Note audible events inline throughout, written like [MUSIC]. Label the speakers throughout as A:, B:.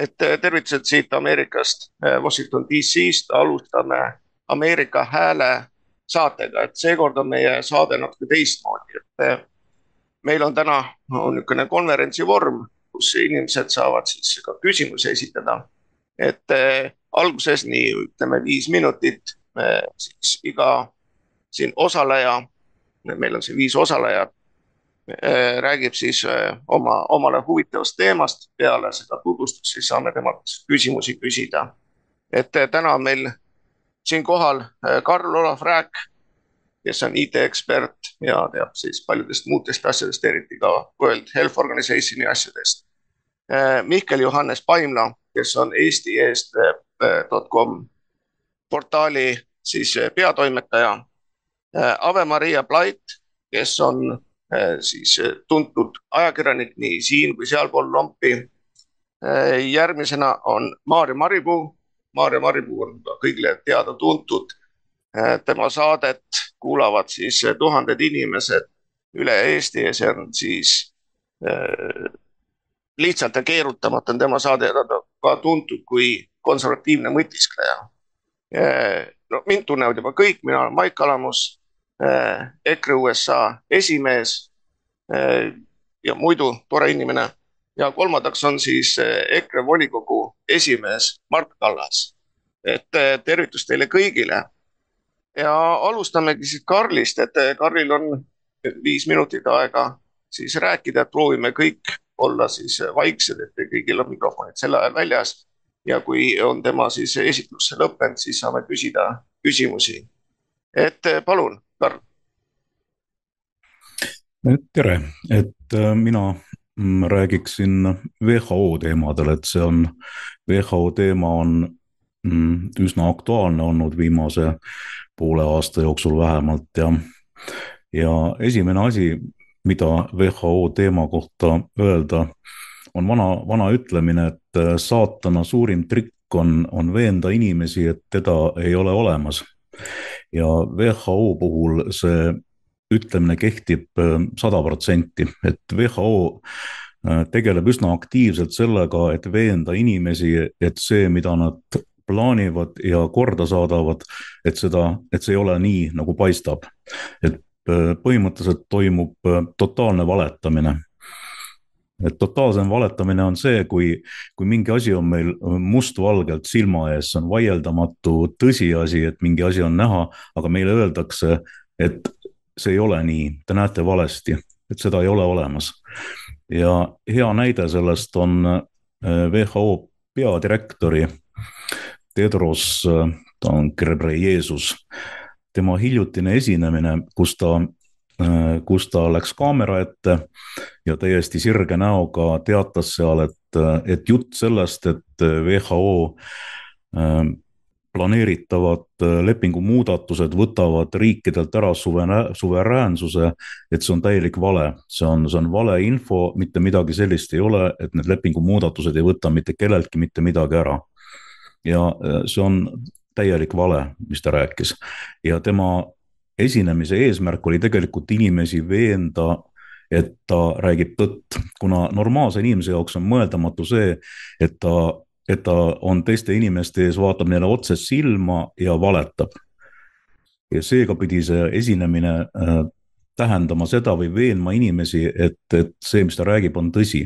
A: et tervitused siit Ameerikast, Washington DC-st, alustame Ameerika Hääle saatega, et seekord on meie saade natuke teistmoodi, et meil on täna on niisugune konverentsi vorm, kus inimesed saavad siis ka küsimusi esitada. et alguses nii ütleme viis minutit, siis iga siin osaleja, meil on siin viis osalejat, räägib siis oma, omale huvitavast teemast, peale seda tutvustust siis saame temalt küsimusi küsida. et täna on meil siin kohal Karl-Olav Rääk, kes on IT-ekspert ja teab siis paljudest muudest asjadest, eriti ka World Health Organizationi asjadest. Mihkel Johannes Paimla, kes on Eesti eest.com portaali siis peatoimetaja. Ave-Maria Plait, kes on siis tuntud ajakirjanik nii siin kui sealpool lompi. järgmisena on Maarja Maripuu. Maarja Maripuu on ka kõigile teada-tuntud. tema saadet kuulavad siis tuhanded inimesed üle Eesti ja see on siis lihtsalt ja keerutamata on tema saade, ka tuntud kui konservatiivne mõtiskleja. no mind tunnevad juba kõik, mina olen Maik Alamus, EKRE USA esimees ja muidu tore inimene. ja kolmandaks on siis EKRE volikogu esimees Mart Kallas. et tervitus teile kõigile. ja alustamegi siis Karlist, et Karlil on viis minutit aega siis rääkida, et proovime kõik olla siis vaiksed, et kõigil on mikrofonid sel ajal väljas. ja kui on tema siis esitlus lõppenud, siis saame küsida küsimusi. et palun, Karl.
B: tere, et mina räägiksin WHO teemadel, et see on, WHO teema on üsna aktuaalne olnud viimase poole aasta jooksul vähemalt ja, ja esimene asi mida WHO teema kohta öelda, on vana, vana ütlemine, et äh, saatana suurim trikk on, on veenda inimesi, et teda ei ole olemas. Ja WHO puhul see ütlemine kehtib äh, sada protsenti, et WHO äh, tegeleb üsna aktiivselt sellega, et veenda inimesi, et see, mida nad plaanivad ja korda saadavad, et seda, et see ei ole nii, nagu paistab. et Äh, põhimõtteliselt toimub totaalne valetamine. Et totaalsem valetamine on see, kui, kui mingi asi on meil mustvalgelt silma ees, see on vaieldamatu tõsiasi, et mingi asi on näha, aga meile öeldakse, et see ei ole nii, te näete valesti, et seda ei ole olemas. ja hea näide sellest on äh, WHO peadirektori Tedros, ta on Ghebreyesus tema hiljutine esinemine, kus ta, äh, kus ta läks kaamera ette ja täiesti sirge näoga teatas seal, et, et jutt sellest, et WHO äh, planeeritavad lepingu muudatused võtavad riikidelt ära suveräänsuse, et see on täielik vale, see on, see on valeinfo, mitte midagi sellist ei ole, et need lepingu muudatused ei võta mitte kelleltki mitte midagi ära. ja äh, see on täielik vale, mis ta rääkis. ja tema esinemise eesmärk oli tegelikult inimesi veenda, et ta räägib tõtt, kuna normaalse inimese jaoks on mõeldamatu see, et ta, et ta on teiste inimeste ees, vaatab neile otse silma ja valetab. ja seega pidi see esinemine äh, tähendama seda või veenma inimesi, et, et see, mis ta räägib, on tõsi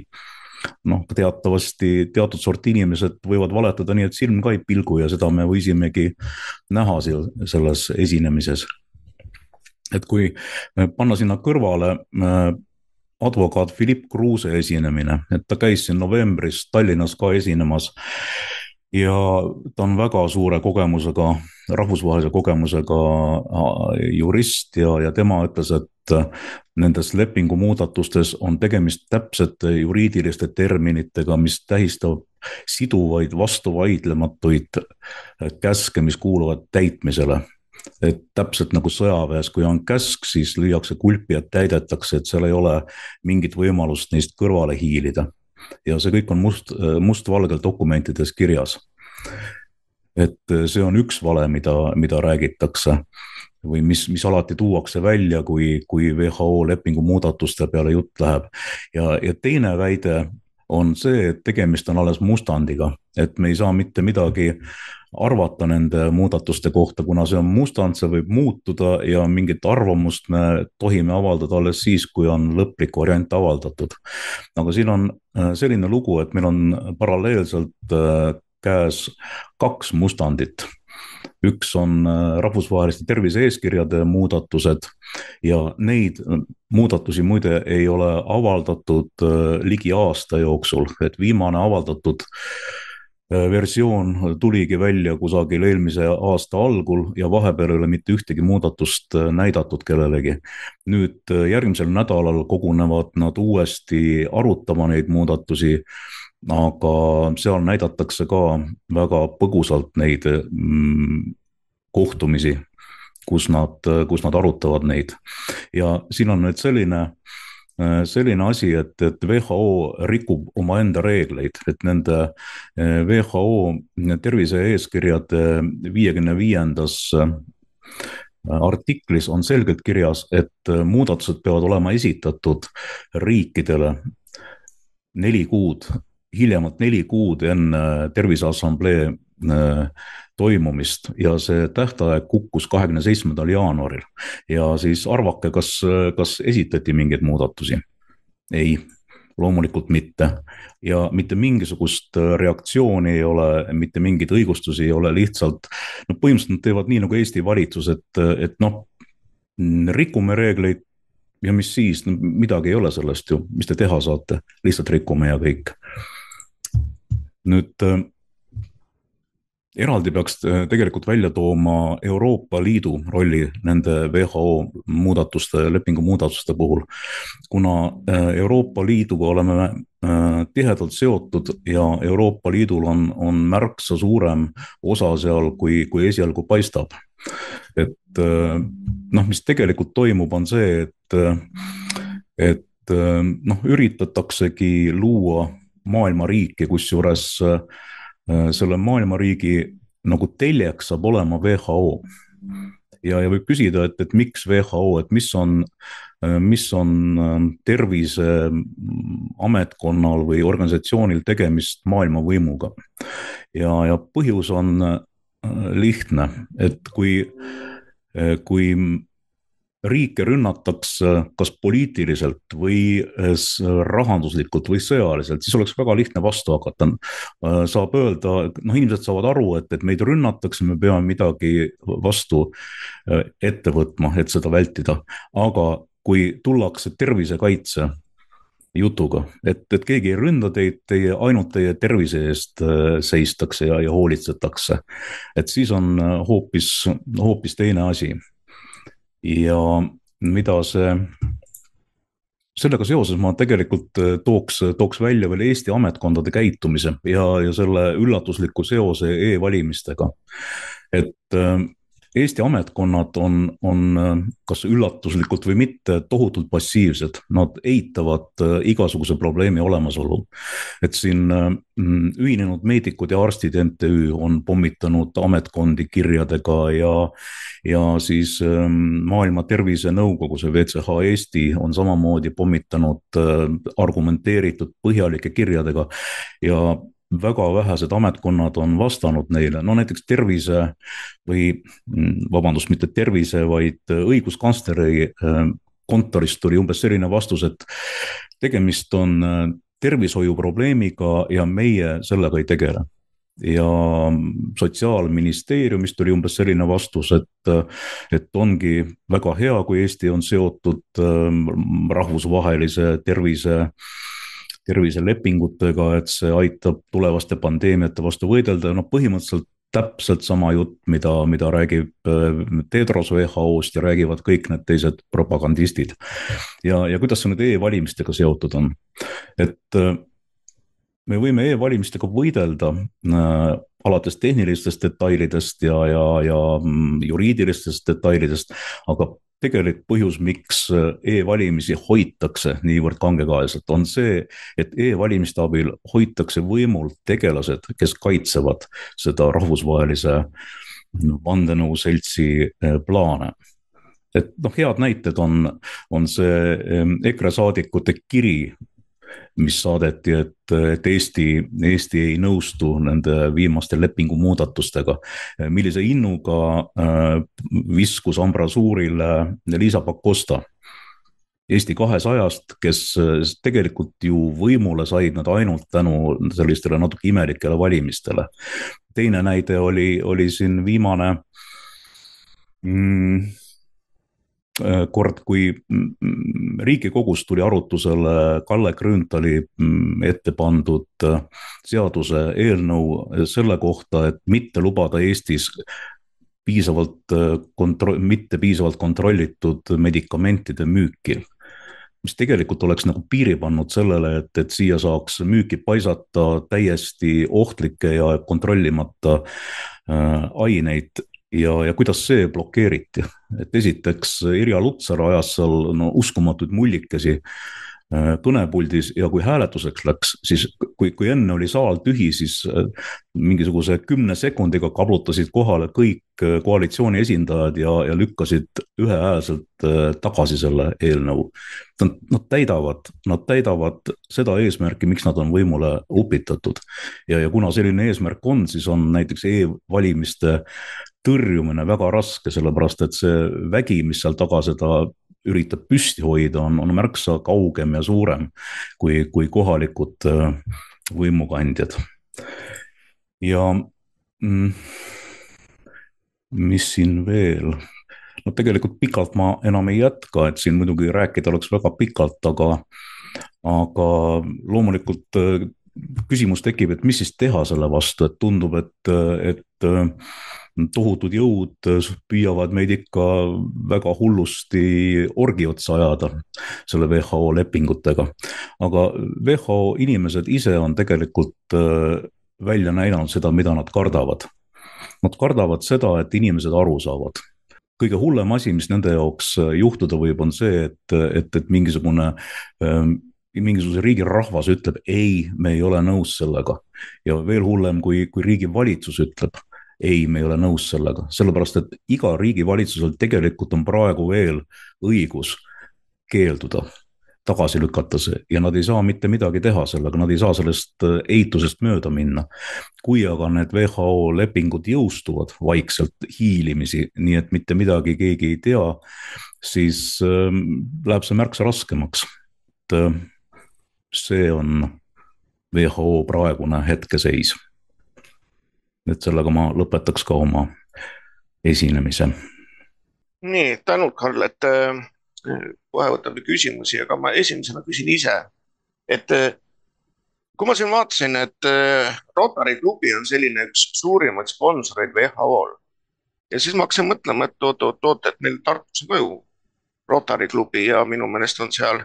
B: noh, teatavasti teatud sorti inimesed võivad valetada nii, et silm ka ei pilgu ja seda me võisimegi näha seal selles esinemises. Et kui panna sinna kõrvale äh, advokaat Philipp Kruuse esinemine, et ta käis siin novembris Tallinnas ka esinemas ja ta on väga suure kogemusega, rahvusvahelise kogemusega äh, jurist ja, ja tema ütles, et äh, nendes lepingu muudatustes on tegemist täpsete juriidiliste terminitega, mis tähistab siduvaid vastuvaidlematuid äh, käske, mis kuuluvad täitmisele et täpselt nagu sõjaväes, kui on käsk, siis lüüakse kulpi, et täidetakse, et seal ei ole mingit võimalust neist kõrvale hiilida ja see kõik on must, mustvalgel dokumentides kirjas. et see on üks vale, mida, mida räägitakse või mis, mis alati tuuakse välja, kui, kui WHO lepingu muudatuste peale jutt läheb. ja, ja teine väide on see, et tegemist on alles mustandiga, et me ei saa mitte midagi arvata nende muudatuste kohta, kuna see on mustand, see võib muutuda ja mingit arvamust me tohime avaldada alles siis, kui on lõplik variant avaldatud. aga siin on äh, selline lugu, et meil on paralleelselt äh, käes kaks mustandit üks on äh, rahvusvaheliste tervise-eeskirjade muudatused ja neid muudatusi muide ei ole avaldatud ligi aasta jooksul, et viimane avaldatud Äh, versioon tuligi välja kusagil eelmise aasta algul ja vahepeal ei ole mitte ühtegi muudatust äh, näidatud kellelegi. nüüd äh, järgmisel nädalal kogunevad nad uuesti arutama neid muudatusi, aga seal näidatakse ka väga põgusalt neid mm, kohtumisi, kus nad, kus nad arutavad neid ja siin on nüüd selline Äh, selline asi, et, et WHO rikub omaenda reegleid, et nende äh, WHO tervise-eeskirjade viiekümne viiendas äh, artiklis on selgelt kirjas, et muudatused peavad olema esitatud riikidele neli kuud, hiljemalt neli kuud enne Terviseassamblee toimumist ja see tähtaeg kukkus kahekümne seitsmendal jaanuaril. ja siis arvake, kas, kas esitati mingeid muudatusi? ei, loomulikult mitte ja mitte mingisugust reaktsiooni ei ole, mitte mingeid õigustusi ei ole, lihtsalt no põhimõtteliselt nad teevad nii nagu Eesti valitsus, et, et noh, rikume reegleid ja mis siis no,, midagi ei ole sellest ju, mis te teha saate, lihtsalt rikume ja kõik. nüüd eraldi peaks äh, tegelikult välja tooma Euroopa Liidu rolli nende WHO muudatuste, lepingu muudatuste puhul. kuna äh, Euroopa Liiduga oleme äh, tihedalt seotud ja Euroopa Liidul on, on märksa suurem osa seal, kui, kui esialgu paistab. et noh, mis tegelikult toimub, on see, et, et noh, üritataksegi luua maailmariiki, kusjuures äh, Äh, selle maailmariigi nagu teljeks saab olema WHO. ja, ja võib küsida, et, et miks WHO, et mis on, äh, mis on äh, terviseametkonnal või organisatsioonil tegemist maailmavõimuga. ja, ja põhjus on lihtne, et kui, kui riike rünnatakse kas poliitiliselt või rahanduslikult või sõjaliselt, siis oleks väga lihtne vastu hakata. Saab öelda, noh, inimesed saavad aru, et, et meid rünnatakse, me peame midagi vastu eh, ette võtma, et seda vältida. aga kui tullakse tervisekaitse jutuga, et, et keegi ei ründa teid, teie, ainult teie tervise eest seistakse ja, ja hoolitsetakse. et siis on hoopis, hoopis teine asi ja mida see, sellega seoses ma tegelikult äh, tooks, tooks välja veel Eesti ametkondade käitumise ja, ja selle üllatusliku seose e-valimistega. et äh, Eesti ametkonnad on, on kas üllatuslikult või mitte tohutult passiivsed, nad eitavad äh, igasuguse probleemi olemasolu. et siin mm, Ühinenud Meedikud ja Arstid MTÜ on pommitanud ametkondi kirjadega ja, ja siis ähm, Maailma Tervisenõukogu, see WCH Eesti on samamoodi pommitanud äh, argumenteeritud põhjalike kirjadega ja väga vähesed ametkonnad on vastanud neile, no näiteks tervise või mm, vabandust, mitte tervise, vaid õiguskantsleri äh, kontorist tuli umbes selline vastus, et tegemist on äh, tervishoiuprobleemiga ja meie sellega ei tegele. Ja sotsiaalministeeriumist tuli umbes selline vastus, et, et ongi väga hea, kui Eesti on seotud äh, rahvusvahelise tervise terviselepingutega, et see aitab tulevaste pandeemiate vastu võidelda noh, põhimõtteliselt täpselt sama jutt, mida, mida räägib äh, Tedros WHO-st ja räägivad kõik need teised propagandistid. ja, ja kuidas see nüüd e-valimistega seotud on, et äh, me võime e-valimistega võidelda äh, alates tehnilistest detailidest ja, ja, ja mm, juriidilistest detailidest, aga tegelik põhjus, miks äh, e-valimisi hoitakse niivõrd kangekaelselt, on see, et e-valimiste abil hoitakse võimul tegelased, kes kaitsevad seda rahvusvahelise vandenõuseltsi äh, plaane. Et noh, head näited on, on see ähm, EKRE saadikute kiri mis saadeti, et, et Eesti, Eesti ei nõustu nende viimaste lepingumuudatustega. millise innuga äh, viskus ambrasuurile Liisa Pakosta Eesti kahesajast, kes tegelikult ju võimule said nad ainult tänu sellistele natuke imelikele valimistele. teine näide oli, oli siin viimane mm, Äh, kord, kui mm, Riigikogus tuli arutusele Kalle Grünthali mm, ette pandud äh, seaduse eelnõu selle kohta, et mitte lubada Eestis piisavalt äh, kontro-, mitte piisavalt kontrollitud medikamentide müüki. Mis tegelikult oleks nagu piiri pannud sellele, et, et siia saaks müüki paisata täiesti ohtlikke ja kontrollimata äh, aineid ja, ja kuidas see blokeeriti, et esiteks Irja Lutsar ajas seal no uskumatuid mullikesi Äh, kõnepuldis ja kui hääletuseks läks, siis kui, kui enne oli saal tühi, siis äh, mingisuguse kümne sekundiga kablutasid kohale kõik äh, koalitsiooni esindajad ja, ja lükkasid ühehäälselt tagasi selle eelnõu. Nad, nad täidavad, nad täidavad seda eesmärki, miks nad on võimule upitatud. ja, ja kuna selline eesmärk on, siis on näiteks e-valimiste tõrjumine väga raske, sellepärast et see vägi, mis seal taga seda üritab püsti hoida, on, on märksa kaugem ja suurem kui, kui kohalikud äh, võimukandjad. ja mm, mis siin veel, no tegelikult pikalt ma enam ei jätka, et siin muidugi rääkida oleks väga pikalt, aga, aga loomulikult äh, küsimus tekib, et mis siis teha selle vastu, et tundub, et, et äh, tohutud jõud püüavad meid ikka väga hullusti orgi otsa ajada selle WHO lepingutega. aga WHO inimesed ise on tegelikult äh, välja näidanud seda, mida nad kardavad. Nad kardavad seda, et inimesed aru saavad kõige hullem asi, mis nende jaoks äh, juhtuda võib, on see, et, et, et mingisugune ähm, mingisuguse riigi rahvas ütleb ei, me ei ole nõus sellega. ja veel hullem, kui, kui riigi valitsus ütleb ei, me ei ole nõus sellega, sellepärast et iga riigi valitsusel tegelikult on praegu veel õigus keelduda, tagasi lükata see ja nad ei saa mitte midagi teha sellega, nad ei saa sellest äh, eitusest mööda minna. kui aga need WHO lepingud jõustuvad vaikselt hiilimisi, nii et mitte midagi keegi ei tea, siis äh, läheb see märksa raskemaks. et äh, see on WHO praegune hetkeseis et sellega ma lõpetaks ka oma esinemise.
A: nii, tänud, Karl, et äh, kohe võtame küsimusi, aga ma esimesena küsin ise, et äh, kui ma siin vaatasin, et äh, Rotary klubi on selline üks suurimaid sponsoreid WHO-l ja siis ma hakkasin mõtlema, et oot-oot-oot, et meil Tartus on ka ju Rotary klubi ja minu meelest on seal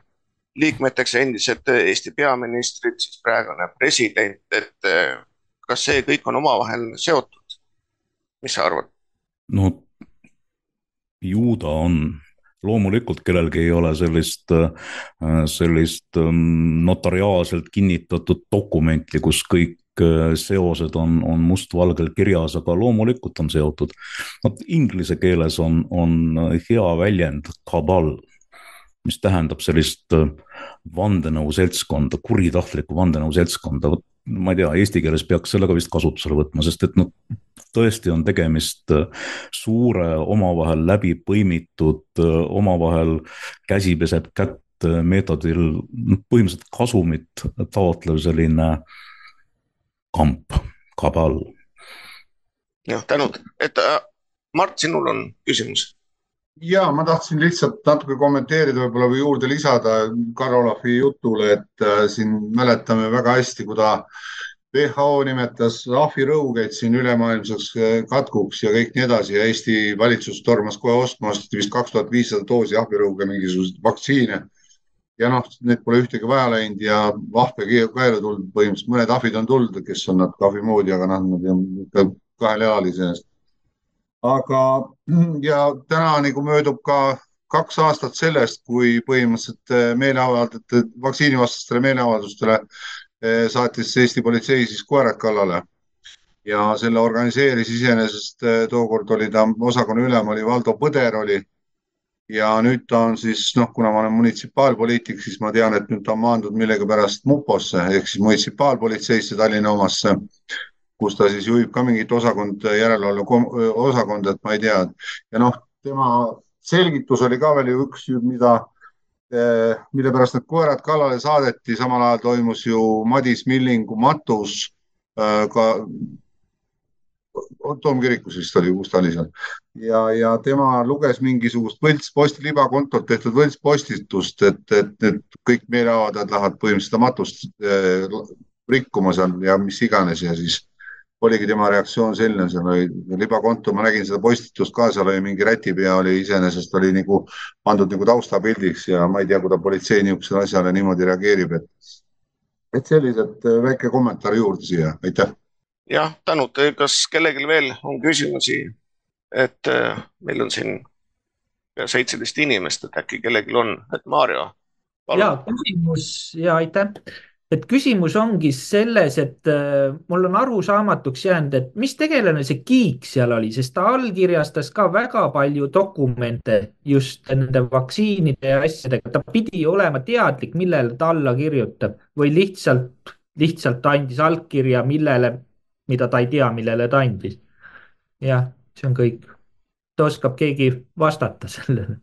A: liikmeteks endised Eesti peaministrid, siis praegune president, et kas see kõik on omavahel seotud? mis sa arvad?
B: no ju ta on, loomulikult kellelgi ei ole sellist, äh, sellist ähm, notariaalselt kinnitatud dokumenti, kus kõik äh, seosed on, on mustvalgel kirjas, aga loomulikult on seotud. vot inglise keeles on, on hea väljend kabal, mis tähendab sellist äh, vandenõuseltskonda, kuritahtlikku vandenõuseltskonda, vot ma ei tea, eesti keeles peaks selle ka vist kasutusele võtma, sest et noh, tõesti on tegemist äh, suure omavahel läbi põimitud, äh, omavahel käsi peseb kätt äh, meetodil, noh põhimõtteliselt kasumit taotlev selline kamp, kabal.
A: jah, tänud, et Mart, sinul on küsimus
C: ja ma tahtsin lihtsalt natuke kommenteerida võib-olla või juurde lisada Karl-Olavi jutule, et äh, siin mäletame väga hästi, kui ta WHO nimetas ahvirõugeid siin ülemaailmseks äh, katkuks ja kõik nii edasi ja Eesti valitsus tormas kohe ostma, osteti vist kaks tuhat viissada doosi ahvirõuge mingisuguseid vaktsiine. ja noh, need pole ühtegi vaja läinud ja vahve ka ei ole tulnud põhimõtteliselt, mõned ahvid on tulnud, kes on natuke ahvi moodi, aga noh, nad on ikka kahel jalal iseenesest aga ja täna nagu möödub ka kaks aastat sellest, kui põhimõtteliselt eh, meeleavaldajate, vaktsiinivastastele meeleavaldustele eh, saatis Eesti politsei siis koerad kallale. ja selle organiseeris iseenesest, eh, tookord oli ta osakonna ülem oli Valdo Põder oli. ja nüüd ta on siis noh, kuna ma olen munitsipaalpoliitik, siis ma tean, et nüüd ta on maandunud millegipärast muposse ehk siis munitsipaalpolitseisse Tallinna omasse, kus ta siis juhib ka mingit osakond, järelevalve osakonda, et ma ei tea. ja noh, tema selgitus oli ka veel ju üks, mida, mille pärast need koerad kallale saadeti, samal ajal toimus ju Madis Millingu matus eh, ka Toomkirikus vist oli, kus ta oli seal ja, ja tema luges mingisugust võltsposti, libakontolt tehtud võltspostitust, et, et, et kõik meeleavaldajad lähevad põhimõtteliselt seda matust eh, rikkuma seal ja mis iganes ja siis oligi tema reaktsioon selline, seal oli libakonto, ma nägin seda postitust ka, seal oli mingi rätipea oli iseenesest oli nagu pandud nagu taustapildiks ja ma ei tea, kuidas politsei niisugusele asjale niimoodi reageerib, et, et sellised eh, väike kommentaar juurde siia, aitäh
A: jah, tänud, kas kellelgi veel on küsimusi? et äh, meil on siin pea seitseteist inimest, et äkki kellelgi on, et Maarjo.
D: ja küsimus ja aitäh, et küsimus ongi selles, et äh, mul on arusaamatuks jäänud, et mis tegelane see Kiik seal oli, sest ta allkirjastas ka väga palju dokumente just nende vaktsiinide ja asjadega, ta pidi olema teadlik, millele ta alla kirjutab või lihtsalt, lihtsalt andis allkirja millele mida ta ei tea, millele ta andis. jah, see on kõik. oskab keegi vastata [LAUGHS] sellele?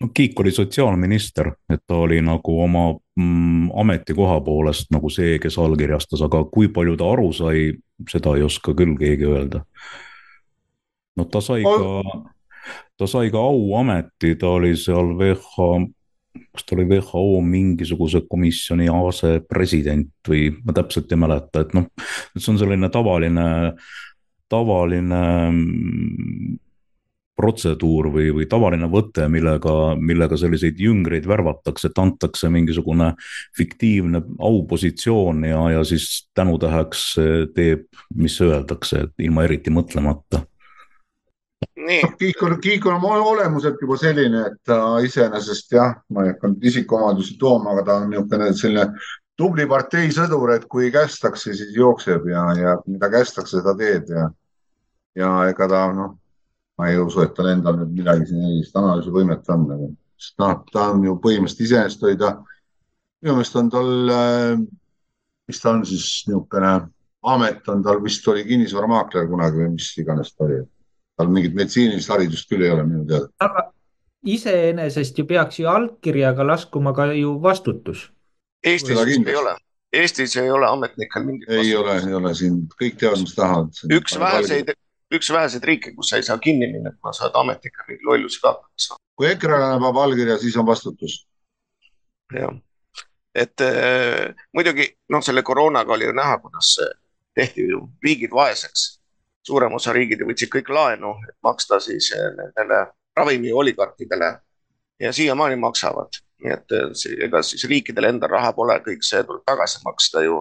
B: no Kiik oli sotsiaalminister, et ta oli nagu oma mm, ametikoha poolest nagu see, kes allkirjastas, aga kui palju ta aru sai, seda ei oska küll keegi öelda. no ta sai ka, ta sai ka auameti, ta oli seal VH kas ta oli WHO mingisuguse komisjoni asepresident või ma täpselt ei mäleta, et noh, see on selline tavaline, tavaline mm, protseduur või, või tavaline võte, millega, millega selliseid jüngreid värvatakse, et antakse mingisugune fiktiivne aupositsioon ja, ja siis tänutäheks teeb, mis öeldakse, et ilma eriti mõtlemata.
C: Kiik on, Kiik on oma olemuselt juba selline, et ta iseenesest jah, ma ei hakanud isikuomadusi tooma, aga ta on niisugune selline tubli parteisõdur, et kui kästakse, siis jookseb ja, ja mida kästakse, seda teed ja, ja ega ta noh, ma ei usu, et tal endal nüüd midagi siin sellist analüüsivõimet on, sest noh, ta on ju põhimõtteliselt iseenesest oli ta, minu meelest on tal, mis ta on siis niisugune amet on tal vist oli kinnisvaramaakler kunagi või mis iganes ta oli tal mingit meditsiinilist haridust küll ei ole minu teada.
D: aga iseenesest ju peaks ju allkirjaga laskuma ka ju vastutus.
A: Eestis vist ei ole, Eestis ei ole ametnikel mingit
C: ei vastutust. ole, ei ole siin, kõik teavad, mis tahavad.
A: üks väheseid, üks väheseid riike, kus sa ei saa kinni minna, et ma saad ametnikel mingi lollusi ka hakkama.
C: kui EKRE annab allkirja, siis on vastutus.
A: jah, et äh, muidugi noh, selle koroonaga oli ju näha, kuidas tehti ju riigid vaeseks suurem osa riigid võtsid kõik laenu, et maksta siis eh, nendele ravimioligarkidele ja siiamaani maksavad. nii et eh, ega siis riikidel endal raha pole, kõik see tuleb tagasi maksta ju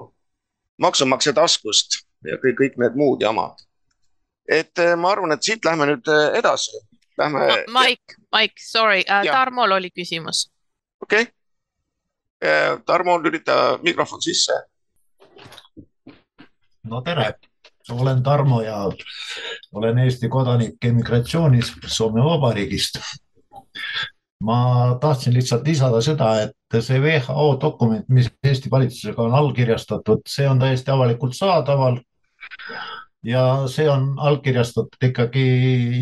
A: maksumaksja taskust ja kõik, kõik need muud jamad. Et eh, ma arvan, et siit lähme nüüd edasi. Lähme.
E: Mike, Mike, sorry uh,, Tarmol oli küsimus.
A: okei okay.. Tarmo, lülita mikrofon sisse.
F: no tere olen Tarmo ja olen Eesti kodanik emigratsioonis Soome Vabariigist. ma tahtsin lihtsalt lisada seda, et see WHO dokument, mis Eesti valitsusega on allkirjastatud, see on täiesti avalikult saadaval. Ja see on allkirjastatud ikkagi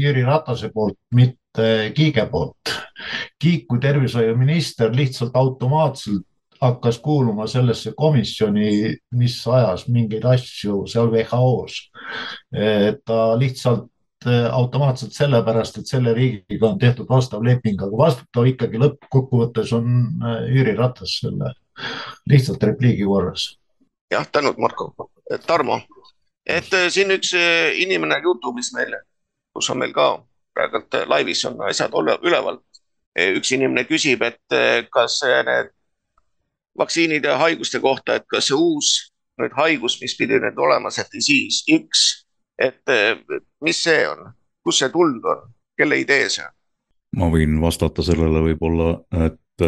F: Jüri Ratase poolt, mitte Kiige poolt. Kiik kui tervishoiuminister lihtsalt automaatselt hakkas kuuluma sellesse komisjoni, mis ajas mingeid asju seal WHO-s. ta lihtsalt eh, automaatselt sellepärast, et selle riigiga on tehtud vastav leping, aga vastutav ikkagi lõppkokkuvõttes on eh, Jüri Ratas selle lihtsalt repliigi korras.
A: jah, tänud, Marko. Tarmo, et eh, siin üks inimene Youtube'is meil, kus on meil ka praegult laivis on asjad üleval. üks inimene küsib, et kas need vaktsiinide ja haiguste kohta, et kas see uus nüüd haigus, mis pidi nüüd olema, see disease X, et mis see on, kust see tulnud on, kelle idee see on?
B: ma võin vastata sellele võib-olla, et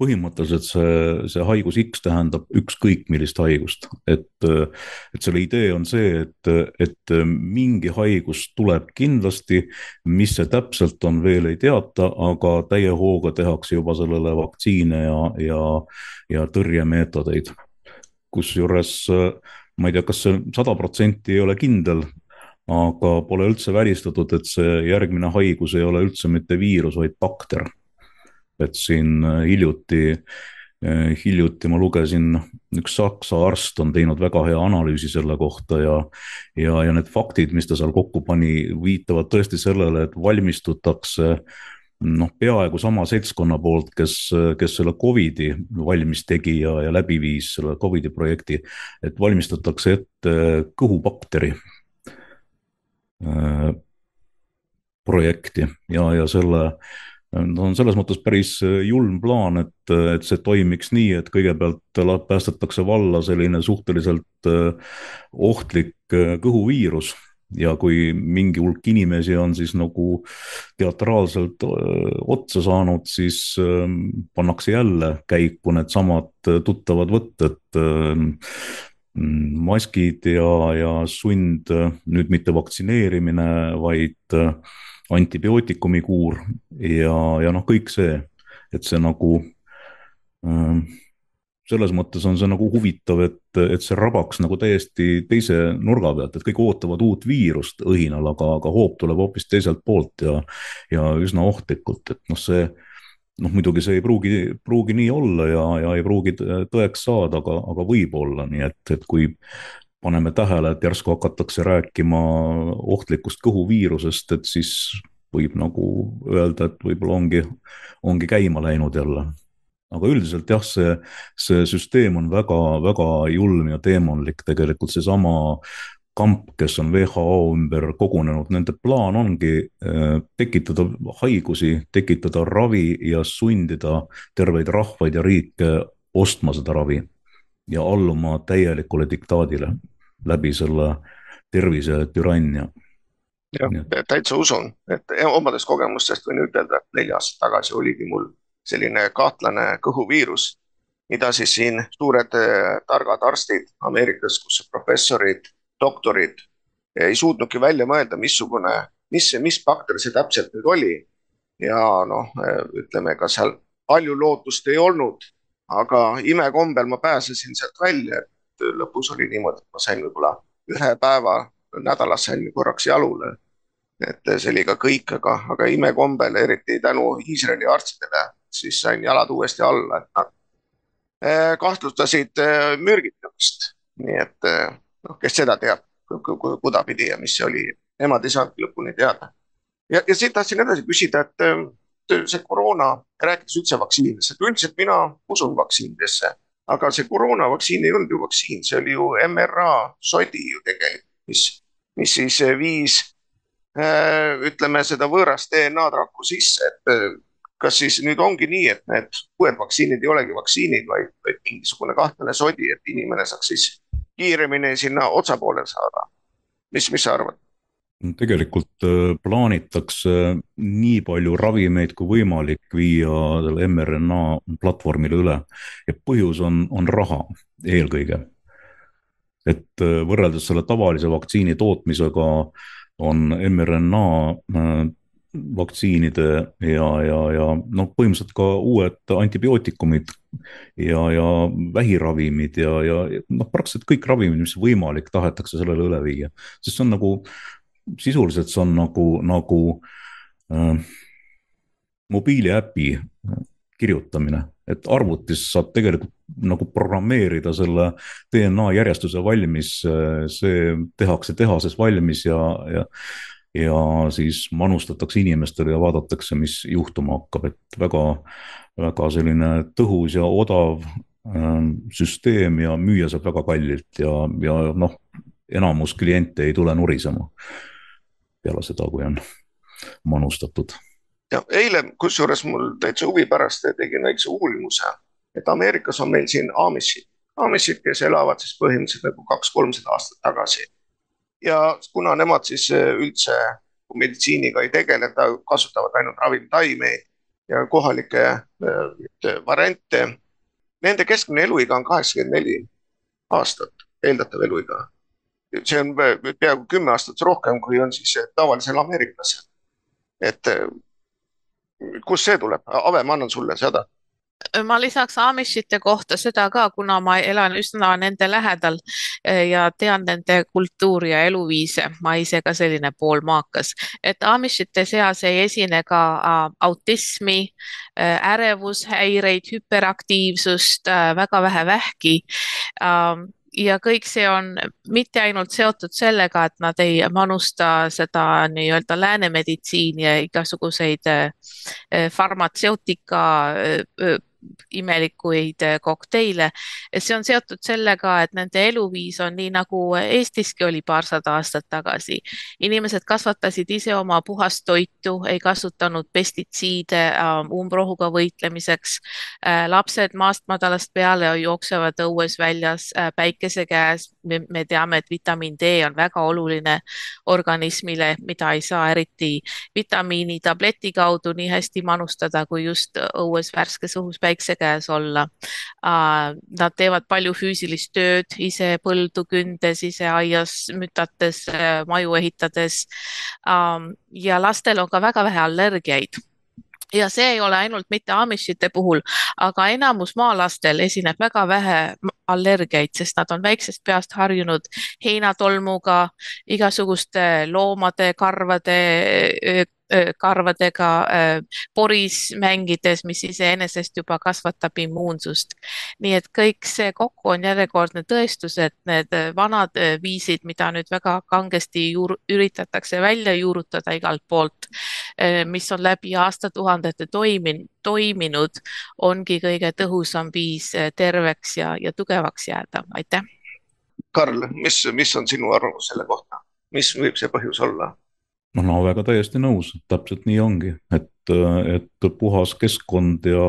B: põhimõtteliselt see, see haigus X tähendab ükskõik millist haigust, et, et selle idee on see, et, et mingi haigus tuleb kindlasti, mis see täpselt on, veel ei teata, aga täie hooga tehakse juba sellele vaktsiine ja, ja, ja tõrjemeetodeid. kusjuures ma ei tea, kas see sada protsenti ei ole kindel, aga pole üldse välistatud, et see järgmine haigus ei ole üldse mitte viirus, vaid bakter et siin äh, hiljuti, äh, hiljuti ma lugesin, üks saksa arst on teinud väga hea analüüsi selle kohta ja, ja, ja need faktid, mis ta seal kokku pani, viitavad tõesti sellele, et valmistutakse noh, peaaegu sama seltskonna poolt, kes, kes selle Covidi valmis tegi ja, ja läbi viis selle Covidi projekti, et valmistatakse ette kõhubakteri äh, projekti ja, ja selle no on selles mõttes päris äh, julm plaan, et, äh, et see toimiks nii, et kõigepealt päästetakse valla selline suhteliselt äh, ohtlik kõhuviirus ja kui mingi hulk inimesi on siis nagu teatraalselt otsa saanud, siis ähm, pannakse jälle käiku needsamad tuttavad võtted maskid ja, ja sund, nüüd mitte vaktsineerimine, vaid antibiootikumi kuur ja, ja noh, kõik see, et see nagu äh, selles mõttes on see nagu huvitav, et, et see rabaks nagu täiesti teise nurga pealt, et kõik ootavad uut viirust õhinal, aga, aga hoop tuleb hoopis teiselt poolt ja, ja üsna ohtlikult, et noh, see noh, muidugi see ei pruugi, pruugi nii olla ja, ja ei pruugi tõeks saada, aga, aga võib olla, nii et, et kui paneme tähele, et järsku hakatakse rääkima ohtlikust kõhuviirusest, et siis võib nagu öelda, et võib-olla ongi, ongi käima läinud jälle. aga üldiselt jah, see, see süsteem on väga-väga julm ja teemonlik, tegelikult seesama kamp, kes on WHO ümber kogunenud, nende plaan ongi äh, tekitada haigusi, tekitada ravi ja sundida terveid rahvaid ja riike ostma seda ravi ja alluma täielikule diktaadile läbi selle tervisetürannia.
A: jah, täitsa usun, et omadest kogemustest võin ütelda, et neli aastat tagasi oligi mul selline kahtlane kõhuviirus, mida siis siin suured eh, targad arstid Ameerikas, kus professorid, doktorid ei suutnudki välja mõelda, missugune, mis, mis bakter see täpselt nüüd oli. ja noh, eh, ütleme, ega seal palju lootust ei olnud, aga imekombel ma pääsesin sealt välja, lõpus oli niimoodi, et ma sain võib-olla ühe päeva nädalas sain korraks jalule. et see oli ka kõik, aga, aga imekombel, eriti tänu Iisraeli arstidele, siis sain jalad uuesti alla, et nad eh, kahtlustasid eh, mürgitamist. nii et eh, noh, kes seda teab, kudapidi ja mis see oli, nemad ei saanudki lõpuni teada. ja, ja siit tahtsin edasi küsida, et see koroona, rääkides üldse vaktsiinidest, et üldiselt mina usun vaktsiinidesse aga see koroonavaktsiin ei olnud ju vaktsiin, see oli ju mRNA sodi ju tegelikult, mis, mis siis eh, viis äh, ütleme seda võõrast DNA-d rakku sisse, et äh, kas siis nüüd ongi nii, et need uued vaktsiinid ei olegi vaktsiinid, vaid, vaid mingisugune kahtlane sodi, et inimene saaks siis kiiremini sinna otsa poole saada. mis, mis sa arvad?
B: Tegelikult äh, plaanitakse nii palju ravimeid kui võimalik viia selle mRNA platvormile üle ja põhjus on, on raha eelkõige. et äh, võrreldes selle tavalise vaktsiini tootmisega on mRNA äh, vaktsiinide ja, ja, ja noh, põhimõtteliselt ka uued antibiootikumid ja, ja vähiravimid ja, ja noh, praktiliselt kõik ravimid, mis võimalik, tahetakse sellele üle viia, sest see on nagu sisuliselt see on nagu, nagu äh, mobiiliäpi kirjutamine, et arvutis saab tegelikult nagu programmeerida selle DNA järjestuse valmis, see tehakse tehases valmis ja, ja ja siis manustatakse inimestele ja vaadatakse, mis juhtuma hakkab, et väga, väga selline tõhus ja odav äh, süsteem ja müüa saab väga kallilt ja, ja noh, enamus kliente ei tule nurisema peale seda, kui on manustatud.
A: ja eile, kusjuures mul täitsa huvi pärast tegin väikse uurimuse, et Ameerikas on meil siin Amishid, Amishid, kes elavad siis põhimõtteliselt nagu kaks-kolmsada aastat tagasi. ja kuna nemad siis üldse meditsiiniga ei tegele, kasutavad ainult ravimtaimeid ja kohalikke variante. Nende keskmine eluiga on kaheksakümmend neli aastat, eeldatav eluiga. See on peaaegu kümme aastat rohkem, kui on siis tavalisel ameeriklasel. et kust see tuleb? Ave, ma annan sulle seda
E: ma lisaks Amishite kohta seda ka, kuna ma elan üsna nende lähedal eh, ja tean nende kultuuri ja eluviise, ma ise ka selline poolmaakas, et Amishite seas ei esine ka autismi äh,, ärevushäireid, hüperaktiivsust väga vähe vähki äh, ja kõik see on mitte ainult seotud sellega, et nad ei manusta seda nii-öelda lääne meditsiini ja igasuguseid farmatseutika imelikuid äh, kokteile. see on seotud sellega, et nende eluviis on nii nagu Eestiski oli paarsada aastat tagasi. inimesed kasvatasid ise oma puhast toitu, ei kasutanud pestitsiide ähm, umbrohuga võitlemiseks. Äh, lapsed maast madalast peale jooksevad õues väljas äh, päikese käes. me teame, et vitamiin D on väga oluline organismile, mida ei saa eriti vitamiinitableti kaudu nii hästi manustada kui just õues värskes õhus päikese päikse käes olla. Nad teevad palju füüsilist tööd ise põldu kündes, ise aias mütates, maju ehitades. ja lastel on ka väga vähe allergiaid ja see ei ole ainult mitte Amishite puhul, aga enamus maalastel esineb väga vähe allergiaid, sest nad on väiksest peast harjunud heinatolmuga, igasuguste loomade, karvade, karvadega poris mängides, mis iseenesest juba kasvatab immuunsust. nii et kõik see kokku on järjekordne tõestus, et need vanad viisid, mida nüüd väga kangesti juur, üritatakse välja juurutada igalt poolt, mis on läbi aastatuhandete toiminud, toiminud, ongi kõige tõhusam viis terveks ja, ja tugevaks jääda. aitäh.
A: Karl, mis, mis on sinu arvamus selle kohta, mis võib see põhjus olla?
B: Noh, Naavega täiesti nõus, täpselt nii ongi, et, et puhas keskkond ja,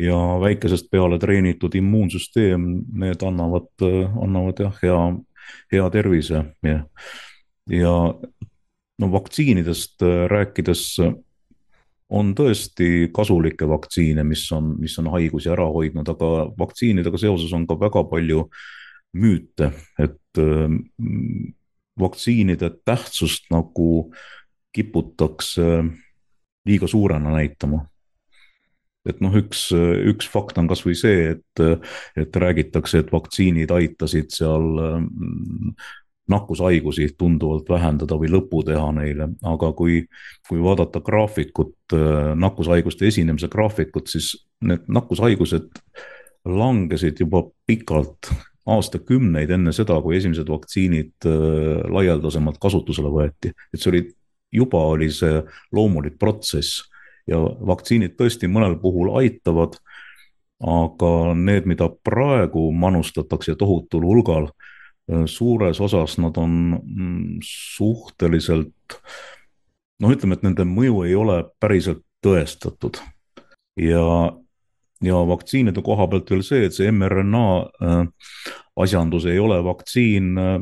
B: ja väikesest peale treenitud immuunsüsteem, need annavad, annavad jah, hea, hea tervise. Ja, ja no vaktsiinidest rääkides on tõesti kasulikke vaktsiine, mis on, mis on haigusi ära hoidnud, aga vaktsiinidega seoses on ka väga palju müüte, et vaktsiinide tähtsust nagu kiputakse liiga suurena näitama. et noh, üks, üks fakt on kasvõi see, et, et räägitakse, et vaktsiinid aitasid seal nakkushaigusi tunduvalt vähendada või lõpu teha neile, aga kui, kui vaadata graafikut, nakkushaiguste esinemise graafikut, siis need nakkushaigused langesid juba pikalt aastakümneid enne seda, kui esimesed vaktsiinid äh, laialdasemalt kasutusele võeti, et see oli, juba oli see loomulik protsess ja vaktsiinid tõesti mõnel puhul aitavad. aga need, mida praegu manustatakse tohutul hulgal, äh, suures osas nad on mm, suhteliselt noh, ütleme, et nende mõju ei ole päriselt tõestatud ja ja vaktsiinide koha pealt veel see, et see mRNA äh, asjandus ei ole vaktsiin. Äh,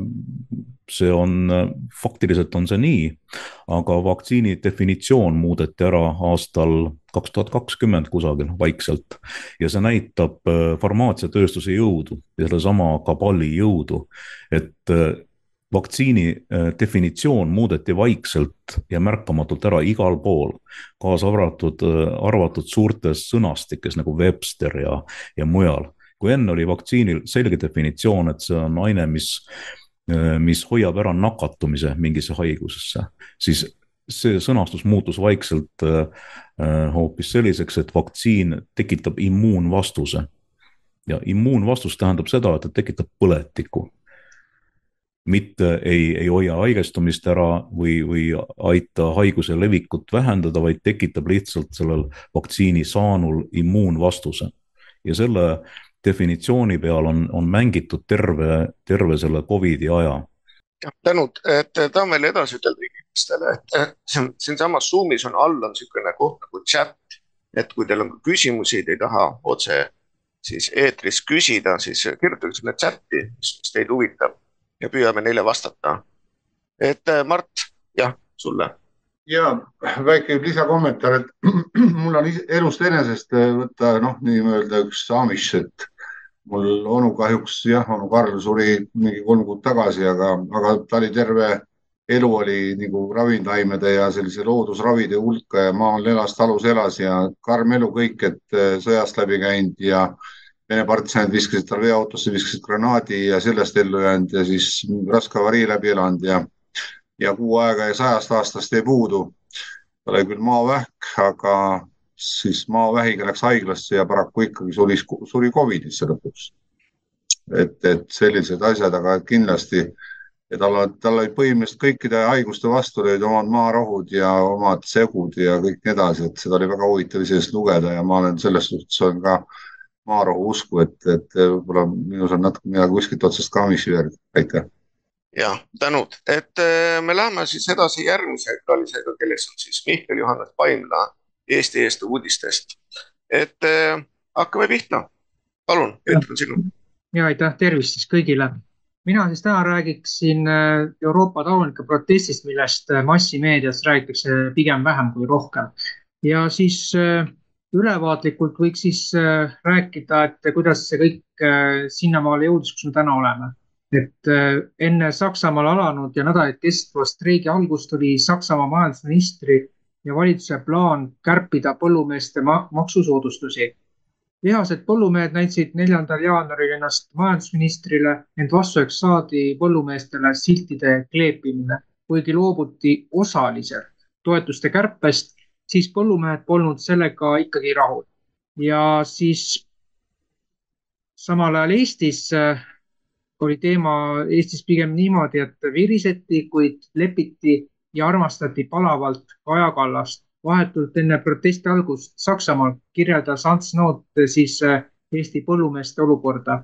B: see on, äh, faktiliselt on see nii, aga vaktsiini definitsioon muudeti ära aastal kaks tuhat kakskümmend kusagil vaikselt ja see näitab farmaatsiatööstuse jõudu ja sellesama kabali jõudu, et vaktsiini äh, definitsioon muudeti vaikselt ja märkamatult ära igal pool, kaasa arvatud, äh, arvatud suurtes sõnastikes nagu Webster ja, ja mujal. kui enne oli vaktsiinil selge definitsioon, et see on aine, mis, äh, mis hoiab ära nakatumise mingisse haigusesse, siis see sõnastus muutus vaikselt hoopis selliseks, et vaktsiin tekitab immuunvastuse. ja immuunvastus tähendab seda, et ta tekitab põletikku mitte ei, ei hoia haigestumist ära või, või aita haiguse levikut vähendada, vaid tekitab lihtsalt sellel vaktsiini saanul immuunvastuse. ja selle definitsiooni peal on, on mängitud terve, terve selle Covidi aja.
A: jah, tänud, et tahan veel edasi ütelda inimestele, et siin, siinsamas Zoom'is on all on niisugune koht nagu chat, et kui teil on küsimusi, te ei taha otse siis eetris küsida, siis kirjutage sinna chati, mis teid huvitab ja püüame neile vastata. et äh, Mart, jah, sulle.
C: ja väike lisakommentaar, et [CLEARS THROAT] mul on elust enesest võtta noh, nii-öelda üks amish, et mul onu kahjuks jah, onu Karl suri mingi kolm kuud tagasi, aga, aga ta oli terve elu oli nagu ravimtaimede ja sellise loodusravide hulka ja maal elas, talus elas ja karm elu kõik, et äh, sõjast läbi käinud ja Vene partisanid viskasid tal veoautosse, viskasid granaadi ja sellest ellu jäänud ja siis raske avarii läbi elanud ja, ja kuu aega ja sajast aastast ei puudu. tal oli küll maavähk, aga siis maavähiga läks haiglasse ja paraku ikkagi suri, suri Covidisse lõpuks. et, et sellised asjad, aga kindlasti ja tal, tal olid põhimõtteliselt kõikide haiguste vastu olid omad maarohud ja omad segud ja kõik nii edasi, et seda oli väga huvitav iseenesest lugeda ja ma olen selles suhtes olen ka maarohu usku, et, et võib-olla minus on natuke midagi kuskilt otsast ka missi järgi, aitäh.
A: ja tänud, et äh, me läheme siis edasi järgmise külalisega, kelleks on siis Mihkel Johannes Paimla Eesti eest uudistest. et äh, hakkame pihta. palun, Peeter, sinu.
G: ja aitäh, tervist siis kõigile. mina siis täna räägiksin äh, Euroopa talunike protestist, millest äh, massimeedias räägitakse pigem vähem kui rohkem. ja siis äh, ülevaatlikult võiks siis rääkida, et kuidas see kõik sinnamaale jõudis, kus me täna oleme et enne Saksamaal alanud ja nädalaid kestva streigi algust oli Saksamaa majandusministri ja valitsuse plaan kärpida põllumeeste maksusoodustusi. vihased põllumehed näitasid neljandal jaanuaril ennast majandusministrile, ent vastuseks saadi põllumeestele siltide kleepimine. kuigi loobuti osaliselt toetuste kärpest, siis põllumehed polnud sellega ikkagi rahul. ja siis samal ajal Eestis äh, oli teema Eestis pigem niimoodi, et viriseti, kuid lepiti ja armastati palavalt Kaja Kallast. vahetult enne protesti algust Saksamaal kirjeldas Ants Noot siis äh, Eesti põllumeeste olukorda.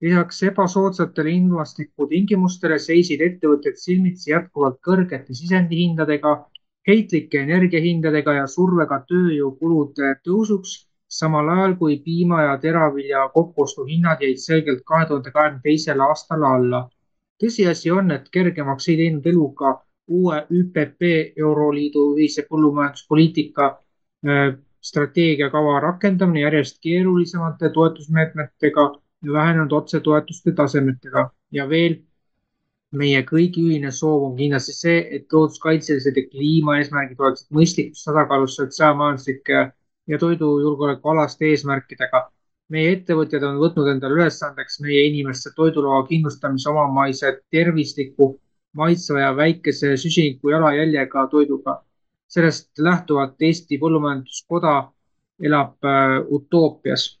G: lisaks ebasoodsatele ilmastikutingimustele seisid ettevõtted silmitsi jätkuvalt kõrgete sisendihindadega, heitlike energiahindadega ja survega tööjõukulude tõusuks, samal ajal kui piima ja teravilja kokkuostuhinnad jäid selgelt kahe tuhande kahekümne teisele aastale alla. tõsiasi on, et kergemaks ei teinud elu ka uue ÜPP Euroliidu ühise põllumajanduspoliitika strateegiakava rakendamine järjest keerulisemate toetusmeetmetega ja vähenenud otsetoetuste tasemetega ja veel meie kõigi ühine soov on kindlasti see, et looduskaitselised ja kliimaeesmärgid oleksid mõistlikus tasakaalus sotsiaalmajanduslike ja toidujulgeoleku alaste eesmärkidega. meie ettevõtjad on võtnud endale ülesandeks meie inimeste toidulaua kindlustamise omamaise tervisliku maitsva ja väikese süsiniku jalajäljega toiduga. sellest lähtuvalt Eesti Põllumajanduskoda elab äh, utoopias.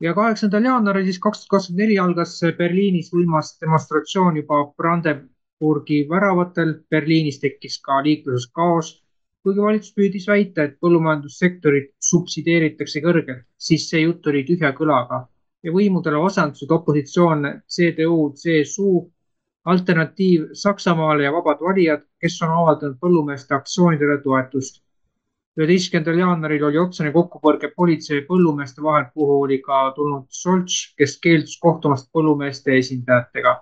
G: Ja kaheksandal jaanuaril siis kaks tuhat kakskümmend neli algas Berliinis võimas demonstratsioon juba Brandenburgi väravatel. Berliinis tekkis ka liikluses kaos kuigi valitsus püüdis väita, et põllumajandussektorit subsideeritakse kõrgelt, siis see jutt oli tühja kõlaga ja võimudele vastandusid opositsioon CDU, CSU alternatiiv Saksamaale ja vabad valijad, kes on avaldanud põllumeeste aktsioonidele toetust. Üheteistkümnendal jaanuaril oli otsene kokkupõrge politsei ja põllumeeste vahel, kuhu oli ka tulnud Solts, kes keeldus kohtumast põllumeeste esindajatega.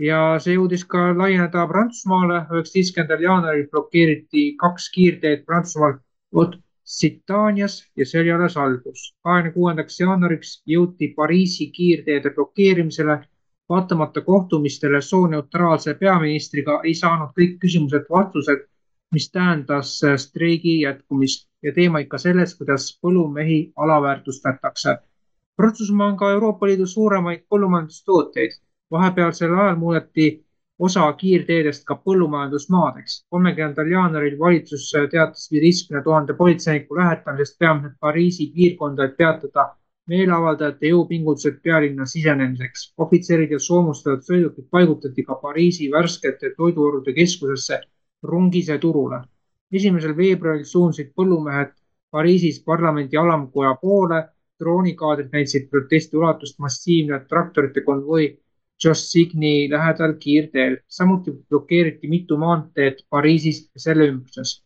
G: ja see jõudis ka laieneda Prantsusmaale. üheksateistkümnendal jaanuaril blokeeriti kaks kiirteed Prantsusmaal Occitanias ja see oli alles algus. kahekümne kuuendaks jaanuariks jõuti Pariisi kiirteede blokeerimisele vaatamata kohtumistele sooneutraalse peaministriga ei saanud kõik küsimused vastused, mis tähendas äh, streigi jätkumist ja teema ikka selles, kuidas põllumehi alaväärtustatakse. Prantsusmaa on ka Euroopa Liidu suuremaid põllumajandustooteid. vahepealsel ajal muudeti osa kiirteedest ka põllumajandusmaadeks. kolmekümnendal jaanuaril valitsus teatas viieteistkümne tuhande politseiniku lähetamisest peamiselt Pariisi piirkonda, et peatada meeleavaldajate jõupingutused pealinna sisenemiseks. ohvitserid ja soomustatud sõidukid paigutati ka Pariisi värskete toiduorude keskusesse Rungise turule. esimesel veebruaril suunsid põllumehed Pariisis parlamendi alamkoja poole. droonikaadrid näitasid protesti ulatust massiivne traktorite konvoi Jossigny lähedal kiirteel. samuti blokeeriti mitu maanteed Pariisis ja selle ümbruses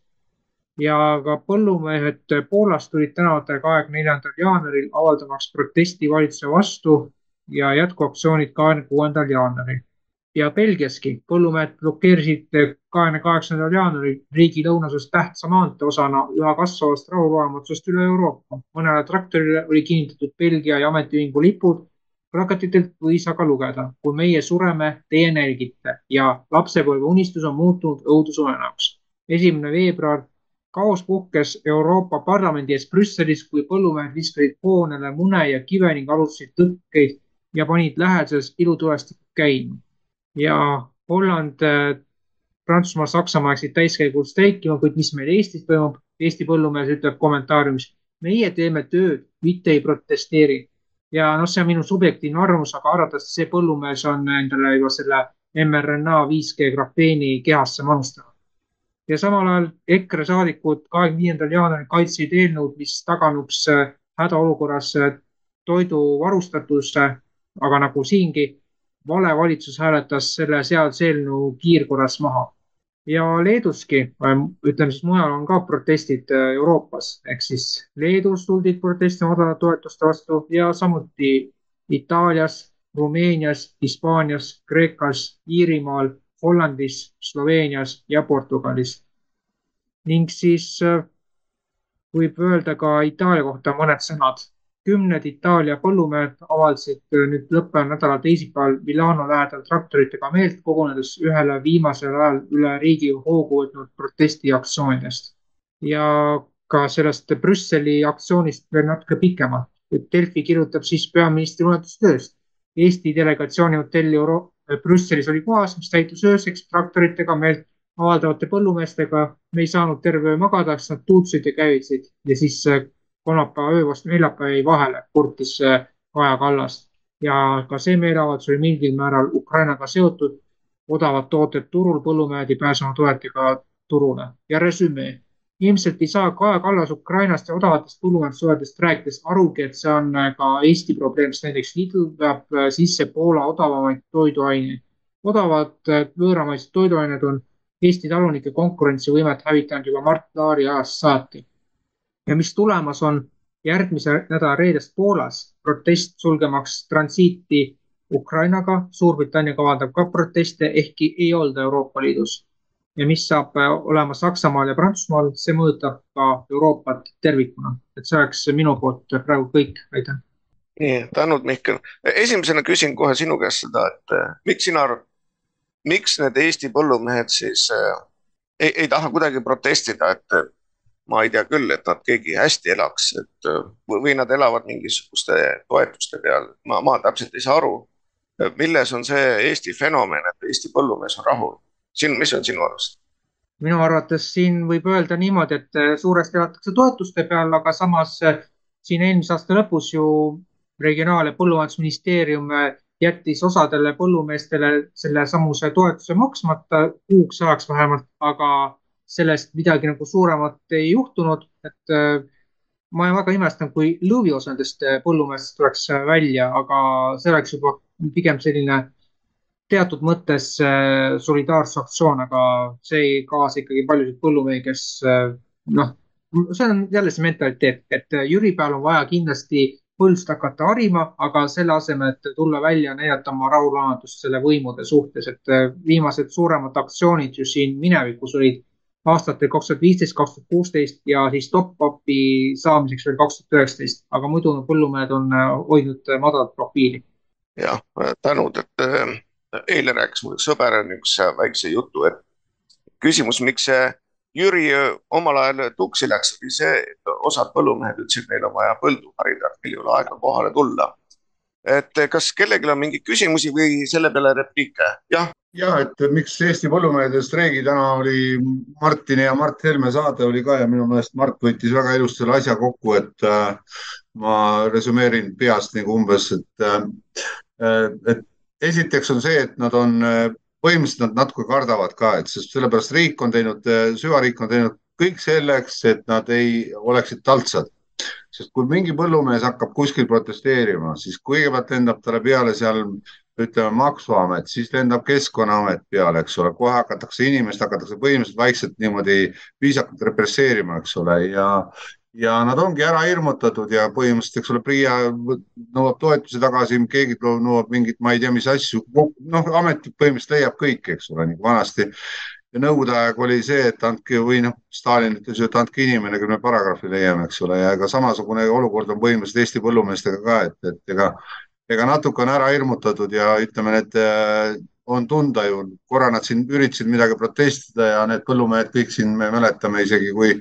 G: ja ka põllumehed Poolast tulid tänavatele kahekümne neljandal jaanuaril avaldamaks protesti valitsuse vastu ja jätkuaktsioonid kahekümne kuuendal jaanuaril. Ja Belgiaski põllumehed blokeerisid kahekümne kaheksandal jaanuaril riigi lõunaosas tähtsa maantee osana üha kasvavast rahulolematust üle Euroopa. mõnele traktorile oli kinnitatud Belgia ja ametiühingu lipud. plakatitelt võis aga lugeda, kui meie sureme, teie nälgite ja lapsepõlve unistus on muutunud õudusunenäoks. esimene veebruar kaos puhkes Euroopa Parlamendi ees Brüsselis, kui põllumehed viskasid hoonele mune ja kive ning alustasid tõkkeid ja panid läheduses ilutulestikku käima ja Holland, äh, Prantsusmaa, Saksamaa läksid täiskäigul streikima, kuid mis meil Eestis toimub, Eesti põllumees ütleb kommentaariumis, meie teeme tööd, mitte ei protesteeri. ja noh, see on minu subjektiivne arvamus, aga arvatavasti see põllumees on endale juba selle mRNA 5G grafeeni kehasse manustanud. ja samal ajal EKRE saadikud kahekümne viiendal jaanuaril kaitsesid eelnõud, mis taganuks äh, hädaolukorras äh, toidu varustatuse, aga nagu siingi vale valitsus hääletas selle seaduseelnõu kiirkorras maha. ja Leeduski, ütleme siis mujal on ka protestid äh, Euroopas ehk siis Leedus tuldi protestima madalate toetuste vastu ja samuti Itaalias, Rumeenias, Hispaanias, Kreekas, Iirimaal, Hollandis, Sloveenias ja Portugalis. ning siis äh, võib öelda ka Itaalia kohta mõned sõnad kümned Itaalia põllumehed avaldasid nüüd lõppenud nädala teisipäeval Milano lähedal traktoritega meelt, kogunedes ühele viimasel ajal üle riigi hoogu võtnud protestiaktsioonidest. ja ka sellest Brüsseli aktsioonist veel natuke pikemalt. Delfi kirjutab siis peaministri unetustööst. Eesti delegatsiooni hotell Euro Brüsselis oli kohas, mis täitus ööseks traktoritega meelt avaldavate põllumeestega. me ei saanud terve öö magada, sest nad tuutsid ja käivitasid ja siis kolmapäeva öö vastu neljapäeva jäi vahele, kurtis Kaja Kallas. ja ka see meeleavaldus oli mingil määral Ukrainaga seotud. odavad tooted turul, põllumehed ei pääse oma toetega turule ja resümee. ilmselt ei saa Kaja Kallas Ukrainast ja odavatest põllumajandustoodetest rääkides arugi, et see on ka Eesti probleem, sest näiteks Lidl veab sisse Poola odavamaid toiduaineid. odavad võõramaised toiduained on Eesti talunike konkurentsivõimet hävitanud juba Mart Laari ajast saati ja mis tulemas on järgmise nädala reedest Poolas protest sulgemaks transiiti Ukrainaga. Suurbritannia kavandab ka proteste, ehkki ei olda Euroopa Liidus. ja mis saab äh, olema Saksamaal ja Prantsusmaal, see mõjutab ka Euroopat tervikuna. et see oleks minu poolt praegu kõik, aitäh.
A: nii, tänud, Mihkel. esimesena küsin kohe sinu käest seda, et äh, miks sina arvad, miks need Eesti põllumehed siis äh, ei, ei taha kuidagi protestida, et ma ei tea küll, et nad keegi hästi elaks, et või nad elavad mingisuguste toetuste peal, ma, ma täpselt ei saa aru. milles on see Eesti fenomen, et Eesti põllumees on rahul? siin, mis on sinu arust?
G: minu arvates siin võib öelda niimoodi, et suuresti elatakse toetuste peal, aga samas siin eelmise aasta lõpus ju Regionaal- ja Põllumajandusministeerium jättis osadele põllumeestele selle samuse toetuse maksmata kuuks ajaks vähemalt, aga sellest midagi nagu suuremat ei juhtunud, et äh, ma väga imestan, kui lõviosa nendest äh, põllumeestest tuleks äh, välja, aga see oleks juba pigem selline teatud mõttes solidaarsusaktsioon, aga see ei kaasa ikkagi paljusid põllumehi, kes noh, see on jälle see mentaliteet, et Jüri peal on vaja kindlasti põldust hakata harima, aga selle asemel, et tulla välja ja näidata oma rahulolematust selle võimude suhtes, et viimased suuremad aktsioonid ju siin minevikus olid aastatel kaks tuhat viisteist, kaks tuhat kuusteist ja siis top-up'i saamiseks veel kaks tuhat üheksateist, aga muidu põllumehed on äh, hoidnud äh, madalat profiili.
A: jah, tänud, et äh, eile rääkis mul sõber niisuguse väikse jutu, et küsimus, miks see Jüri omal ajal tuksi läks, oli see, et osad põllumehed ütlesid, neil on vaja põldu harida, neil ei ole aega kohale tulla. et kas kellelgi on mingeid küsimusi või selle peale repliike? jah,
C: ja et miks Eesti põllumehed ei streigi, täna oli Martini ja Mart Helme saade oli ka ja minu meelest Mart võttis väga ilusti selle asja kokku, et äh, ma resümeerin peast nagu umbes, et äh,, et esiteks on see, et nad on äh, põhimõtteliselt nad natuke kardavad ka, et sest sellepärast riik on teinud, äh, süvariik on teinud kõik selleks, et nad ei oleksid taltsad. Sest kui mingi põllumees hakkab kuskil protesteerima, siis kõigepealt lendab talle peale seal ütleme Maksuamet, siis lendab Keskkonnaamet peale, eks ole, kohe hakatakse inimest hakatakse põhimõtteliselt vaikselt niimoodi viisakalt represseerima, eks ole, ja ja nad ongi ära hirmutatud ja põhimõtteliselt, eks ole, PRIA nõuab toetusi tagasi, keegi nõuab mingit, ma ei tea, mis asju, noh, amet põhimõtteliselt leiab kõik, eks ole, nagu vanasti. ja nõukogude aeg oli see, et andke või noh, Stalin ütles ju, et andke inimene, küll me paragrahvi leiame, eks ole, ja ega samasugune olukord on põhimõtteliselt Eesti põllumeestega ka, et, et ega, ega natuke on ära hirmutatud ja ütleme, need äh, on tunda ju, korra nad siin üritasid midagi protestida ja need põllumehed kõik siin, me mäletame isegi, kui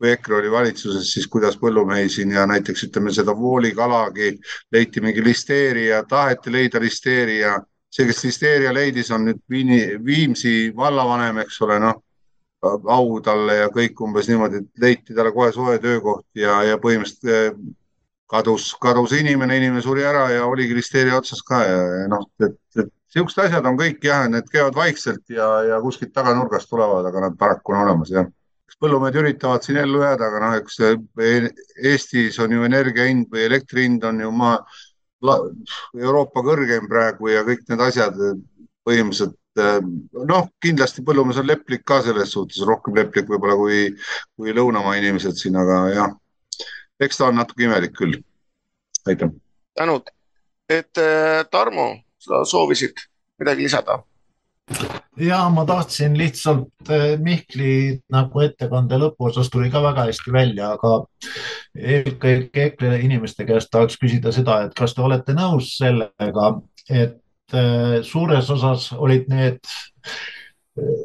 C: kui EKRE oli valitsuses, siis kuidas põllumehi siin ja näiteks ütleme seda voolikalagi leiti mingi listeeria, taheti leida listeeria. see, kes listeeria leidis, on nüüd Viini, Viimsi vallavanem, eks ole, noh au talle ja kõik umbes niimoodi, et leiti talle kohe soe töökoht ja, ja põhimõtteliselt eh, kadus, kadus inimene, inimene suri ära ja oligi listeeria otsas ka ja, ja noh, et, et siuksed asjad on kõik jah, need käivad vaikselt ja, ja kuskilt taganurgast tulevad, aga nad paraku on olemas jah. Põllumehed üritavad siin ellu jääda, aga noh, eks Eestis on ju energia hind või elektri hind on ju maa, Euroopa kõrgeim praegu ja kõik need asjad põhimõtteliselt noh, kindlasti põllumees on leplik ka selles suhtes, rohkem leplik võib-olla kui, kui lõunamaa inimesed siin, aga jah, eks ta on natuke imelik küll. aitäh.
A: tänud, et Tarmo, sa soovisid midagi lisada?
F: ja ma tahtsin lihtsalt eh, Mihkli nagu ettekande lõpuosas tuli ka väga hästi välja, aga eelkõige EKRE inimeste käest tahaks küsida seda, et kas te olete nõus sellega, et eh, suures osas olid need eh,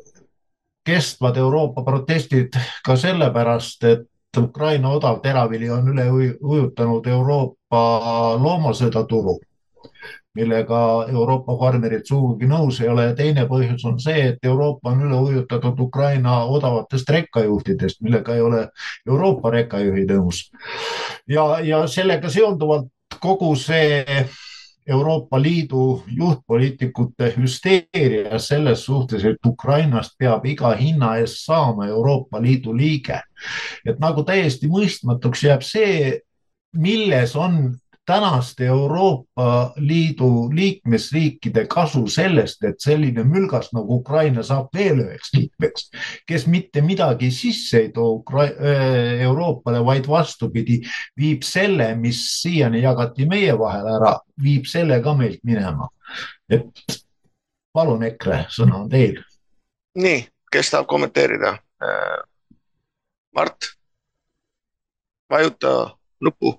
F: kestvad Euroopa protestid ka sellepärast, et Ukraina odav teravili on üle ujutanud Euroopa loomasöödaturu millega Euroopa farmerid sugugi nõus ei ole ja teine põhjus on see, et Euroopa on üle ujutatud Ukraina odavatest rekkajuhtidest, millega ei ole Euroopa rekkajuhid nõus. ja, ja sellega seonduvalt kogu see Euroopa Liidu juhtpoliitikute hüsteeria selles suhtes, et Ukrainast peab iga hinna eest saama Euroopa Liidu liige. et nagu täiesti mõistmatuks jääb see, milles on tänaste Euroopa Liidu liikmesriikide kasu sellest, et selline mülgas nagu Ukraina saab veel üheks liikmeks, kes mitte midagi sisse ei too Ukra äh, Euroopale, vaid vastupidi, viib selle, mis siiani jagati meie vahel ära, viib selle ka meilt minema. et palun, EKRE, sõna on teil.
A: nii, kes tahab kommenteerida? Äh, Mart, vajuta nuppu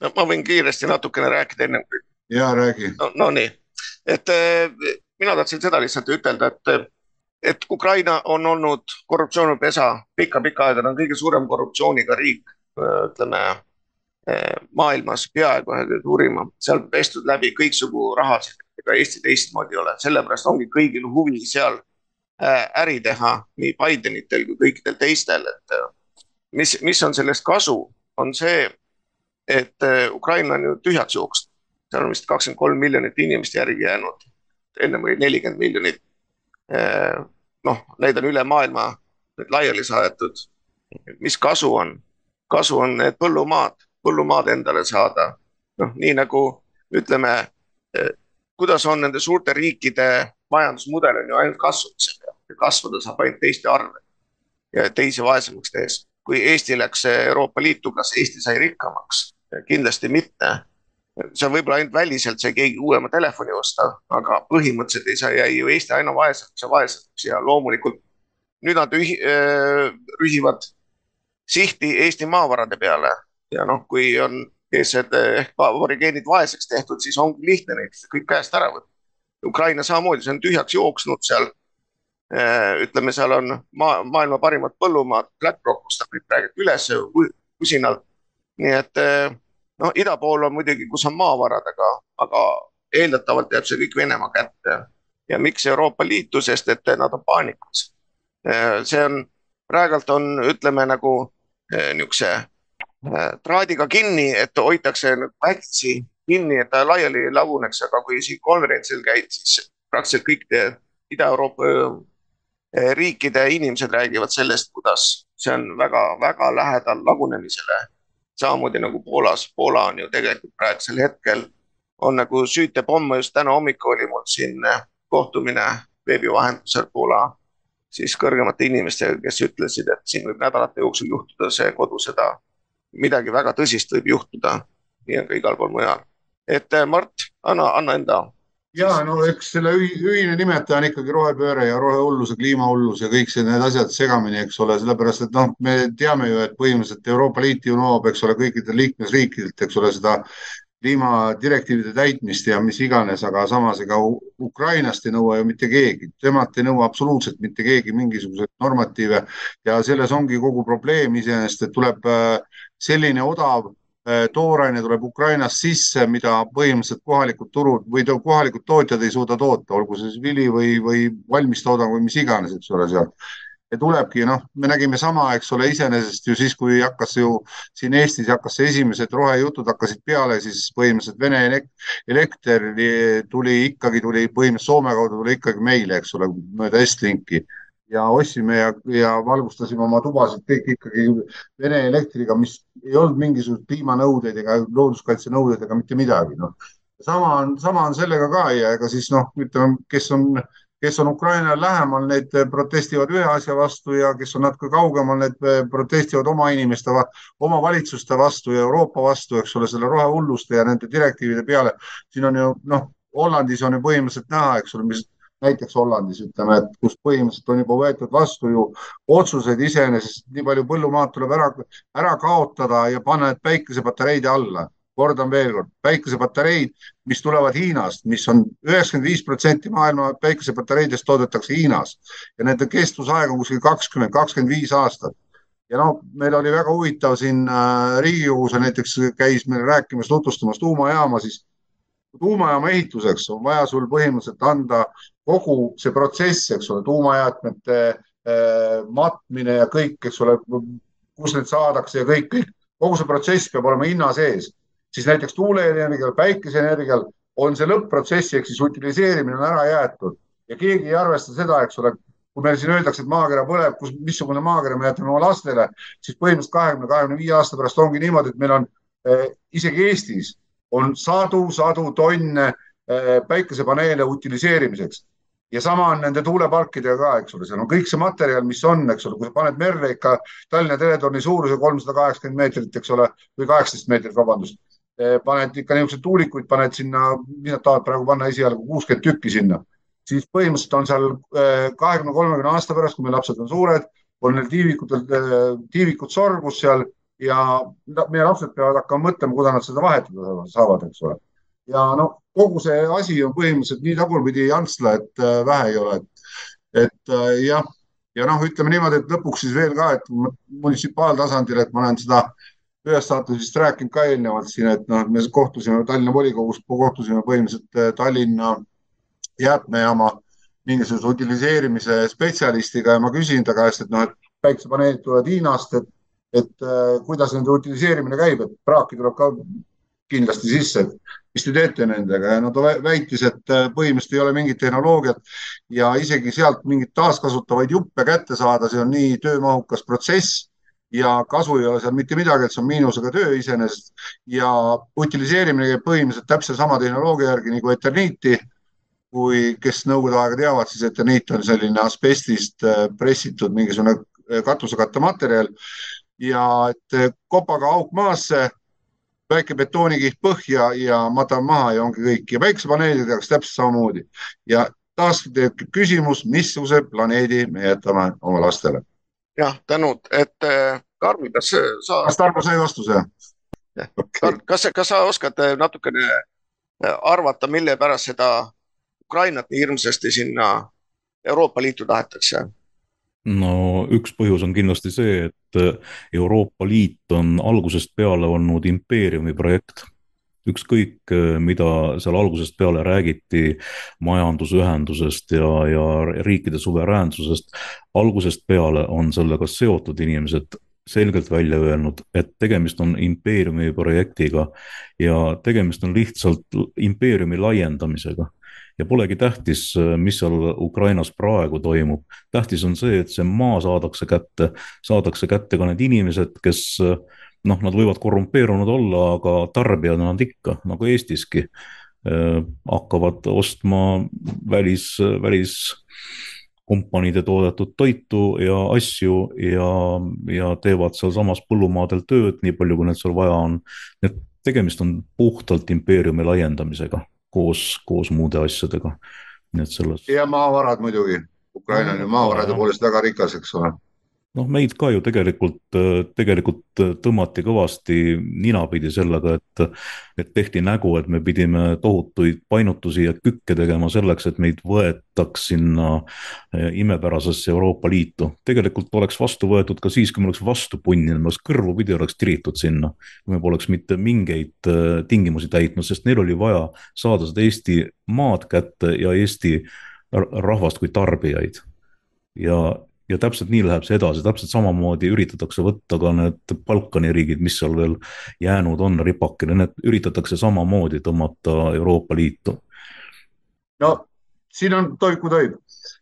A: no ma võin kiiresti natukene rääkida ennem kui.
C: ja räägi.
A: no, no nii, et eh, mina tahtsin seda lihtsalt ütelda, et, et Ukraina on olnud korruptsioonipesa pikka-pikka aega, ta on kõige suurem korruptsiooniga riik, ütleme eh, maailmas peaaegu ühe kõige suurima, seal pestud läbi kõiksugu rahasid, ega Eesti teistmoodi ei ole, sellepärast ongi kõigil huvi seal eh, äri teha, nii Bidenitel kui kõikidel teistel, et mis, mis on sellest kasu, on see, et äh, Ukraina on ju tühjaks jooksnud, seal on vist kakskümmend kolm miljonit inimest järgi jäänud, ennem oli nelikümmend miljonit. Äh, noh, neid on üle maailma laiali saadetud. mis kasu on? kasu on need põllumaad, põllumaad endale saada. noh, nii nagu ütleme, äh, kuidas on nende suurte riikide majandusmudel on ju ainult kasvamise peal ja kasvada saab ainult teiste arvel ja teisi vaesemaks tehes. kui Eesti läks Euroopa Liitu, kas Eesti sai rikkamaks? Kindlasti mitte. see on võib-olla ainult väliselt sai keegi uuema telefoni osta, aga põhimõtteliselt ei saa, jäi ju Eesti aina vaesemaks ja vaesemaks ja loomulikult nüüd nad ühi, rühivad sihti Eesti maavarade peale ja noh, kui on eestsed ehk aborigeenid vaeseks tehtud, siis ongi lihtne neid kõik käest ära võtta. Ukraina samamoodi, see on tühjaks jooksnud seal. ütleme, seal on maa, maailma parimad põllumaad, BlackRock ostab kõik praegu üles usinalt nii et eh, noh, ida pool on muidugi, kus on maavarad, aga, aga eeldatavalt jääb see kõik Venemaa kätte. ja miks Euroopa Liitu, sest et nad on paanikas. Eh, see on, praegult on, ütleme nagu eh, niisuguse traadiga kinni, et hoitakse pätsi kinni, et ta laiali laguneks, aga kui siin konverentsil käid, siis praktiliselt kõik Ida-Euroopa riikide inimesed räägivad sellest, kuidas see on väga-väga lähedal lagunemisele samamoodi nagu Poolas, Poola on ju tegelikult praegusel hetkel on nagu süütepomm, just täna hommikul oli mul siin kohtumine veebi vahendusel Poola siis kõrgemate inimestega, kes ütlesid, et siin võib nädalate jooksul juhtuda see kodusõda. midagi väga tõsist võib juhtuda, nii on ka igal pool mujal. et Mart, anna, anna enda
C: ja no eks selle ühine nimetaja on ikkagi rohepööre ja rohehullus ja kliimahullus ja kõik need asjad segamini, eks ole, sellepärast et noh, me teame ju, et põhimõtteliselt Euroopa Liit ju nõuab, eks ole, kõikidelt liikmesriikidelt, eks ole, seda kliimadirektiivide täitmist ja mis iganes, aga samas ega Ukrainast ei nõua ju mitte keegi, temalt ei nõua absoluutselt mitte keegi mingisuguseid normatiive ja selles ongi kogu probleem iseenesest, et tuleb äh, selline odav tooraine tuleb Ukrainast sisse, mida põhimõtteliselt kohalikud turud või kohalikud tootjad ei suuda toota, olgu see siis vili või, või valmistoodang või mis iganes, eks ole, sealt. ja tulebki, noh, me nägime sama, eks ole, iseenesest ju siis, kui hakkas ju siin Eestis hakkas esimesed rohejutud hakkasid peale, siis põhimõtteliselt Vene elekter tuli ikkagi, tuli põhimõtteliselt Soome kaudu tuli ikkagi meile, eks ole, mööda Estlinki ja ostsime ja, ja valgustasime oma tubasid kõik ikkagi Vene elektriga, mis ei olnud mingisuguseid kliimanõudeid ega looduskaitsenõudeid ega mitte midagi, noh. sama on, sama on sellega ka ja ega siis noh, ütleme, kes on, kes on Ukrainale lähemal, need protestivad ühe asja vastu ja kes on natuke kaugemal, need protestivad oma inimeste, oma valitsuste vastu ja Euroopa vastu, eks ole, selle rohehulluste ja nende direktiivide peale. siin on ju noh, Hollandis on ju põhimõtteliselt näha, eks ole, mis näiteks Hollandis ütleme, et kus põhimõtteliselt on juba võetud vastu ju otsused iseenesest, nii palju põllumaad tuleb ära, ära kaotada ja panna need päikesepatareide alla. kordan veel kord, päikesepatareid, mis tulevad Hiinast, mis on üheksakümmend viis protsenti maailma päikesepatareidest toodetakse Hiinas ja nende kestvusaeg on kuskil kakskümmend, kakskümmend viis aastat ja noh, meil oli väga huvitav siin äh, Riigikogus näiteks käis meil rääkimas, tutvustamas tuumajaama, siis tuumajaama ehituseks on vaja sul põhimõtteliselt anda kogu see protsess, eks ole, tuumajäätmete eh, matmine ja kõik, eks ole, kus need saadakse ja kõik, kõik, kogu see protsess peab olema hinna sees. siis näiteks tuuleenergial, päikeseenergial on see lõpp-protsess ehk siis utiliseerimine on ära jäetud ja keegi ei arvesta seda, eks ole, kui meil siin öeldakse, et maakera põleb, kus, missugune maakera me jätame oma lastele, siis põhimõtteliselt kahekümne, kahekümne viie aasta pärast ongi niimoodi, et meil on eh, isegi Eestis on sadu-sadu tonne äh, päikesepaneele utiliseerimiseks. Ja sama on nende tuuleparkidega ka, eks ole, seal on kõik see materjal, mis on, eks ole, kui sa paned merre ikka Tallinna teletorni suuruse kolmsada kaheksakümmend meetrit, eks ole, või kaheksateist meetrit, vabandust. Äh, paned ikka niisuguseid tuulikuid, paned sinna, mis nad tahavad praegu panna esialgu kuuskümmend tükki sinna, siis põhimõtteliselt on seal äh, kahekümne, kolmekümne aasta pärast, kui meil lapsed on suured, on neil tiivikutel, tiivikud sorgus seal ja meie lapsed peavad hakkama mõtlema, kuidas nad seda vahetada saavad, eks ole. ja noh, kogu see asi on põhimõtteliselt nii tagurpidi Jantsla, et äh, vähe ei ole. et äh, jah, ja noh, ütleme niimoodi, et lõpuks siis veel ka, et munitsipaaltasandil, et ma olen seda ühest saatusest rääkinud ka eelnevalt siin, et noh, me kohtusime Tallinna volikogus, kohtusime põhimõtteliselt äh, Tallinna jäätmejaama mingisuguse utiliseerimise spetsialistiga ja ma küsin ta käest, et noh, et päiksepaneelid tulevad Hiinast, et et äh, kuidas nende utiliseerimine käib, et praaki tuleb ka kindlasti sisse, et mis te teete nendega? Ja no ta väitis, et äh, põhimõtteliselt ei ole mingit tehnoloogiat ja isegi sealt mingeid taaskasutavaid juppe kätte saada, see on nii töömahukas protsess ja kasu ei ole seal mitte midagi, et see on miinusega töö iseenesest. Ja utiliseerimine käib põhimõtteliselt täpselt sama tehnoloogia järgi nagu Eterniiti. kui, kes nõukogude aega teavad, siis Eterniit on selline asbestist äh, pressitud mingisugune katusekattematerjal. Ja et kopaga auk maasse, väike betoonikiht põhja ja matan maha ja ongi kõik ja päiksepaneelidega täpselt samamoodi. ja taas tekib küsimus, missuguse planeedi me jätame oma lastele.
A: jah, tänud, et eh, Karmi, kas sa.
C: kas Tarmo sai vastuse?
A: Okay. kas, kas sa oskad eh, natukene arvata, mille pärast seda Ukrainat nii hirmsasti sinna Euroopa Liitu tahetakse?
B: No üks põhjus on kindlasti see, et Euroopa Liit on algusest peale olnud impeeriumi projekt. ükskõik, mida seal algusest peale räägiti majandusühendusest ja, ja riikide suveräänsusest, algusest peale on sellega seotud inimesed selgelt välja öelnud, et tegemist on impeeriumi projektiga ja tegemist on lihtsalt impeeriumi laiendamisega ja polegi tähtis, mis seal Ukrainas praegu toimub. tähtis on see, et see maa saadakse kätte, saadakse kätte ka need inimesed, kes noh, nad võivad korrumpeerunud olla, aga tarbijad nad ikka, nagu Eestiski äh, hakkavad ostma välis, välis kompaniide toodetud toitu ja asju ja, ja teevad sealsamas põllumaadel tööd, nii palju, kui neil seal vaja on. et tegemist on puhtalt impeeriumi laiendamisega koos, koos muude asjadega. nii et selles.
C: ja maavarad muidugi, Ukraina on ju maavarade poolest väga rikas, eks ole
B: noh, meid ka ju tegelikult, tegelikult tõmmati kõvasti ninapidi sellega, et, et tehti nägu, et me pidime tohutuid painutusi ja kükke tegema selleks, et meid võetaks sinna eh, imepärasesse Euroopa Liitu. tegelikult oleks vastu võetud ka siis, kui me oleks vastu punninud, me oleks kõrvupidi oleks tiritud sinna. kui me poleks mitte mingeid tingimusi täitnud, sest neil oli vaja saada seda Eesti maad kätte ja Eesti rahvast kui tarbijaid ja ja täpselt nii läheb see edasi, täpselt samamoodi üritatakse võtta ka need Balkani riigid, mis seal veel jäänud on ripakile, need üritatakse samamoodi tõmmata Euroopa Liitu.
C: no siin on tohib kui tohib,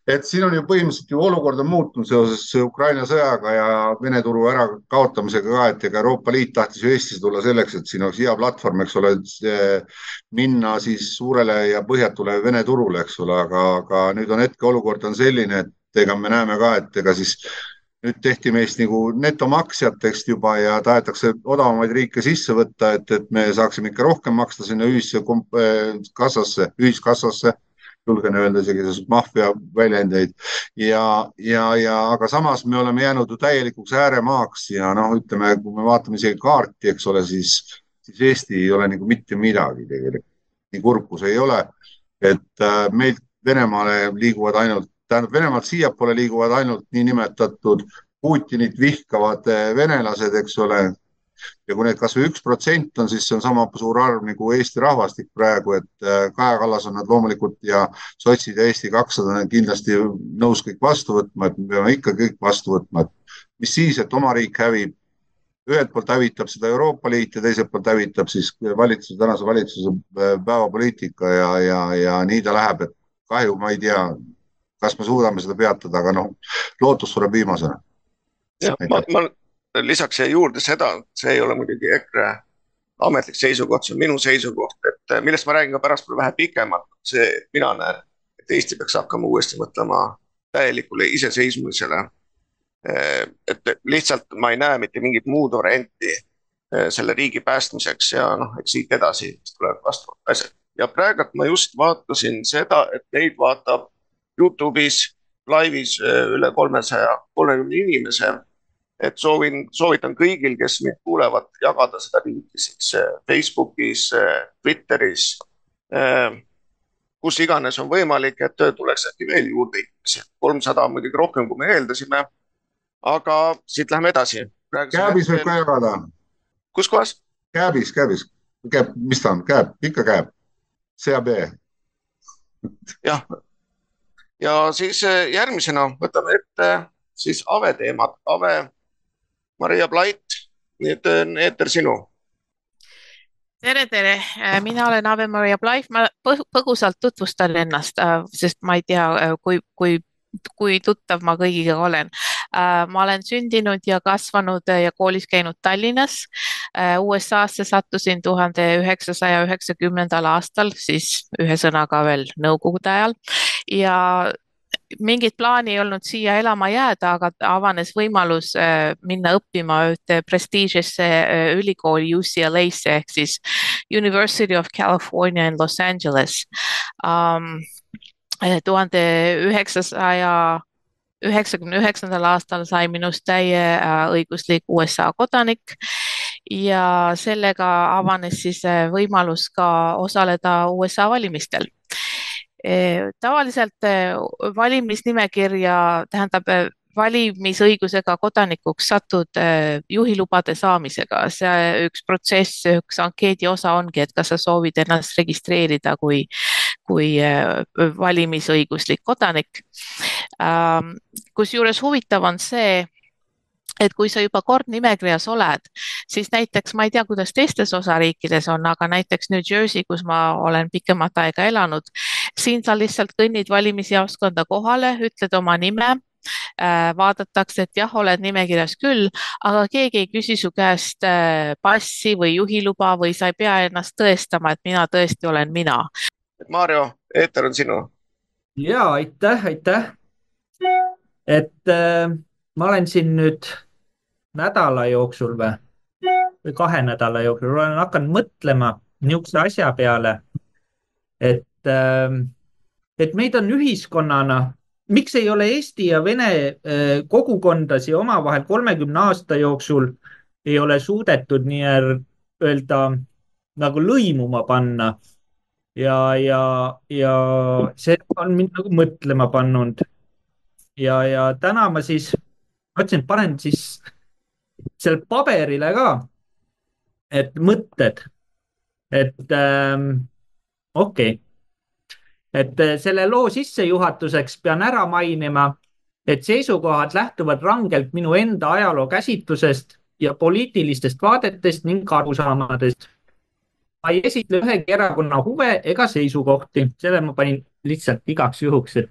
C: et siin on ju põhimõtteliselt ju olukord on muutunud seoses Ukraina sõjaga ja Vene turu ärakaotamisega ka, et ega Euroopa Liit tahtis ju Eestisse tulla selleks, et siin oleks hea platvorm, eks ole, minna siis suurele ja põhjatule Vene turule, eks ole, aga, aga nüüd on hetkeolukord on selline, et ega me näeme ka, et ega siis nüüd tehti meist nagu netomaksjateks juba ja tahetakse odavamaid riike sisse võtta, et, et me saaksime ikka rohkem maksta sinna ühisse äh, kassasse, ühiskassasse julgen öelda isegi maffia väljendeid ja, ja, ja aga samas me oleme jäänud ju täielikuks ääremaaks ja noh, ütleme, kui me vaatame isegi kaarti, eks ole, siis, siis Eesti ei ole nagu mitte midagi tegelikult. nii kurb kui see ei ole, et äh, meilt Venemaale liiguvad ainult tähendab Venemaalt siiapoole liiguvad ainult niinimetatud Putinit vihkavad eh, venelased, eks ole. ja kui need kasvõi üks protsent on, siis see on sama suur arv nagu Eesti rahvastik praegu, et eh, Kaja Kallas on nad loomulikult ja sotsid ja Eesti kakssada on kindlasti nõus kõik vastu võtma, et me peame ikka kõik vastu võtma, et mis siis, et oma riik hävib? Ühelt poolt hävitab seda Euroopa Liit ja teiselt poolt hävitab siis valitsuse, tänase valitsuse eh, päevapoliitika ja, ja, ja nii ta läheb, et kahju, ma ei tea, kas me suudame seda peatada, aga noh, lootus sureb viimasena.
A: jah, ma, ma lisaks siia juurde seda, see ei ole muidugi EKRE ametlik seisukoht, see on minu seisukoht, et millest ma räägin ka pärastpoole vähe pikemalt, see, et mina näen, et Eesti peaks hakkama uuesti mõtlema täielikule iseseisvumisele. et lihtsalt ma ei näe mitte mingit muud varianti eh, selle riigi päästmiseks ja noh, eks siit edasi tulevad vastavad asjad. ja praegult ma just vaatasin seda, et neid vaatab Youtube'is laivis äh, üle kolmesaja kolmekümne inimese. et soovin, soovitan kõigil, kes mind kuulevad, jagada seda linki siis äh, Facebookis, äh, Twitteris, kus iganes on võimalik, et tuleks äkki veel juurde inimesi. kolmsada on muidugi rohkem, kui me eeldasime. aga siit lähme edasi.
C: Kääbis võib ka jagada.
A: kus kohas?
C: Kääbis, Kääbis, Kääb, mis ta on, Kääb, ikka Kääb, CAB.
A: jah ja siis eh, järgmisena võtame ette siis Ave teemad. Ave, Maria Plait, nüüd on eeter sinu.
E: tere, tere, äh, mina olen Ave-Maria Plait, ma põgusalt tutvustan ennast, sest ma ei tea, kui, kui kui tuttav ma kõigiga olen. ma olen sündinud ja kasvanud ja koolis käinud Tallinnas. USA-sse sattusin tuhande üheksasaja üheksakümnendal aastal, siis ühesõnaga veel nõukogude ajal ja mingit plaani ei olnud siia elama jääda, aga avanes võimalus äh, minna õppima ühte prestiižisse äh, ülikooli UCLA-sse ehk siis University of California in Los Angeles. Um, tuhande üheksasaja üheksakümne üheksandal aastal sai minust täieõiguslik USA kodanik ja sellega avanes siis võimalus ka osaleda USA valimistel tavaliselt eh, valimisnimekirja, tähendab eh, valimisõigusega kodanikuks satud juhilubade saamisega. see üks protsess, üks ankeedi osa ongi, et kas sa soovid ennast registreerida kui, kui valimisõiguslik kodanik. Kusjuures huvitav on see, et kui sa juba kord nimekirjas oled, siis näiteks ma ei tea, kuidas teistes osariikides on, aga näiteks New Jersey, kus ma olen pikemat aega elanud, siin sa lihtsalt kõnnid valimisjaoskonda kohale, ütled oma nime äh, vaadatakse, et jah, oled nimekirjas küll, aga keegi ei küsi su käest äh, passi või juhiluba või sa ei pea ennast tõestama, et mina tõesti olen mina.
A: Mario, eeter on sinu.
D: ja aitäh, aitäh et äh, ma olen siin nüüd nädala jooksul või, või kahe nädala jooksul olen hakanud mõtlema niisuguse asja peale, et et meid on ühiskonnana, miks ei ole Eesti ja Vene äh, kogukondasid omavahel kolmekümne aasta jooksul ei ole suudetud nii-öelda nagu lõimuma panna? Ja, ja, ja see on mind nagu mõtlema pannud. ja, ja täna ma siis mõtlesin, et panen siis seal paberile ka, et mõtted, et ähm, okei. okay et äh, selle loo sissejuhatuseks pean ära mainima, et seisukohad lähtuvad rangelt minu enda ajaloo käsitlusest ja poliitilistest vaadetest ning arusaamadest. ma ei esitle ühegi erakonna huve ega seisukohti, selle ma panin lihtsalt igaks juhuks, et,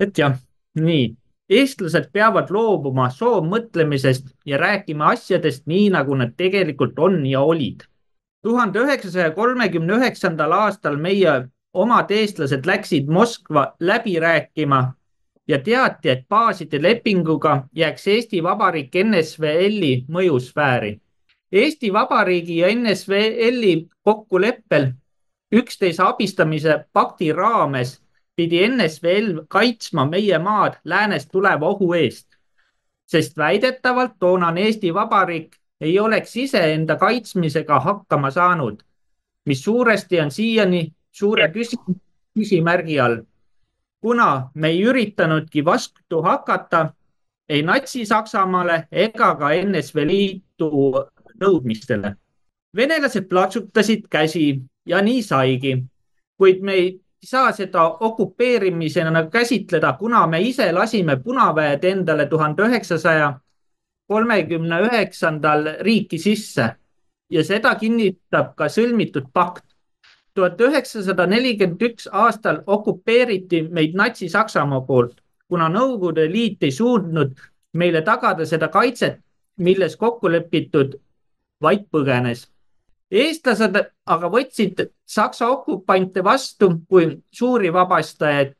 D: et jah, nii. eestlased peavad loobuma soovmõtlemisest ja rääkima asjadest nii, nagu nad tegelikult on ja olid. tuhande üheksasaja kolmekümne üheksandal aastal meie omad eestlased läksid Moskva läbi rääkima ja teati, et baaside lepinguga jääks Eesti Vabariik NSVL-i mõjusfääri. Eesti Vabariigi ja NSVL-i kokkuleppel üksteise abistamise pakti raames pidi NSVL kaitsma meie maad läänest tuleva ohu eest, sest väidetavalt toonane Eesti Vabariik ei oleks iseenda kaitsmisega hakkama saanud, mis suuresti on siiani suure küsim küsimärgi all. kuna me ei üritanudki vastu hakata ei Natsi-Saksamaale ega ka NSV Liidu nõudmistele. venelased plaksutasid käsi ja nii saigi, kuid me ei saa seda okupeerimisena käsitleda, kuna me ise lasime punaväed endale tuhande üheksasaja kolmekümne üheksandal riiki sisse ja seda kinnitab ka sõlmitud pakt tuhat üheksasada nelikümmend üks aastal okupeeriti meid Natsi-Saksamaa poolt, kuna Nõukogude Liit ei suutnud meile tagada seda kaitset, milles kokku lepitud, vaid põgenes. eestlased aga võtsid Saksa okupante vastu kui suuri vabastajaid,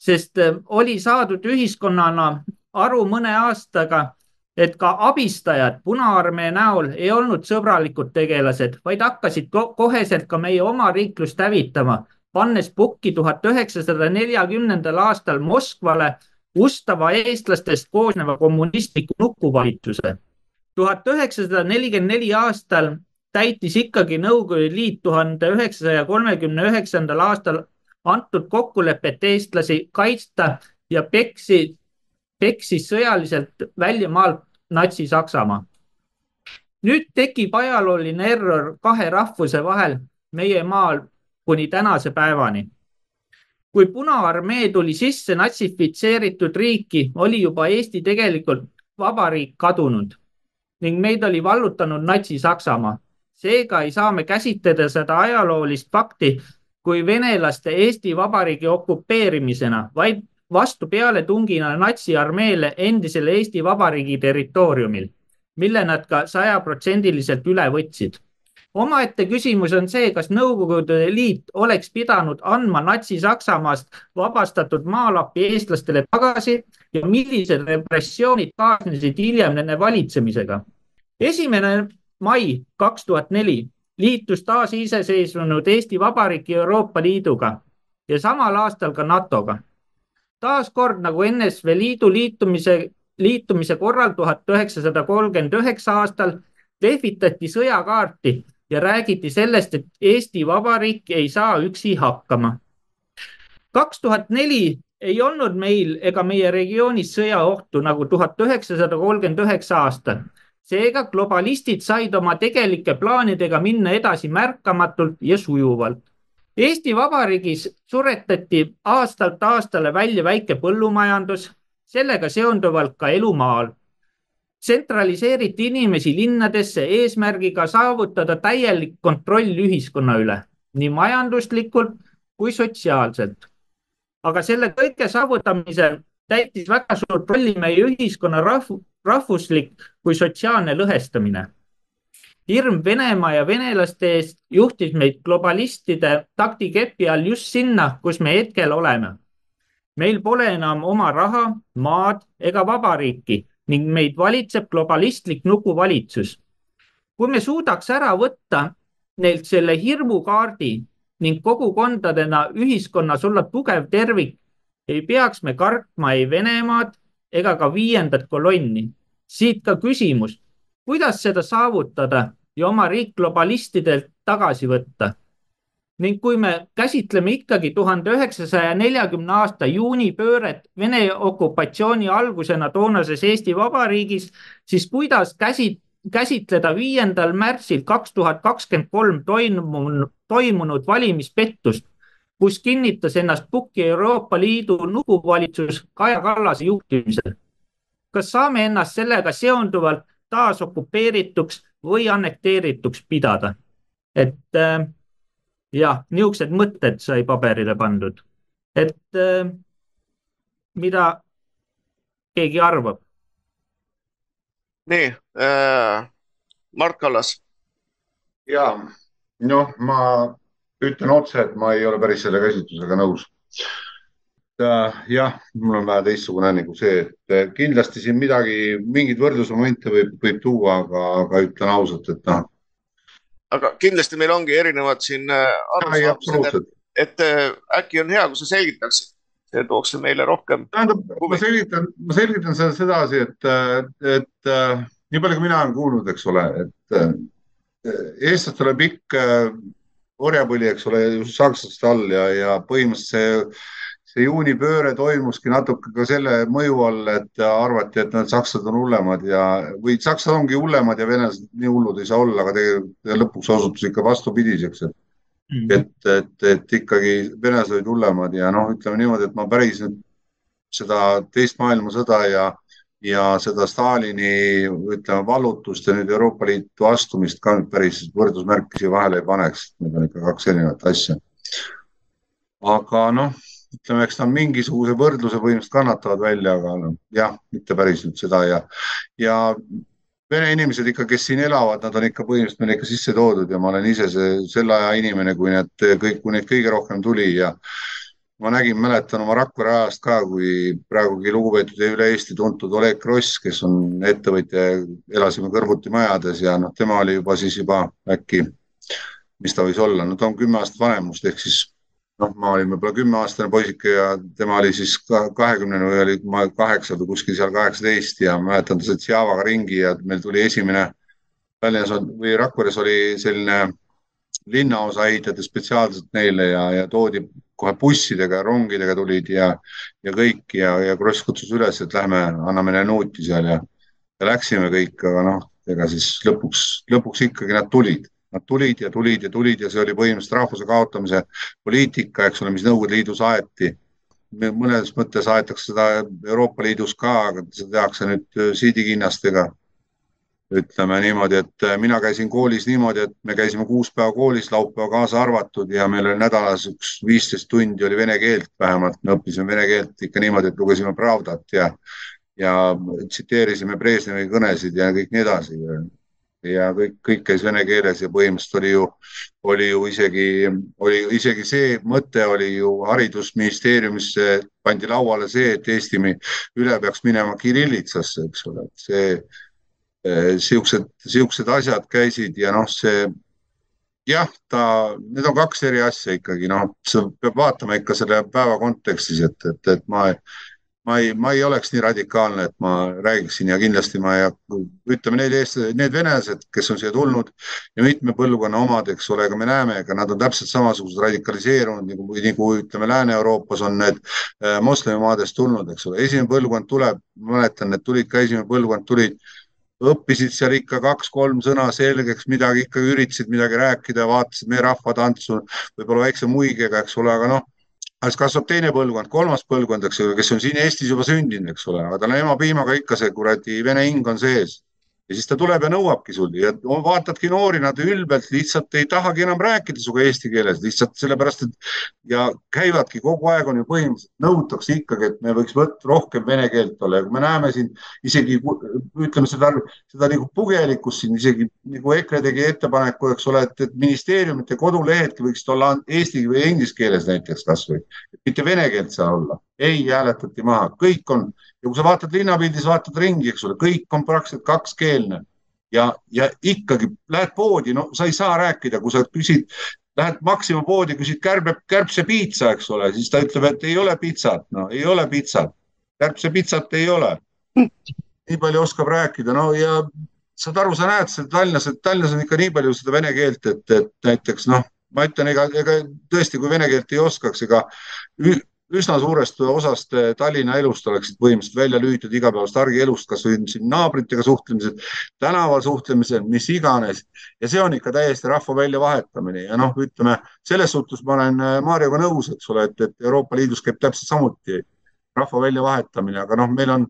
D: sest oli saadud ühiskonnana aru mõne aastaga et ka abistajad Punaarmee näol ei olnud sõbralikud tegelased, vaid hakkasid koheselt ka meie oma riiklust hävitama, pannes pukki tuhat üheksasada neljakümnendal aastal Moskvale ustava eestlastest koosneva kommunistliku nukuvalitsuse. tuhat üheksasada nelikümmend neli aastal täitis ikkagi Nõukogude Liit tuhande üheksasaja kolmekümne üheksandal aastal antud kokkulepet eestlasi kaitsta ja peksi, peksis sõjaliselt väljamaalt Natsi-Saksamaa. nüüd tekib ajalooline error kahe rahvuse vahel meie maal kuni tänase päevani. kui Punaarmee tuli sisse natsifitseeritud riiki, oli juba Eesti tegelikult vabariik kadunud ning meid oli vallutanud Natsi-Saksamaa. seega ei saa me käsitleda seda ajaloolist fakti kui venelaste Eesti Vabariigi okupeerimisena, vaid vastu pealetungina natsiarmeele endisele Eesti Vabariigi territooriumil, mille nad ka sajaprotsendiliselt üle võtsid. omaette küsimus on see, kas Nõukogude Liit oleks pidanud andma Natsi-Saksamaast vabastatud maalapi eestlastele tagasi ja millised repressioonid kaasnesid hiljem nende valitsemisega. esimene mai kaks tuhat neli liitus taasiseseisvunud Eesti Vabariik Euroopa Liiduga ja samal aastal ka NATO-ga taaskord nagu NSV Liidu liitumise, liitumise korral tuhat üheksasada kolmkümmend üheksa aastal lehvitati sõjakaarti ja räägiti sellest, et Eesti Vabariik ei saa üksi hakkama. kaks tuhat neli ei olnud meil ega meie regioonis sõjaohtu nagu tuhat üheksasada kolmkümmend üheksa aastal. seega globalistid said oma tegelike plaanidega minna edasi märkamatult ja sujuvalt. Eesti Vabariigis suretati aastalt aastale välja väike põllumajandus, sellega seonduvalt ka elu maal. tsentraliseeriti inimesi linnadesse eesmärgiga saavutada täielik kontroll ühiskonna üle, nii majanduslikult kui sotsiaalselt. aga selle kõige saavutamisel täitis väga suurt rolli meie ühiskonna rahv rahvuslik kui sotsiaalne lõhestamine hirm Venemaa ja venelaste eest juhtis meid globalistide taktikepi all just sinna, kus me hetkel oleme. meil pole enam oma raha, maad ega vabariiki ning meid valitseb globalistlik nukuvalitsus. kui me suudaks ära võtta neilt selle hirmukaardi ning kogukondadena ühiskonnas olla tugev tervik, ei peaks me kartma ei Venemaad ega ka viiendat kolonni. siit ka küsimus, kuidas seda saavutada ja oma riik globalistidelt tagasi võtta ning kui me käsitleme ikkagi tuhande üheksasaja neljakümne aasta juunipööret Vene okupatsiooni algusena toonases Eesti Vabariigis, siis kuidas käsi, käsitleda viiendal märtsil kaks tuhat kakskümmend kolm toimunud, toimunud valimispettust, kus kinnitas ennast pukki Euroopa Liidu nukuvalitsus Kaja Kallase juhtimisel. kas saame ennast sellega seonduvalt taas okupeerituks või annekteerituks pidada? et äh, jah, niisugused mõtted sai paberile pandud, et äh, mida keegi arvab?
A: nii äh,, Mart Kallas.
C: ja noh, ma ütlen otse, et ma ei ole päris selle käsitlusega nõus äh,. jah, mul on vähe teistsugune nagu see, et äh, kindlasti siin midagi, mingeid võrdlusmomente võib, võib tuua, aga, aga ütlen ausalt, et noh
A: aga kindlasti meil ongi erinevad siin äh, arusaamised, et äh, äkki on hea, kui sa selgitaksid, see tooks meile rohkem.
C: tähendab, ma selgitan, ma selgitan seda sedasi, et, et nii palju, kui mina olen kuulnud, eks ole, et eestlastel on pikk orjapõli, eks ole, sakslaste all ja, ja põhimõtteliselt see see juunipööre toimuski natuke ka selle mõju all, et arvati, et need sakslased on hullemad ja, või sakslased ongi hullemad ja venelased nii hullud ei saa olla, aga tegelikult lõpuks osutus ikka vastupidiseks, et mm. -hmm. et, et, et ikkagi venelased olid hullemad ja noh, ütleme niimoodi, et ma päris nüüd seda teist maailmasõda ja, ja seda Stalini, ütleme, vallutust ja nüüd Euroopa Liitu astumist ka päris võrdusmärki siia vahele ei paneks. Need on ikka kaks erinevat asja. aga noh ütleme, eks nad mingisuguse võrdluse põhimõtteliselt kannatavad välja, aga noh, jah, mitte päris nüüd seda ja, ja vene inimesed ikka, kes siin elavad, nad on ikka põhimõtteliselt meile ikka sisse toodud ja ma olen ise see selle aja inimene, kui need kõik, kui neid kõige rohkem tuli ja ma nägin, mäletan oma Rakvere ajast ka, kui praegugi lugupeetud ja üle Eesti tuntud Oleg Kross, kes on ettevõtja, elasime kõrvuti majades ja noh, tema oli juba siis juba äkki, mis ta võis olla, no ta on kümme aastat vanem must ehk siis noh, ma olin võib-olla kümneaastane poisike ja tema oli siis kahekümnene või oli ma kaheksa või kuskil seal kaheksateist ja mäletan, ta sõitis Javaga ringi ja meil tuli esimene Tallinnas on, või Rakveres oli selline linnaosa ehitati spetsiaalselt neile ja, ja toodi kohe bussidega ja rongidega tulid ja, ja kõik ja, ja Kross kutsus üles, et lähme anname neile nuuti seal ja, ja läksime kõik, aga noh, ega siis lõpuks, lõpuks ikkagi nad tulid Nad tulid ja tulid ja tulid ja see oli põhimõtteliselt rahvuse kaotamise poliitika, eks ole, mis Nõukogude Liidus aeti. mõnes mõttes aetakse seda Euroopa Liidus ka, aga seda tehakse nüüd äh, siidikinnastega. ütleme niimoodi, et äh, mina käisin koolis niimoodi, et me käisime kuus päeva koolis, laupäeva kaasa arvatud ja meil oli nädalas üks viisteist tundi oli vene keelt vähemalt, me õppisime vene keelt ikka niimoodi, et lugesime Pravdat ja ja tsiteerisime Brežnevi kõnesid ja kõik nii edasi ja kõik, kõik käis vene keeles ja põhimõtteliselt oli ju, oli ju isegi, oli isegi see mõte oli ju haridusministeeriumisse pandi lauale see, et Eesti üle peaks minema kirillitsasse, eks ole, et see eh, siuksed, siuksed asjad käisid ja noh, see jah, ta, need on kaks eri asja ikkagi, noh, sa peab vaatama ikka selle päeva kontekstis, et, et, et ma ma ei, ma ei oleks nii radikaalne, et ma räägiksin ja kindlasti ma ei, ütleme need eestlased, need venelased, kes on siia tulnud ja mitme põlvkonna omad, eks ole, aga me näeme, ega nad on täpselt samasugused radikaliseerunud nagu, nagu ütleme, Lääne-Euroopas on need äh, moslemimaadest tulnud, eks ole, esimene põlvkond tuleb, mäletan, need tulid ka esimene põlvkond tulid õppisid seal ikka kaks-kolm sõna selgeks, midagi ikka üritasid midagi rääkida, vaatasid meie rahvatantsu, võib-olla väikse muigega, eks ole, aga noh siis kasvab teine põlvkond, kolmas põlvkond, eks ole, kes on siin Eestis juba sündinud, eks ole, aga tal on ema piimaga ikka see kuradi vene hing on sees ja siis ta tuleb ja nõuabki sul. Ja vaatadki noori, nad ülbelt lihtsalt ei tahagi enam rääkida sinuga eesti keeles, lihtsalt sellepärast, et ja käivadki kogu aeg on ju põhimõtteliselt nõutakse ikkagi, et me võiks võtta rohkem vene keelt olla. Ja kui me näeme siin isegi ütleme seda, seda nagu pugelikkust siin isegi nagu EKRE tegi ettepaneku, eks ole, et, et ministeeriumite kodulehedki võiksid olla eesti või inglise keeles näiteks kasvõi, mitte vene keelt seal olla ei hääletati maha, kõik on ja kui sa vaatad linnapildis, vaatad ringi, eks ole, kõik on praktiliselt kakskeelne. Ja, ja ikkagi lähed poodi, no sa ei saa rääkida, kui sa küsid, lähed Maxima poodi, küsid kärbe, kärbsepiitsa, eks ole, siis ta ütleb, et ei ole pitsat, no ei ole pitsat, kärbsepitsat ei ole. nii palju oskab rääkida, no ja saad aru, sa näed seda Tallinnas, et Tallinnas on ikka nii palju seda vene keelt, et, et näiteks noh, ma ütlen, ega, ega tõesti, kui vene keelt ei oskaks, ega üsna suurest osast Tallinna elust oleksid põhimõtteliselt välja lüütud igapäevast argielust, kasvõi siin naabritega suhtlemised, tänaval suhtlemised, mis iganes. ja see on ikka täiesti rahva väljavahetamine ja noh, ütleme selles suhtes ma olen Marioga nõus, eks ole, et, et Euroopa Liidus käib täpselt samuti rahva väljavahetamine, aga noh, meil on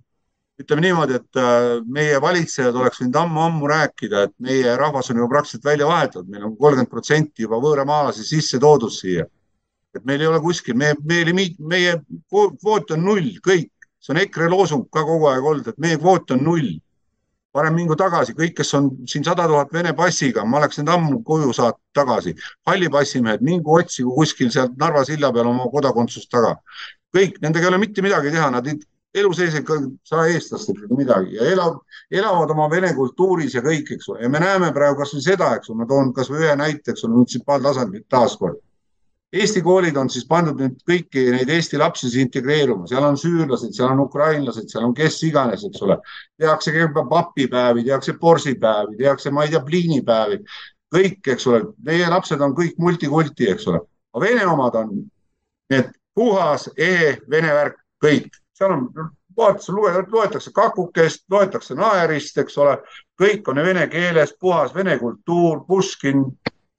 C: ütleme niimoodi, et äh, meie valitsejad oleks võinud ammu-ammu rääkida, et meie rahvas on juba praktiliselt välja vahetatud, meil on kolmkümmend protsenti juba võõramaalasi sisse toodud siia. Et meil ei ole kuskil, me, meil ei, meie kvoot on null, kõik, see on EKRE loosung ka kogu aeg olnud, et meie kvoot on null. parem mingu tagasi, kõik, kes on siin sada tuhat Vene passiga, ma oleks need ammu koju saatnud tagasi. hallipassimehed, mingu otsigu kuskil sealt Narva silla peal oma kodakondsust taga. kõik, nendega ei ole mitte midagi teha, nad elu sees ei saa eestlastelt midagi ja elavad, elavad oma vene kultuuris ja kõik, eks ole, ja me näeme praegu kasvõi seda, eks ole, ma toon kasvõi ühe näite, eks ole, munitsipaaltasandil taaskord. Eesti koolid on siis pandud nüüd kõiki neid Eesti lapsi siis integreeruma, seal on süürlased, seal on ukrainlased, seal on kes iganes, eks ole. tehakse papipäevi, tehakse porsipäevi, tehakse, ma ei tea, pliinipäevi, kõik, eks ole, meie lapsed on kõik multikulti, eks ole, aga vene omad on need puhas, ehe vene värk, kõik. Seal on, vaatasin, loetakse kakukest, loetakse naerist, eks ole, kõik on vene keeles, puhas vene kultuur, Puškin,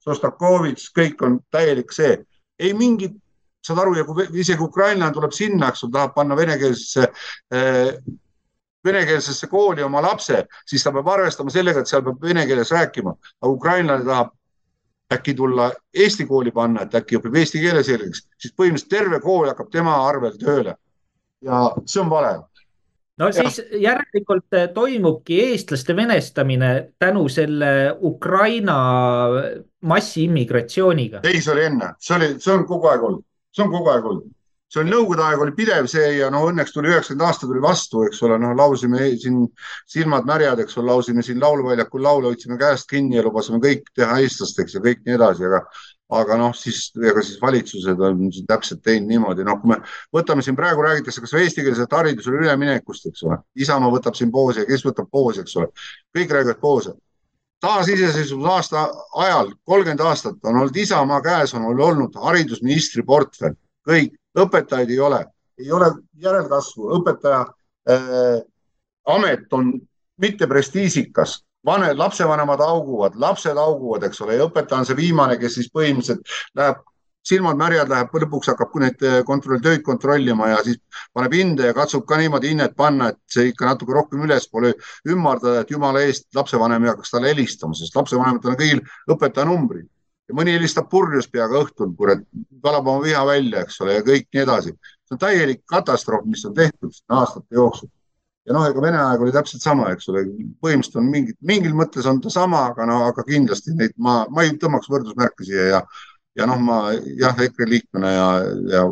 C: Šostakovitš, kõik on täielik see. Ei mingit, saad aru, ja kui isegi ukrainlane tuleb sinna, eks ole, tahab panna venekeelsesse eh, venekeelsesse kooli oma lapse, siis ta peab arvestama sellega, et seal peab vene keeles rääkima, aga ukrainlane tahab äkki tulla Eesti kooli panna, et äkki õpib eesti keele selgeks, siis põhimõtteliselt terve kool hakkab tema arvel tööle ja see on vale.
D: No siis ja. järelikult eh, toimubki eestlaste venestamine tänu selle Ukraina massiimmigratsiooniga.
C: ei, see oli enne, see oli, see on kogu aeg olnud, see on kogu aeg olnud. See oli nõukogude aeg oli pidev see ja no õnneks tuli üheksakümmend aasta tuli vastu, eks ole, noh, laulsime siin silmad märjad, eks ole, laulsime siin lauluväljakul laule, hoidsime käest kinni ja lubasime kõik teha eestlasteks ja kõik nii edasi, aga aga noh, siis ega siis valitsused on täpselt teinud niimoodi, noh, kui me võtame siin praegu räägitakse kas või eestikeelset haridusele üleminekust, eks ole, Isamaa võtab siin poosi ja kes võtab poosi, eks ole, kõik räägivad poose. taasiseseisvuse aasta ajal, kolmkümmend aastat on olnud Isamaa käes, on olnud haridusministri portfell, kõik, õpetajaid ei ole, ei ole järelkasvu, õpetaja äh, amet on mitte prestiižikas vanem, lapsevanemad auguvad, lapsed auguvad, eks ole, ja õpetaja on see viimane, kes siis põhimõtteliselt läheb, silmad märjad, läheb lõpuks hakkab neid eh, kontroll, töid kontrollima ja siis paneb hinde ja katsub ka niimoodi hinnet panna, et see ikka natuke rohkem ülespoole ümardada, et jumala eest lapsevanem ei hakkaks talle helistama, sest lapsevanematel on kõigil õpetaja numbrid ja mõni helistab purjus peaga õhtul, kurat, valab oma viha välja, eks ole, ja kõik nii edasi. see on täielik katastroof, mis on tehtud aastate jooksul ja noh, ega Vene aeg oli täpselt sama, eks ole, põhimõtteliselt on mingid, mingil mõttes on ta sama, aga no, aga kindlasti neid ma, ma ei tõmbaks võrdusmärke siia ja, ja noh, ma jah, EKRE liikmena ja, ja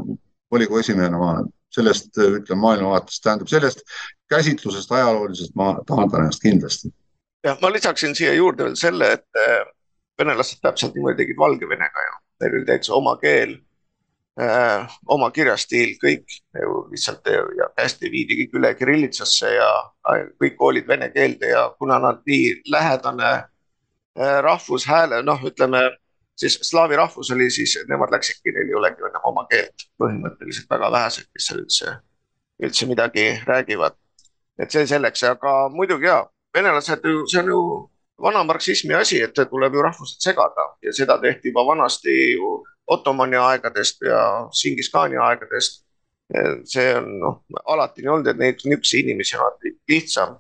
C: volikogu esimehena ma sellest ütleme maailmavaatest, tähendab sellest käsitlusest ajaloolisest ma taandan ennast kindlasti.
A: jah, ma lisaksin siia juurde veel selle, et eh, venelased täpselt niimoodi tegid Valgevenega ju, neil oli täitsa oma keel äh, oma kirjastiil, kõik lihtsalt ja hästi viidi kõik üle kirillitsasse ja kõik koolid vene keelde ja kuna nad nii lähedane äh, rahvushääle, noh, ütleme siis slaavi rahvus oli, siis nemad läksidki, neil ei olegi enam oma keelt, põhimõtteliselt väga vähesed, kes seal üldse, üldse midagi räägivad. et see selleks, aga muidugi ja, venelased ju, see on ju vana marksismi asi, et tuleb ju rahvused segada ja seda tehti juba vanasti ju Ottomani aegadest ja Singis-Khani aegadest. see on noh, alati nii olnud, et neid niisuguseid inimesi on alati lihtsam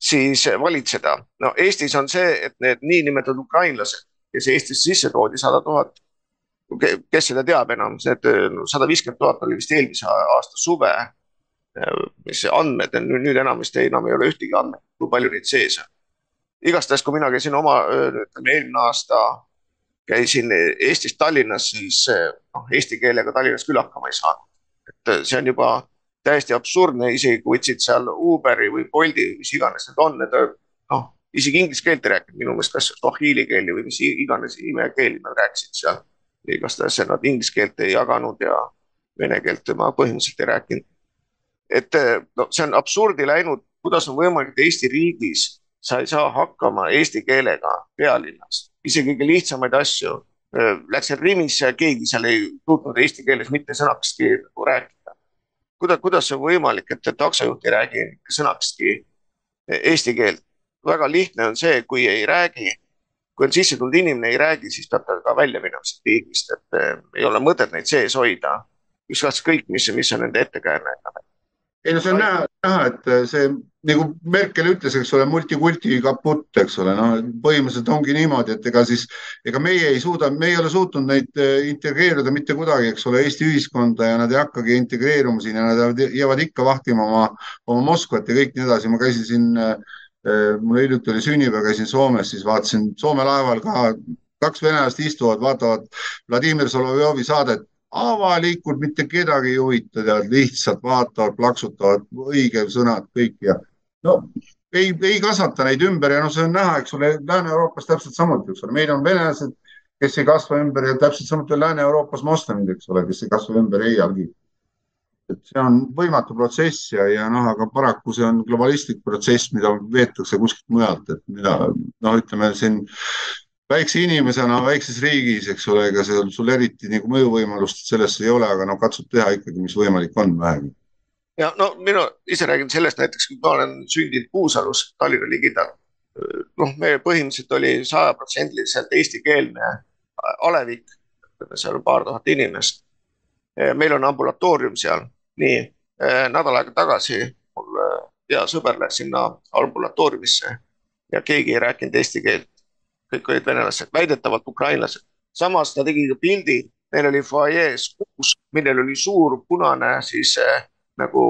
A: siis valitseda. no Eestis on see, et need niinimetatud ukrainlased, kes Eestisse sisse toodi, sada tuhat, kes seda teab enam, need sada viiskümmend tuhat oli vist eelmise aasta suve. mis andmed, nüüd enam vist ei, enam ei ole ühtegi andmet, kui palju neid sees on. igastahes, kui mina käisin oma, ütleme eelmine aasta käisin Eestist Tallinnas, siis noh, eesti keelega Tallinnas küll hakkama ei saanud. et see on juba täiesti absurdne, isegi kui võtsid seal Uberi või Bolti, mis iganes need on, need noh, isegi inglise keelt ei rääkinud minu meelest, kas Swahili keeli või mis iganes imekeeli nad rääkisid seal. igastahes nad inglise keelt ei jaganud ja vene keelt ma põhimõtteliselt ei rääkinud. et no see on absurdi läinud, kuidas on võimalik, Eesti riigis sa ei saa hakkama eesti keelega pealinnas, isegi kõige lihtsamaid asju. Läksin Rimisse ja keegi seal ei suutnud eesti keeles mitte sõnakestki nagu rääkida. kuidas, kuidas on võimalik, et taksojuht ei räägi sõnakestki eesti keelt? väga lihtne on see, kui ei räägi, kui on sisse tulnud inimene, ei räägi, siis peab ta ka välja minema siit riigist, et ei ole mõtet neid sees hoida. ükskõik, mis, mis on nende ettekääne
C: ei no see on näha, näha, et see nagu Merkel ütles, eks ole, multikulti kaputt, eks ole, noh, põhimõtteliselt ongi niimoodi, et ega siis, ega meie ei suuda, me ei ole suutnud neid eh, integreeruda mitte kuidagi, eks ole, Eesti ühiskonda ja nad ei hakkagi integreeruma siin ja nad jäävad ikka vahtima oma, oma Moskvat ja kõik nii edasi. ma käisin siin, eh, mul hiljuti oli sünnipäev, käisin Soomes, siis vaatasin Soome laeval ka kaks venelast istuvad, vaatavad Vladimir Solovjovi saadet avalikult mitte kedagi ei huvita, tead, lihtsalt vaatavad, plaksutavad, õige sõnad kõik ja no ei, ei kasvata neid ümber ja noh, see on näha, eks ole, Lääne-Euroopas täpselt samuti, eks ole, meil on venelased, kes ei kasva ümber ja täpselt samuti Lääne-Euroopas moslemid, eks ole, kes ei kasva ümber iialgi. et see on võimatu protsess ja, ja noh, aga paraku see on globalistlik protsess, mida veetakse kuskilt mujalt, et mida noh, ütleme siin väikse inimesena väikses riigis, eks ole, ega seal sul eriti nagu mõjuvõimalust sellesse ei ole, aga no katsud teha ikkagi, mis võimalik on vähegi.
A: Ja no mina ise räägin sellest näiteks, kui ma olen sündinud Puusalus, Tallinna ligidal. noh, me põhimõtteliselt oli sajaprotsendiliselt eestikeelne alevik, seal on paar tuhat inimest. meil on ambulatoorium seal, nii nädal aega tagasi mul hea sõber läks sinna ambulatooriumisse ja keegi ei rääkinud eesti keelt kõik olid venelased, väidetavalt ukrainlased. samas ta tegi ka pildi, neil oli fuajees kuus, millel oli suur punane siis äh, nagu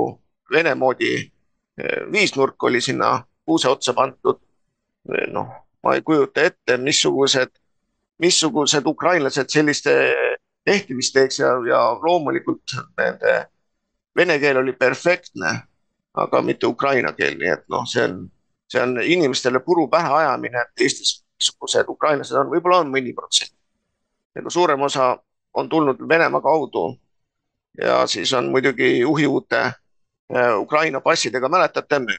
A: Vene moodi äh, viisnurk oli sinna kuuse otsa pandud. noh, ma ei kujuta ette, missugused, missugused ukrainlased selliste ehtimist teeks ja, ja loomulikult nende vene keel oli perfektne, aga mitte ukraina keel, nii et noh, see on, see on inimestele puru pähe ajamine, et Eestis missugused ukrainlased on, võib-olla on mõni protsent. aga suurem osa on tulnud Venemaa kaudu. Ja siis on muidugi juhiuute äh, Ukraina passidega, mäletate, me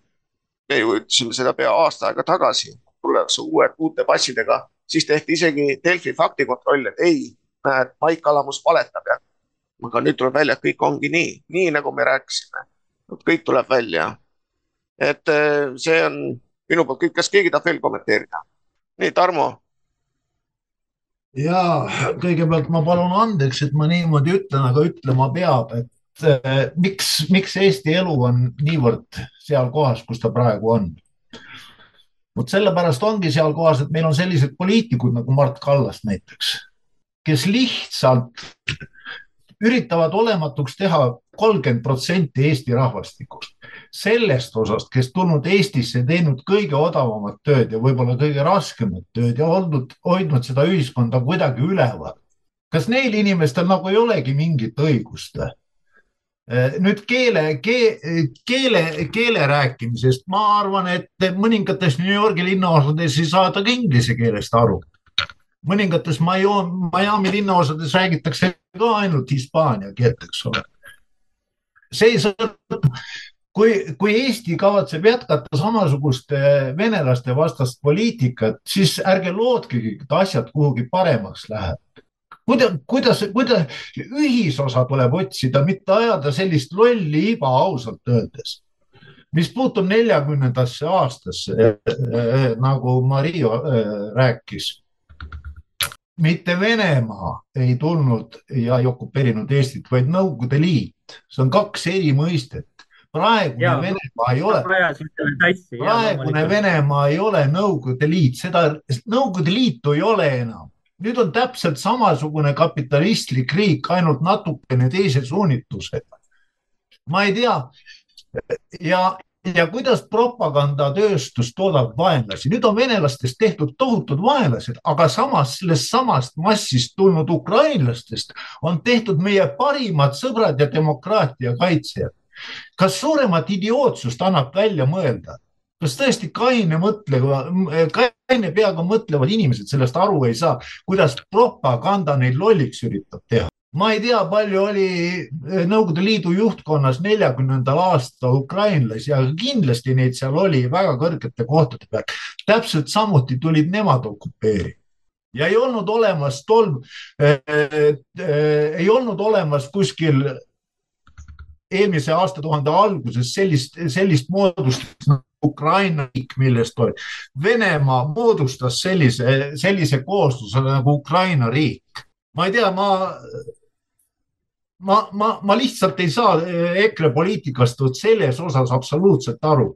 A: ju ütlesime seda pea aasta aega tagasi, tullakse uued, uute passidega, siis tehti isegi Delfi faktikontroll, et ei, näed, Maik Kalamus valetab ja aga nüüd tuleb välja, et kõik ongi nii, nii nagu me rääkisime. kõik tuleb välja. et äh, see on minu poolt kõik, kas keegi tahab veel kommenteerida? nii, Tarmo.
F: Ja kõigepealt ma palun andeks, et ma niimoodi ütlen, aga ütlema peab, et äh, miks, miks Eesti elu on niivõrd seal kohas, kus ta praegu on. vot sellepärast ongi seal kohas, et meil on sellised poliitikud nagu Mart Kallas näiteks, kes lihtsalt üritavad olematuks teha kolmkümmend protsenti Eesti rahvastikust sellest osast, kes tulnud Eestisse, teinud kõige odavamat tööd ja võib-olla kõige raskemat tööd ja olnud, hoidnud seda ühiskonda kuidagi üleval. kas neil inimestel nagu ei olegi mingit õigust või? nüüd keele, keele, keele, keele rääkimisest, ma arvan, et mõningates New Yorgi linnaosades ei saada ka inglise keelest aru. mõningates Miami linnaosades räägitakse ka ainult hispaania keelt, eks ole. see ei sõltu, kui, kui Eesti kavatseb jätkata samasugust venelaste vastast poliitikat, siis ärge lootkegi, et asjad kuhugi paremaks lähevad. kuidas, kuidas, kuidas ühisosa tuleb otsida, mitte ajada sellist lolli iba ausalt öeldes mis puutub neljakümnendasse aastasse äh,, nagu Mario äh, rääkis. mitte Venemaa ei tulnud ja ei okupeerinud Eestit, vaid Nõukogude Liit, see on kaks eri mõistet praegune ja, Venemaa ei ole, praegune Venemaa ei ole Nõukogude Liit, seda Nõukogude Liitu ei ole enam. nüüd on täpselt samasugune kapitalistlik riik, ainult natukene teise suunitlusega. ma ei tea ja, ja kuidas propagandatööstus toodab vaenlasi. nüüd on venelastest tehtud tohutud vaenlased, aga samas sellest samast massist tulnud ukrainlastest on tehtud meie parimad sõbrad ja demokraatia kaitsjad. Kas suuremat idiootsust annab välja mõelda? kas tõesti kaine mõtleva, kaine peaga mõtlevad inimesed sellest aru ei saa, kuidas propaganda neid lolliks üritab teha? ma ei tea, palju oli eh, Nõukogude Liidu juhtkonnas neljakümnendal aastal ukrainlasi, aga kindlasti neid seal oli väga kõrgete kohtade peal. täpselt samuti tulid nemad okupeerima ja ei olnud olemas tolm äh,, äh, ei olnud olemas kuskil eelmise aastatuhande alguses sellist, sellist moodustust nagu Ukraina riik, millest oli. Venemaa moodustas sellise, sellise koosluse nagu Ukraina riik. ma ei tea, ma ma, ma, ma lihtsalt ei saa eh, EKRE poliitikast vot selles osas absoluutselt aru.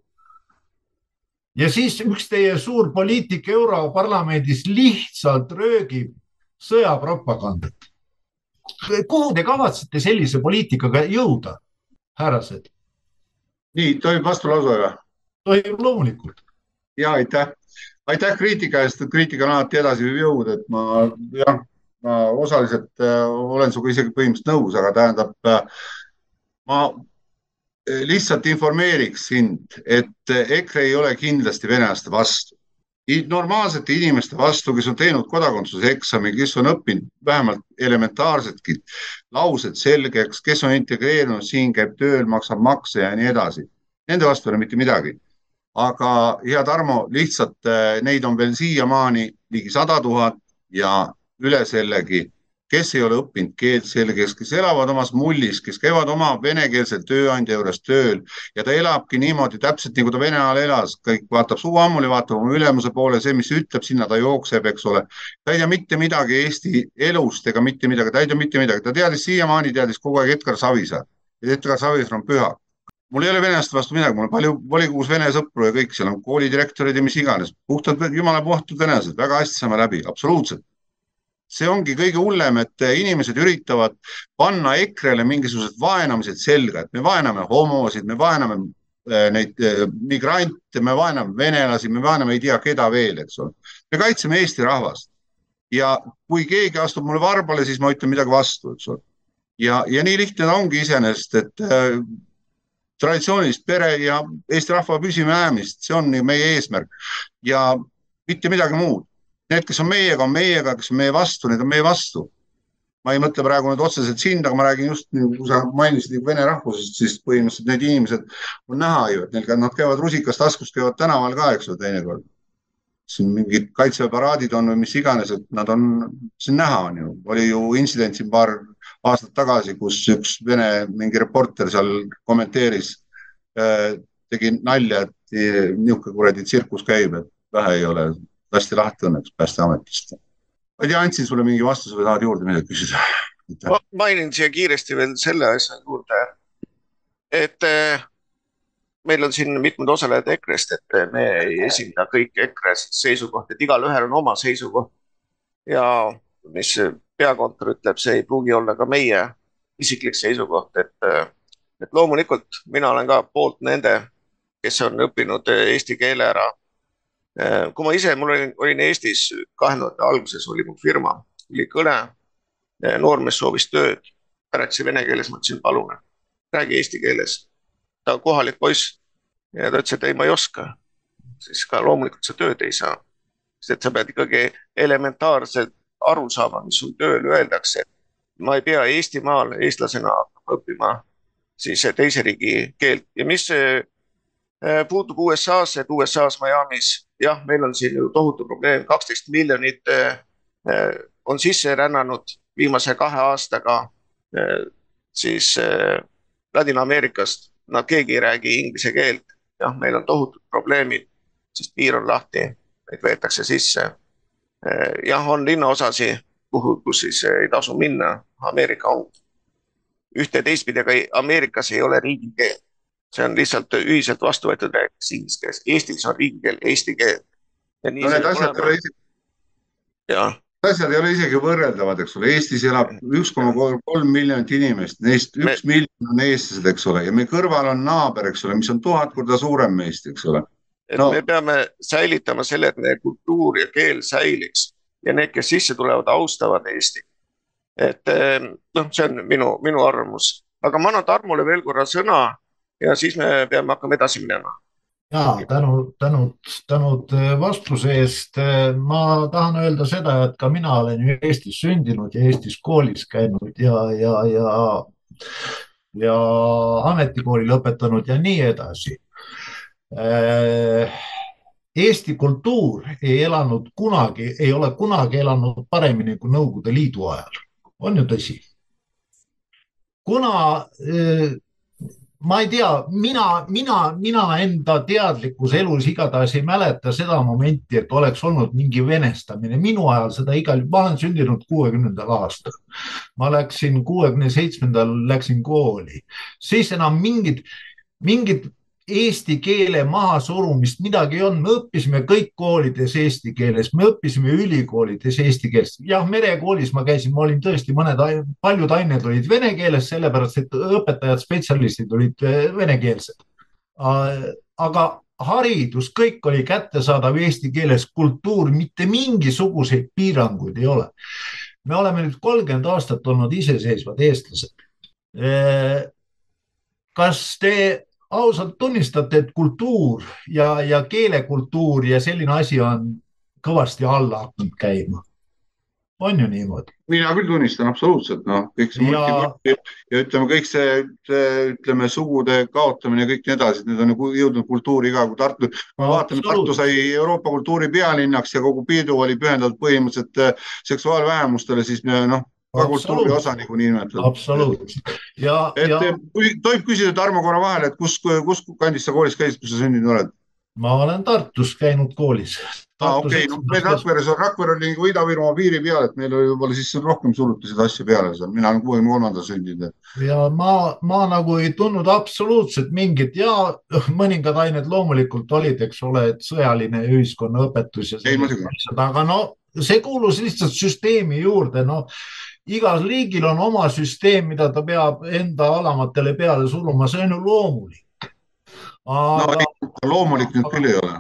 F: ja siis üks teie suur poliitik Europarlamendis lihtsalt röögib sõjapropagandat. kuhu te kavatsete sellise poliitikaga jõuda, härrased?
C: nii, tohib vastulause või?
F: tohib loomulikult.
C: ja aitäh, aitäh kriitika eest, et kriitika on alati edasiviiv jõud, et ma jah ma osaliselt äh, olen sinuga isegi põhimõtteliselt nõus, aga tähendab, äh, ma äh, lihtsalt informeeriks sind, et EKRE ei ole kindlasti venelaste vastu. Normaalsete inimeste vastu, kes on teinud kodakondsuse eksami, kes on õppinud vähemalt elementaarsetki laused selgeks, kes on integreerunud, siin käib tööl, maksab makse ja nii edasi. Nende vastu ei ole mitte midagi. aga hea Tarmo, lihtsalt neid on veel siiamaani ligi sada tuhat ja üle sellegi, kes ei ole õppinud keelt selgeks, kes elavad omas mullis, kes käivad oma venekeelsel tööandja juures tööl ja ta elabki niimoodi täpselt nagu ta Vene ajal elas, kõik vaatab suu ammuli, vaatab oma ülemuse poole, see, mis ütleb, sinna ta jookseb, eks ole. ta ei tea mitte midagi Eesti elust ega mitte midagi, ta ei tea mitte midagi, ta teadis siiamaani, teadis kogu aeg Edgar Savisaar. Edgar Savisaar on püha. Mul ei ole venelaste vastu midagi, mul on palju volikogus vene sõpru ja kõik seal on koolidirektorid ja mis iganes, puhtalt jumala puhtud venelased, väga hästi saame läbi, absoluutselt see ongi kõige hullem, et inimesed üritavad panna EKRE-le mingisugused vaenamised selga, et me vaename homosid, me vaename äh, neid äh, migrante, me vaename venelasi, me vaename ei tea keda veel, eks ole. me kaitseme Eesti rahvast ja kui keegi astub mulle varbale, siis ma ütlen midagi vastu, eks ole. ja, ja nii lihtne ta ongi iseenesest, et äh, traditsioonilist pere ja Eesti rahva püsimajäämist, see on meie eesmärk ja mitte midagi muud Need, kes on meiega, on meiega, kes on meie vastu, need on meie vastu. ma ei mõtle praegu nüüd otseselt sind, aga ma räägin just nagu sa mainisid vene rahvusest, siis põhimõtteliselt need inimesed on näha ju, et neil, nad käivad rusikas taskus, käivad tänaval ka, eks ole, teinekord. siin mingid kaitseväeparaadid on või mis iganes, et nad on, see on näha, on ju, oli ju intsident siin paar aastat tagasi, kus üks vene mingi reporter seal kommenteeris, äh, tegi nalja, et niisugune kuradi tsirkus käib, et vähe ei ole lasti lahti õnneks Päästeametist. ma ei tea, andsin sulle mingi vastuse või tahad juurde midagi küsida?
A: ma mainin siia kiiresti veel selle asja juurde, et eh, meil on siin mitmed osalejad EKRE-st, et me ei esinda kõik EKRE seisukohti, et igalühel on oma seisukoht. ja mis peakontor ütleb, see ei pruugi olla ka meie isiklik seisukoht, et, eh, et loomulikult mina olen ka poolt nende, kes on õppinud eesti keele ära kui ma ise, mul olin, olin Eestis kahe tuhande alguses oli mu firma, oli kõne. Äh, noormees soovis tööd, rääkis vene keeles, ma ütlesin, palun räägi eesti keeles. ta on kohalik poiss ja ta ütles, et ei, ma ei oska. siis ka loomulikult sa tööd ei saa. sest et sa pead ikkagi elementaarselt aru saama, mis sul tööl öeldakse. ma ei pea Eestimaal eestlasena õppima siis teise riigi keelt ja mis äh, puutub USA-sse, et USA-s Miami's jah, meil on siin ju tohutu probleem, kaksteist miljonit eh, eh, on sisse rännanud viimase kahe aastaga eh, siis Ladina-Ameerikast. Nad keegi ei räägi inglise keelt. jah, meil on tohutud probleemid, sest piir on lahti, neid võetakse sisse. jah, on linnaosasid, kuhu, kus siis ei tasu minna. Ameerika on ühte teistpidi, aga Ameerikas ei ole riigikeel see on lihtsalt ühiselt vastu võetud rääkides inglise keeles. Eestis on riigikeel eesti keel.
C: no need asjad ei ole isegi.
A: jah,
C: asjad ei ole isegi võrreldavad, eks ole, Eestis elab üks koma kolm miljonit inimest, neist üks me... miljon on eestlased, eks ole, ja meie kõrval on naaber, eks ole, mis on tuhat korda suurem meist, eks ole.
A: et no. me peame säilitama selle, et meie kultuur ja keel säiliks ja need, kes sisse tulevad, austavad Eestit. et eh, noh, see on minu, minu arvamus, aga ma annan Tarmole veel korra sõna ja siis me peame hakkama edasi minema
F: ja tänud, tänud, tänud äh, vastuse eest. Äh, ma tahan öelda seda, et ka mina olen ju Eestis sündinud ja Eestis koolis käinud ja, ja, ja, ja ametikooli lõpetanud ja nii edasi. Äh, Eesti kultuur ei elanud kunagi, ei ole kunagi elanud paremini kui Nõukogude Liidu ajal, on ju tõsi? kuna ma ei tea, mina, mina, mina enda teadlikus elus igatahes ei mäleta seda momenti, et oleks olnud mingi venestamine. minu ajal seda igal, ma olen sündinud kuuekümnendal aastal. ma läksin kuuekümne seitsmendal, läksin kooli, siis enam mingit, mingit eesti keele mahasurumist midagi ei olnud, me õppisime kõik koolides eesti keeles, me õppisime ülikoolides eesti keeles. jah, merekoolis ma käisin, ma olin tõesti mõned, paljud ained olid vene keeles, sellepärast et õpetajad, spetsialistid olid eh, venekeelsed. aga haridus, kõik oli kättesaadav eesti keeles, kultuur, mitte mingisuguseid piiranguid ei ole. me oleme nüüd kolmkümmend aastat olnud iseseisvad eestlased. Eh, kas te ausalt tunnistate, et kultuur ja, ja keelekultuur ja selline asi on kõvasti alla hakanud käima? on ju niimoodi?
C: mina küll tunnistan absoluutselt, noh, kõik see ja... ja ütleme, kõik see, see, ütleme, sugude kaotamine ja kõik nii edasi, need on nagu jõudnud kultuuri ka, kui Tartu, kui me vaatame, Tartu sai Euroopa kultuuri pealinnaks ja kogu pidu oli pühendatud põhimõtteliselt äh, seksuaalvähemustele, siis noh ka kultuuri osa nagu nimetada.
F: absoluutselt.
C: ja, et ja... tohib küsida Tarmo korra vahele, et kus, kus kandis sa koolis käisid, kus sa sündinud oled?
F: ma olen Tartus käinud koolis.
C: aa, okei, no meil Rakveres on, Rakvere oli nagu Ida-Virumaa piiri peal, et meil oli võib-olla siis rohkem suruti seda asja peale seal, mina olen kuuekümne kolmandal sündinud.
F: ja ma, ma nagu ei tundnud absoluutselt mingit ja mõningad ained loomulikult olid, eks ole, et sõjaline ühiskonnaõpetus ja sellised asjad, aga no see kuulus lihtsalt süsteemi juurde, noh igal riigil on oma süsteem, mida ta peab enda alamatele peale suruma, see on ju loomulik.
C: Aga... no loomulik nüüd küll ei ole,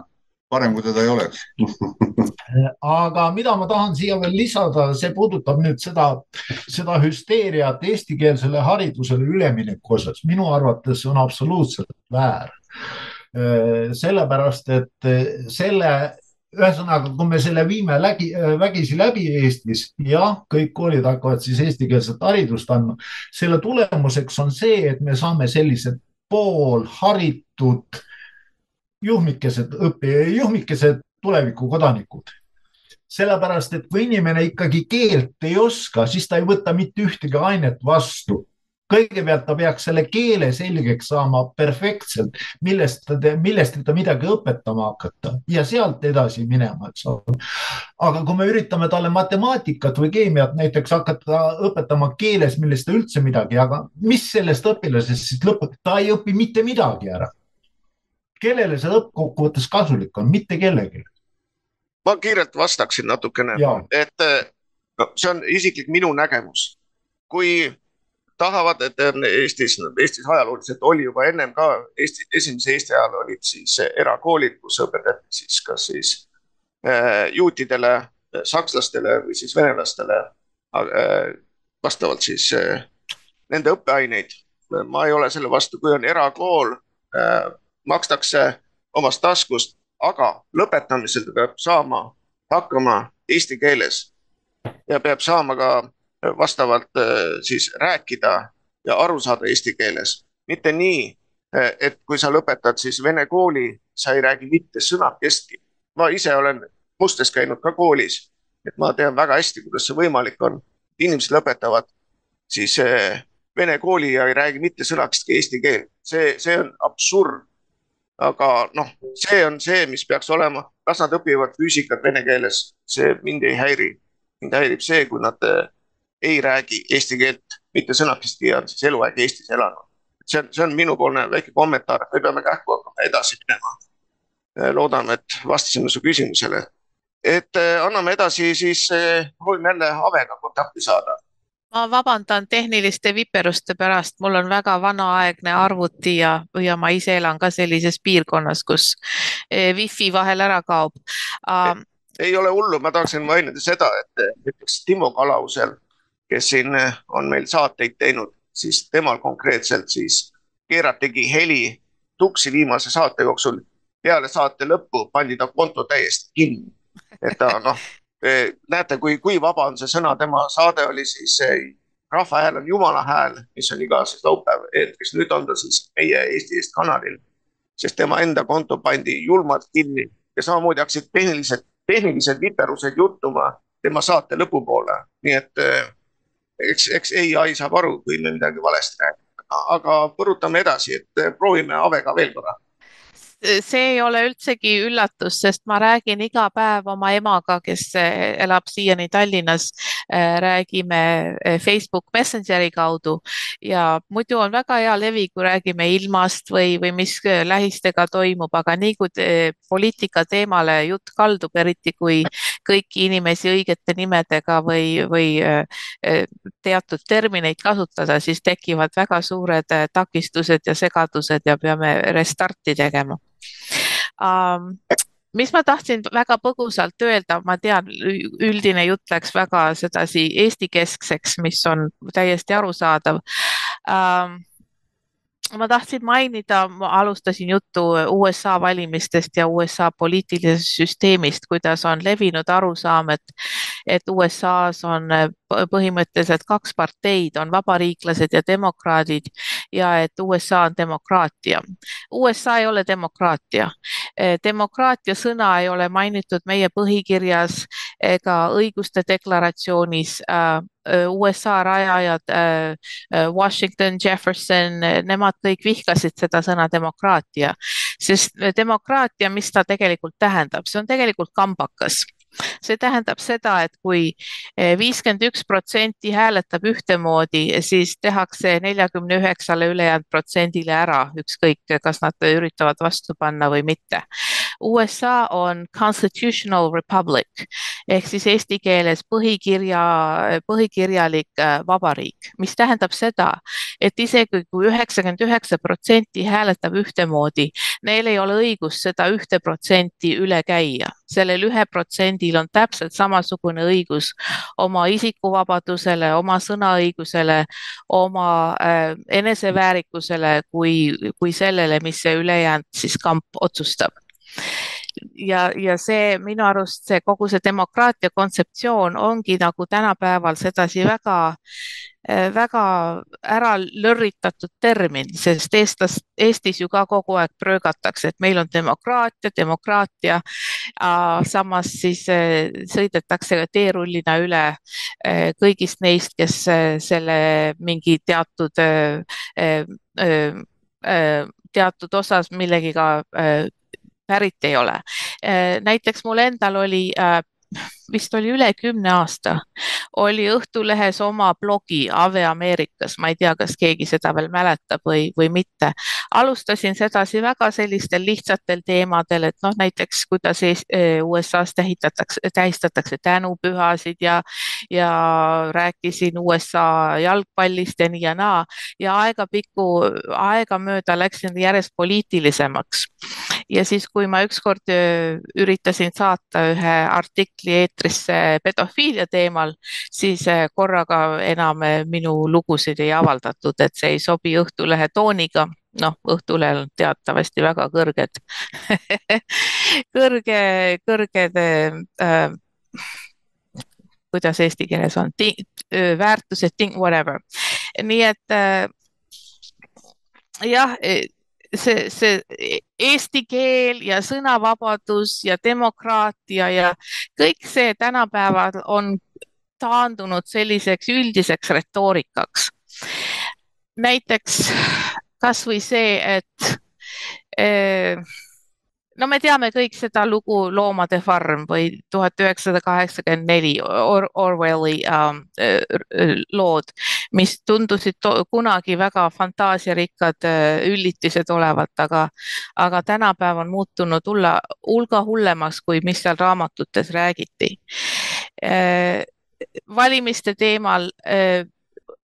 C: parem kui teda ei oleks [LAUGHS]
F: aga mida ma tahan siia veel lisada, see puudutab nüüd seda, seda hüsteeriat eestikeelsele haridusele ülemineku osas. minu arvates on absoluutselt väär sellepärast, et selle ühesõnaga, kui me selle viime lägi, vägisi läbi Eestis, jah, kõik koolid hakkavad siis eestikeelset haridust andma. selle tulemuseks on see, et me saame sellised poolharitud juhmikesed juhmikesed tulevikukodanikud sellepärast, et kui inimene ikkagi keelt ei oska, siis ta ei võta mitte ühtegi ainet vastu kõigepealt ta peaks selle keele selgeks saama perfektselt, millest ta, millest ta midagi õpetama hakata ja sealt edasi minema, eks ole. aga kui me üritame talle matemaatikat või keemiat näiteks hakata õpetama keeles, millest ta üldse midagi, aga mis sellest õpilasest siis lõpuks, ta ei õpi mitte midagi ära. kellele see lõppkokkuvõttes kasulik on, mitte kellelegi.
A: ma kiirelt vastaksin natukene, et no, see on isiklik minu nägemus. kui tahavad, et Eestis, Eestis ajalooliselt oli juba ennem ka Eesti, esimese Eesti ajal olid siis erakoolid, kus õpetati siis kas siis äh, juutidele, sakslastele või siis venelastele äh, vastavalt siis äh, nende õppeaineid. ma ei ole selle vastu, kui on erakool, makstakse omast taskust, aga lõpetamisel peab saama hakkama eesti keeles ja peab saama ka vastavalt äh, siis rääkida ja aru saada eesti keeles. mitte nii, äh, et kui sa lõpetad siis vene kooli, sa ei räägi mitte sõnakestki. ma ise olen Mustes käinud ka koolis, et ma tean väga hästi, kuidas see võimalik on. inimesed lõpetavad siis äh, vene kooli ja ei räägi mitte sõnakestki eesti keelt, see, see on absurd. aga noh, see on see, mis peaks olema, kas nad õpivad füüsikat vene keeles, see mind ei häiri. mind häirib see, kui nad ei räägi eesti keelt mitte sõnakestki ja on siis eluaeg Eestis elanud. see on, see on minupoolne väike kommentaar, me peame kähku hakkama edasi minema. loodame, et vastasime su küsimusele. et anname edasi, siis proovime jälle Avega kontakti saada
E: ma vabandan tehniliste viperuste pärast, mul on väga vanaaegne arvuti ja, ja ma ise elan ka sellises piirkonnas, kus wifi vahel ära kaob
A: um,. ei ole hullu, ma tahaksin mainida seda, et näiteks Timo Kalausel, kes siin on meil saateid teinud, siis temal konkreetselt siis keeratigi heli tuksi viimase saate jooksul. peale saate lõppu pandi ta konto täiesti kinni, et ta noh näete, kui, kui vaba on see sõna, tema saade oli siis Rahva hääl on Jumala hääl, mis on iga laupäev eetris, nüüd on ta siis meie Eesti Eest kanalil. sest tema enda konto pandi julmalt kinni ja samamoodi hakkasid tehnilised, tehnilised viperused juttuma tema saate lõpupoole, nii et eh, eks, eks ai saab aru, kui me midagi valesti räägime, aga põrutame edasi, et proovime Avega veel korra
E: see ei ole üldsegi üllatus, sest ma räägin iga päev oma emaga, kes eh, elab siiani Tallinnas. Eh, räägime eh, Facebook Messengeri kaudu ja muidu on väga hea levi, kui räägime ilmast või, või mis lähistega toimub, aga nii kui poliitika teemale jutt kaldub, eriti kui kõiki inimesi õigete nimedega või, või teatud termineid kasutada, siis tekivad väga suured takistused ja segadused ja peame restarti tegema. Um, mis ma tahtsin väga põgusalt öelda, ma tean, üldine jutt läks väga sedasi Eesti-keskseks, mis on täiesti arusaadav. Um, ma tahtsin mainida, ma alustasin juttu USA valimistest ja USA poliitilisest süsteemist, kuidas on levinud arusaam, et, et USA-s on põhimõtteliselt kaks parteid, on vabariiklased ja demokraadid ja et USA on demokraatia. USA ei ole demokraatia. demokraatia sõna ei ole mainitud meie põhikirjas ega õiguste deklaratsioonis USA rajajad, Washington, Jefferson, nemad kõik vihkasid seda sõna demokraatia, sest demokraatia, mis ta tegelikult tähendab, see on tegelikult kambakas. See tähendab seda, et kui viiskümmend üks protsenti hääletab ühtemoodi, siis tehakse neljakümne üheksale ülejäänud protsendile ära, ükskõik, kas nad üritavad vastu panna või mitte. USA on constitutional republic ehk siis eesti keeles põhikirja, põhikirjalik eh, vabariik, mis tähendab seda, et isegi kui üheksakümmend üheksa protsenti hääletab ühtemoodi, neil ei ole õigust seda ühte protsenti üle käia. Sellel ühe protsendil on täpselt samasugune õigus oma isikuvabadusele, oma sõnaõigusele, oma äh, eneseväärikusele kui, kui sellele, mis see ülejäänud siis kamp otsustab ja, ja see minu arust see kogu see demokraatia kontseptsioon ongi nagu tänapäeval sedasi väga Eh, väga ära lörritatud termin, sest eestlas, Eestis ju ka kogu aeg pröögatakse, et meil on demokraatia, demokraatia. samas siis eh, sõidetakse teerullina üle eh, kõigist neist, kes selle mingi teatud, teatud osas millegiga pärit ei ole. näiteks mul endal oli vist oli üle kümne aasta, oli Õhtulehes oma blogi Ave Ameerikas, ma ei tea, kas keegi seda veel mäletab või, või mitte. alustasin sedasi väga sellistel lihtsatel teemadel, et noh, näiteks kuidas USA-s tähistatakse, tähistatakse tänupühasid ja, ja rääkisin USA jalgpallist ja nii ja naa ja aegapikku, aegamööda läksin järjest poliitilisemaks. Ja siis, kui ma ükskord üritasin saata ühe artikli eetrisse pedofiilia teemal, siis eh, korraga enam eh, minu lugusid ei avaldatud, et see ei sobi Õhtulehe tooniga noh, Õhtulehel on teatavasti väga kõrged [LAUGHS] kõrge, kõrged äh, kuidas eesti keeles on, väärtused, whatever. nii et äh, jah, see, see eesti keel ja sõnavabadus ja demokraatia ja kõik see tänapäeval on taandunud selliseks üldiseks retoorikaks. näiteks kasvõi see, et eh, no me teame kõik seda lugu Loomade farm või tuhat üheksasada kaheksakümmend neli Orwelli äh, lood, mis tundusid kunagi väga fantaasiarikkad äh, üllitised olevat, aga, aga tänapäev on muutunud hulla, hulga hullemaks, kui mis seal raamatutes räägiti äh,. valimiste teemal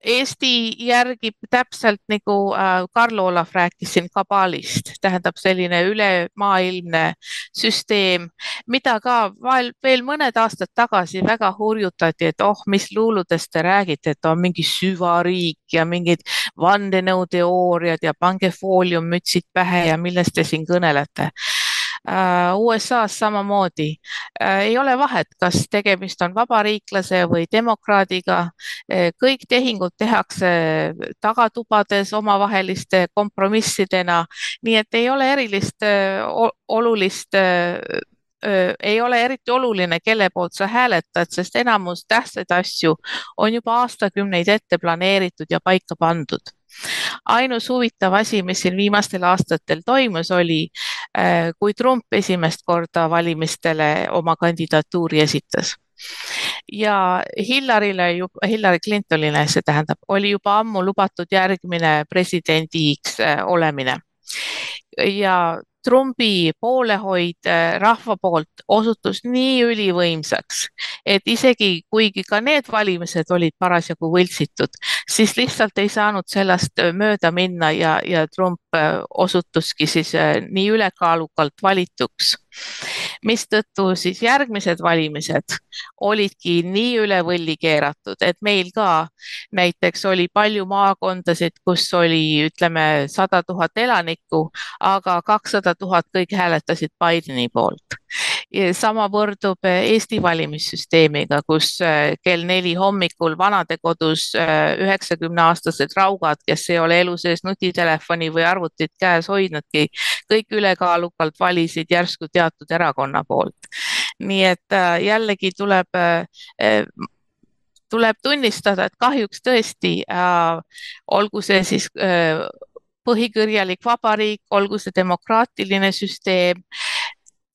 E: Eesti järgib täpselt nagu äh, Karl Olav rääkis siin kabaalist, tähendab selline ülemaailmne süsteem, mida ka veel mõned aastad tagasi väga hurjutati, et oh, mis luuludest te räägite, et on mingi süvariik ja mingid vandenõuteooriad ja pange fooliummütsid pähe ja millest te siin kõnelete USA-s samamoodi. Äh, ei ole vahet, kas tegemist on vabariiklase või demokraadiga. Äh, kõik tehingud tehakse tagatubades omavaheliste kompromissidena, nii et ei ole erilist olulist ei ole eriti oluline, kelle poolt sa hääletad, sest enamus tähtsaid asju on juba aastakümneid ette planeeritud ja paika pandud ainus huvitav asi, mis siin viimastel aastatel toimus, oli, äh, kui Trump esimest korda valimistele oma kandidatuuri esitas ja Hillarile, Hillary Clintonile, see tähendab, oli juba ammu lubatud järgmine presidendiks äh, olemine. ja Trumpi poolehoid äh, rahva poolt osutus nii ülivõimsaks, et isegi kuigi ka need valimised olid parasjagu võltsitud, siis lihtsalt ei saanud sellest äh, mööda minna ja, ja Trump äh, osutuski siis nii ülekaalukalt valituks mistõttu siis järgmised valimised olidki nii üle võlli keeratud, et meil ka näiteks oli palju maakondasid, kus oli, ütleme, sada tuhat elanikku, aga kakssada tuhat kõik hääletasid Bideni poolt sama võrdub äh, Eesti valimissüsteemiga, kus äh, kell neli hommikul vanadekodus äh, üheksakümne aastased raugad, kes ei ole elu sees nutitelefoni või arvutit käes hoidnudki, kõik ülekaalukalt valisid järsku teatud erakonna poolt. nii et jällegi tuleb tuleb tunnistada, et kahjuks tõesti äh, olgu see siis äh, põhikirjalik vabariik, olgu see demokraatiline süsteem,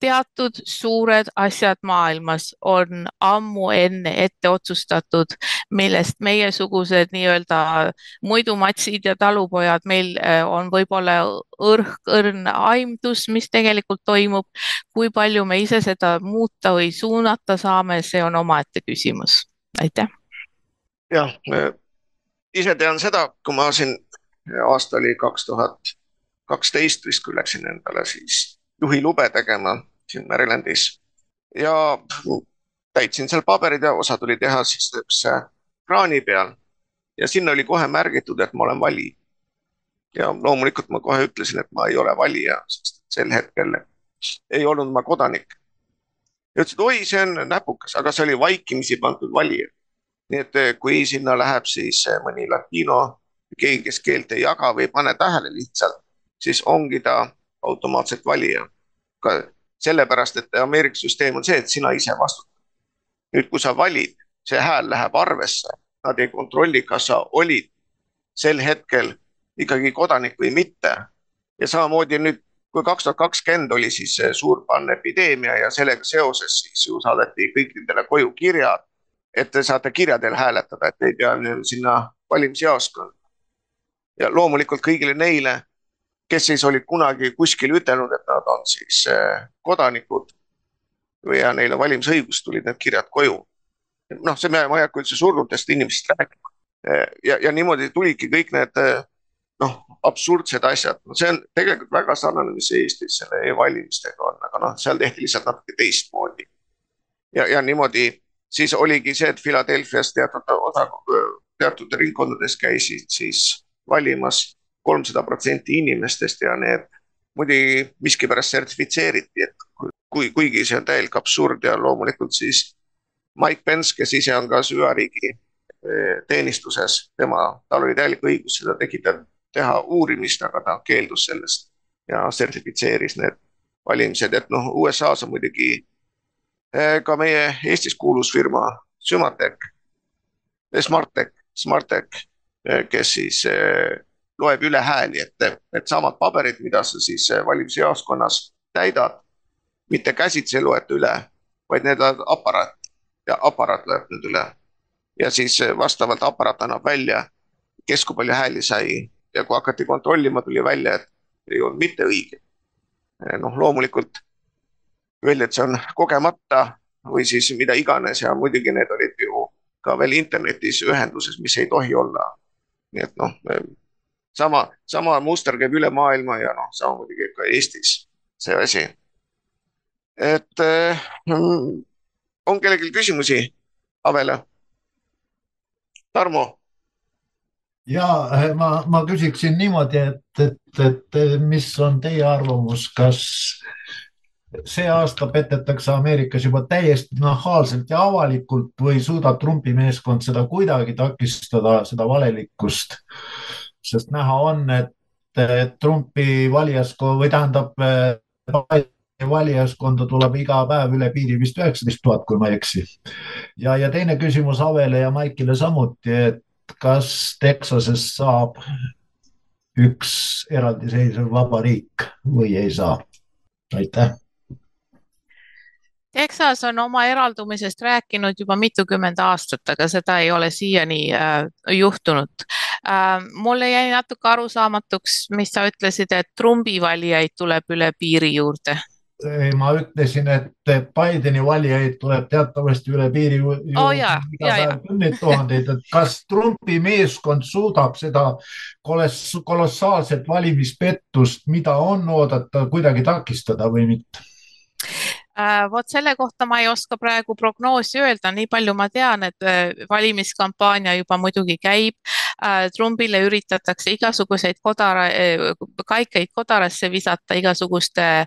E: teatud suured asjad maailmas on ammu enne ette otsustatud, millest meiesugused nii-öelda muidumatsid ja talupojad, meil äh, on võib-olla õrk, õrn aimdus, mis tegelikult toimub. kui palju me ise seda muuta või suunata saame, see on omaette küsimus. aitäh.
A: jah, ise tean seda, kui ma siin aasta oli kaks tuhat kaksteist vist, kui läksin endale siis juhilube tegema siin Marylandis ja täitsin seal paberid ja osa tuli teha siis üks kraani peal ja sinna oli kohe märgitud, et ma olen valija. ja loomulikult ma kohe ütlesin, et ma ei ole valija, sest sel hetkel ei olnud ma kodanik. ja ütlesid, oi, see on näpukas, aga see oli vaikimisi pandud valija. nii et eh, kui sinna läheb siis eh, mõni latino, keegi, kes keelt ei jaga või ei pane tähele lihtsalt, siis ongi ta automaatselt valija. sellepärast, et Ameerika süsteem on see, et sina ise vastutad. nüüd, kui sa valid, see hääl läheb arvesse, nad ei kontrolli, kas sa olid sel hetkel ikkagi kodanik või mitte. ja samamoodi nüüd, kui kaks tuhat kakskümmend oli siis suur pandeemia ja sellega seoses siis ju saadeti kõikidele koju kirjad, et te saate kirjadel hääletada, et ei pea sinna valimisjaoskonda. ja loomulikult kõigile neile kes siis olid kunagi kuskil ütelnud, et nad on siis eh, kodanikud ja neil on valimisõigus, tulid need kirjad koju. noh, see, ma ei hakka üldse surnutest inimestest rääkima. Eh, ja, ja niimoodi tulidki kõik need eh, noh, absurdsed asjad, no see on tegelikult väga sarnane, mis Eestis selle e-valimistega on, aga noh, seal tehti lihtsalt natuke teistmoodi. ja, ja niimoodi siis oligi see, et Philadelphia's teatud osa, teatud ringkondades käisid siis valimas kolmsada protsenti inimestest ja need muidugi miskipärast sertifitseeriti, et kui, kuigi see on täielik absurd ja loomulikult siis Mike Pence, kes ise on ka süvariigi eh, teenistuses, tema, tal oli täielik õigus seda tekitada, teha uurimist, aga ta keeldus sellest ja sertifitseeris need valimised, et noh, USA-s on muidugi eh, ka meie Eestis kuulus firma Sümatec, Smartec, Smartec, eh, kes siis loeb üle hääli, et needsamad paberid, mida sa siis eh, valimisjaoskonnas täidad, mitte käsitsi ei loeta üle, vaid need on aparaat ja aparaat loeb need üle. ja siis vastavalt aparaat annab välja, kes kui palju hääli sai ja kui hakati kontrollima, tuli välja, et ei olnud mitte õige. noh, loomulikult öeldi, et see on kogemata või siis mida iganes ja muidugi need olid ju ka veel internetis ühenduses, mis ei tohi olla. nii et noh, sama, sama muster käib üle maailma ja noh, samamoodi käib ka Eestis see asi. et äh, on kellelgi küsimusi Avele? Tarmo
F: ja ma, ma küsiksin niimoodi, et, et, et mis on teie arvamus, kas see aasta petetakse Ameerikas juba täiesti nahaalselt ja avalikult või suudab Trumpi meeskond seda kuidagi takistada, seda valelikkust? Sest näha on, et Trumpi valijaskond või tähendab valijaskonda tuleb iga päev üle piiri vist üheksateist tuhat, kui ma ei eksi. ja, ja teine küsimus Avele ja Maikile samuti, et kas Texases saab üks eraldiseisev vabariik või ei saa? aitäh
E: Texas on oma eraldumisest rääkinud juba mitukümmend aastat, aga seda ei ole siiani äh, juhtunud. Mulle jäi natuke arusaamatuks, mis sa ütlesid, et Trumpi valijaid tuleb üle piiri juurde
F: ei, ma ütlesin, et Bideni valijaid tuleb teatavasti üle piiri juurde
E: oh,
F: kümneid tuhandeid, et kas Trumpi meeskond suudab seda kolossaalset valimispettust, mida on oodata, kuidagi takistada või mitte?
E: Äh, vot selle kohta ma ei oska praegu prognoosi öelda, nii palju ma tean, et äh, valimiskampaania juba muidugi käib. Äh, Trumpile üritatakse igasuguseid kodara, kaikaid kodarasse visata igasuguste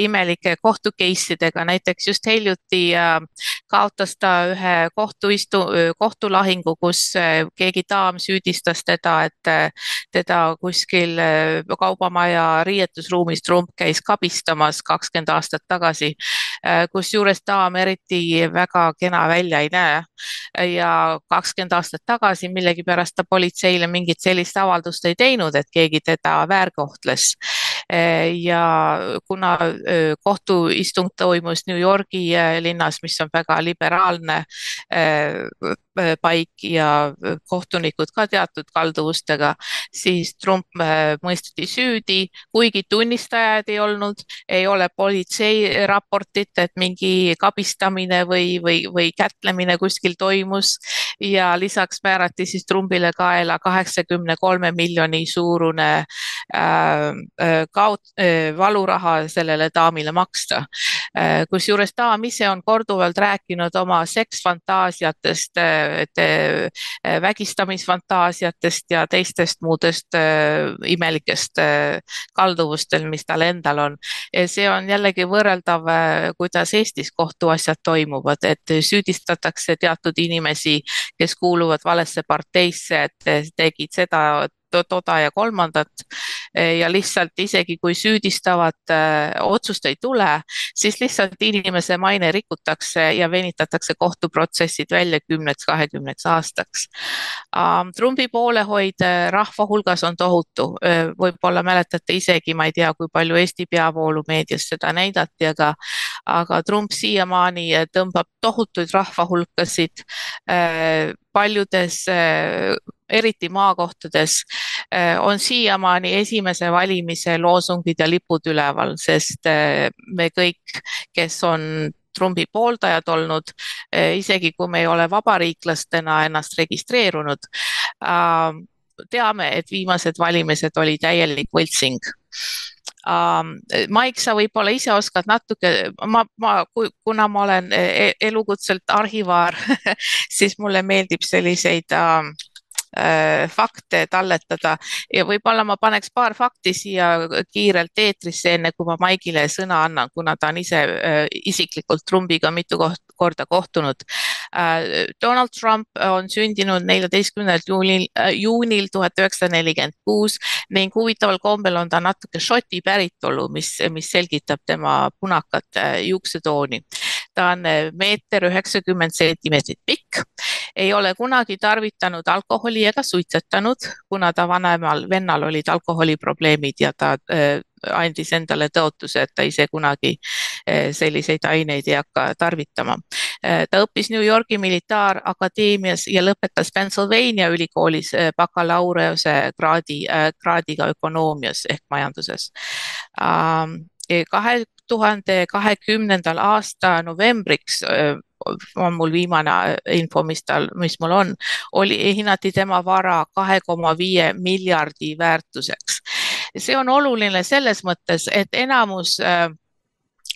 E: imelike kohtu case idega, näiteks just hiljuti kaotas ta ühe kohtuistu, kohtulahingu, kus keegi daam süüdistas teda, et teda kuskil kaubamaja riietusruumis Trump käis kabistamas kakskümmend aastat tagasi. Äh, kusjuures daam eriti väga kena välja ei näe. ja kakskümmend aastat tagasi millegipärast ta politseile mingit sellist avaldust ei teinud, et keegi teda väärkohtles. Äh, ja kuna äh, kohtuistung toimus New Yorgi linnas, mis on väga liberaalne paik ja kohtunikud ka teatud kalduvustega, siis Trump mõisteti süüdi, kuigi tunnistajaid ei olnud, ei ole politsei raportit, et mingi kabistamine või, või, või kätlemine kuskil toimus. Ja lisaks määrati siis Trumpile kaela kaheksakümne kolme miljoni suurune äh, äh kaot- valuraha sellele daamile maksta kusjuures daam ise on korduvalt rääkinud oma seksfantaasiatest vägistamisfantaasiatest ja teistest muudest imelikest kalduvustel, mis tal endal on. see on jällegi võrreldav kuidas Eestis kohtuasjad toimuvad, et süüdistatakse teatud inimesi, kes kuuluvad valesse parteisse, et tegid seda toda ja kolmandat ja lihtsalt isegi kui süüdistavat äh, otsust ei tule, siis lihtsalt inimese maine rikutakse ja venitatakse kohtuprotsessid välja kümneks, kahekümneks aastaks. Trumpi poolehoid äh, rahva hulgas on tohutu, võib-olla mäletate isegi, ma ei tea, kui palju Eesti peavoolumeedias seda näidati, aga, aga Trump siiamaani tõmbab tohutuid rahvahulkasid paljudes eriti maakohtades, äh, on siiamaani esimese valimise loosungid ja lipud üleval, sest äh, me kõik, kes on Trumpi pooldajad olnud, äh, isegi kui me ei ole vabariiklastena ennast registreerunud, teame, et viimased valimised oli täielik võltsing. Um, Maik, sa võib-olla ise oskad natuke, ma, ma, kuna ma olen elukutselt arhivaar [LAUGHS] siis mulle meeldib selliseid Äh, fakte talletada ja võib-olla ma paneks paar fakti siia kiirelt eetrisse, enne kui ma Maigile sõna annan, kuna ta on ise äh, isiklikult Trumpiga mitu korda kohtunud. Äh, Donald Trump on sündinud neljateistkümnendal juunil, juunil tuhat üheksasada nelikümmend kuus ning huvitaval kombel on ta natuke Šoti päritolu, mis, mis selgitab tema punakat juuksetooni ta on meeter üheksakümmend sentimeetrit pikk, ei ole kunagi tarvitanud alkoholi ega suitsetanud, kuna ta vanemal vennal olid alkoholiprobleemid ja ta äh, andis endale tõotuse, et ta ise kunagi selliseid aineid ei hakka tarvitama. ta õppis New Yorgi militaarakadeemias ja lõpetas Pennsylvania ülikoolis bakalaureuse kraadi, kraadiga ökonoomias ehk majanduses kahe tuhande kahekümnendal aasta novembriks on mul viimane info, mis tal, mis mul on, oli, hinnati tema vara kahe koma viie miljardi väärtuseks. see on oluline selles mõttes, et enamus äh,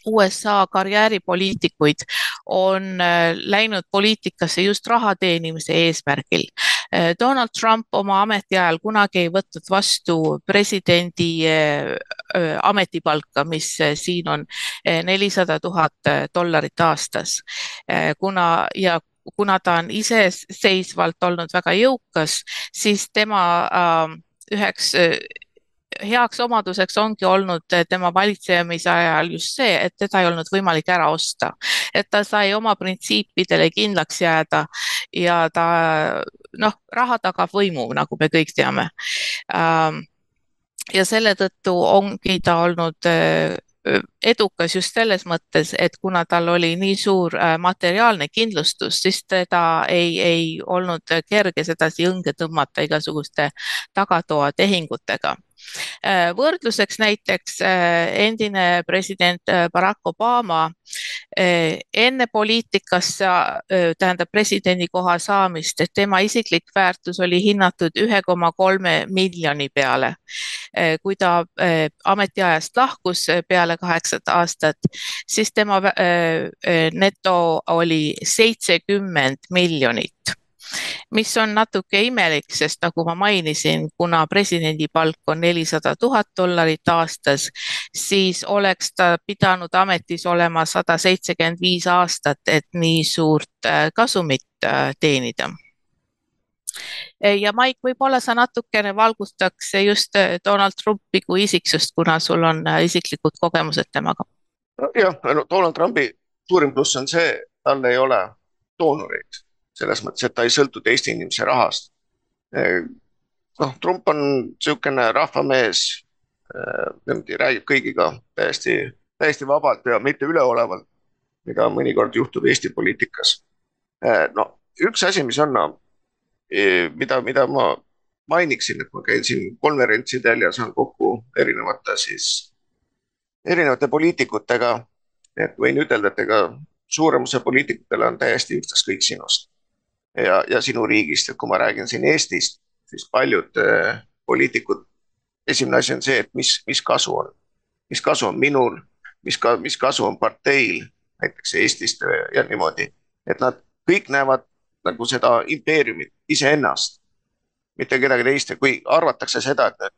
E: USA karjääripoliitikuid on äh, läinud poliitikasse just raha teenimise eesmärgil. Äh, Donald Trump oma ametiajal kunagi ei võtnud vastu presidendi äh, ametipalka, mis siin on nelisada tuhat dollarit aastas, kuna ja kuna ta on iseseisvalt olnud väga jõukas, siis tema üheks heaks omaduseks ongi olnud tema valitsemise ajal just see, et teda ei olnud võimalik ära osta, et ta sai oma printsiipidele kindlaks jääda ja ta noh, raha tagab võimu, nagu me kõik teame. Ähm, ja selle tõttu ongi ta olnud äh, edukas just selles mõttes, et kuna tal oli nii suur äh, materiaalne kindlustus, siis teda ei, ei olnud kerge sedasi õnge tõmmata igasuguste tagatoatehingutega Äh, võrdluseks näiteks endine president Barack Obama enne poliitikasse, tähendab presidendi koha saamist, et tema isiklik väärtus oli hinnatud ühe koma kolme miljoni peale. kui ta ametiajast lahkus peale kaheksat aastat, siis tema neto oli seitsekümmend miljonit mis on natuke imelik, sest nagu ma mainisin, kuna presidendi palk on nelisada tuhat dollarit aastas, siis oleks ta pidanud ametis olema sada seitsekümmend viis aastat, et nii suurt äh, kasumit äh, teenida ja Maik, võib-olla sa natukene valgustaks just äh, Donald Trumpi kui isiksust, kuna sul on isiklikud kogemused temaga.
A: jah, no Donald Trumpi suurim pluss on see, tal ei ole doonoreid selles mõttes, et ta ei sõltu teiste inimese rahast. noh, Trump on niisugune rahvamees, niimoodi räägib kõigiga täiesti, täiesti vabalt ja mitte üleolevalt, mida mõnikord juhtub Eesti poliitikas. no üks asi, mis on, mida, mida ma mainiksin, et ma käin siin konverentsidel ja saan kokku erinevate siis, erinevate poliitikutega. et võin ütelda, et ega suuremuse poliitikutele on täiesti ükstaskõik sinust ja, ja sinu riigist, et kui ma räägin siin Eestist, siis paljud äh, poliitikud, esimene asi on see, et mis, mis kasu on, mis kasu on minul, mis ka, mis kasu on parteil, näiteks Eestist äh, ja niimoodi, et nad kõik näevad nagu seda impeeriumit iseennast, mitte kedagi teist. Ja kui arvatakse seda, et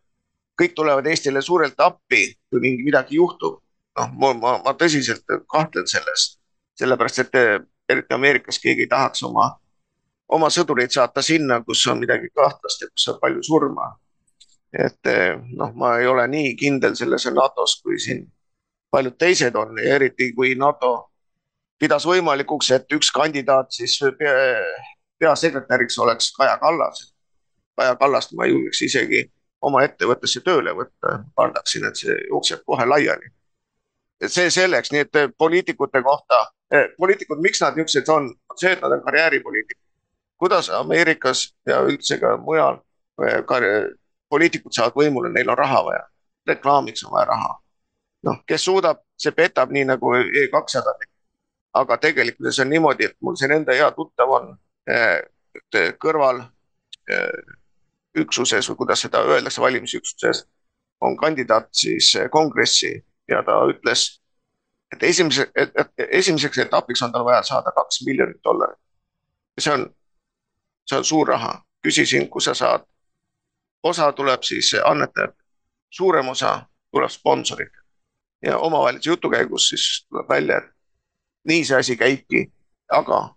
A: kõik tulevad Eestile suurelt appi, kui mingi midagi juhtub, noh, ma, ma, ma tõsiselt kahtlen selles, sellepärast et äh, eriti Ameerikas keegi ei tahaks oma oma sõdureid saata sinna, kus on midagi kahtlast ja kus on palju surma. et eh, noh, ma ei ole nii kindel selles NATO-s, kui siin paljud teised on ja eriti kui NATO pidas võimalikuks, et üks kandidaat siis pea, peasekretäriks oleks Kaja Kallas. Kaja Kallast ma ei julgeks isegi oma ettevõttesse tööle võtta, kardaksin, et see jookseb kohe laiali. et see selleks, nii et poliitikute kohta eh,, poliitikud, miks nad niisugused on, see, et nad on karjääripoliitikud kuidas Ameerikas ja üldse ka mujal eh, poliitikud saavad võimule, neil on raha vaja, reklaamiks on vaja raha. noh, kes suudab, see petab nii nagu E kakssada. aga tegelikkuses on niimoodi, et mul siin enda hea tuttav on eh, kõrval eh, üksuses või kuidas seda öeldakse, valimisüksuses on kandidaat siis kongressi ja ta ütles, et esimese, esimeseks etapiks on tal vaja saada kaks miljonit dollarit. see on see on suur raha. küsisin, kus sa saad. osa tuleb siis annetajad, suurem osa tuleb sponsorid ja omavahelise jutu käigus siis tuleb välja, et nii see asi käibki, aga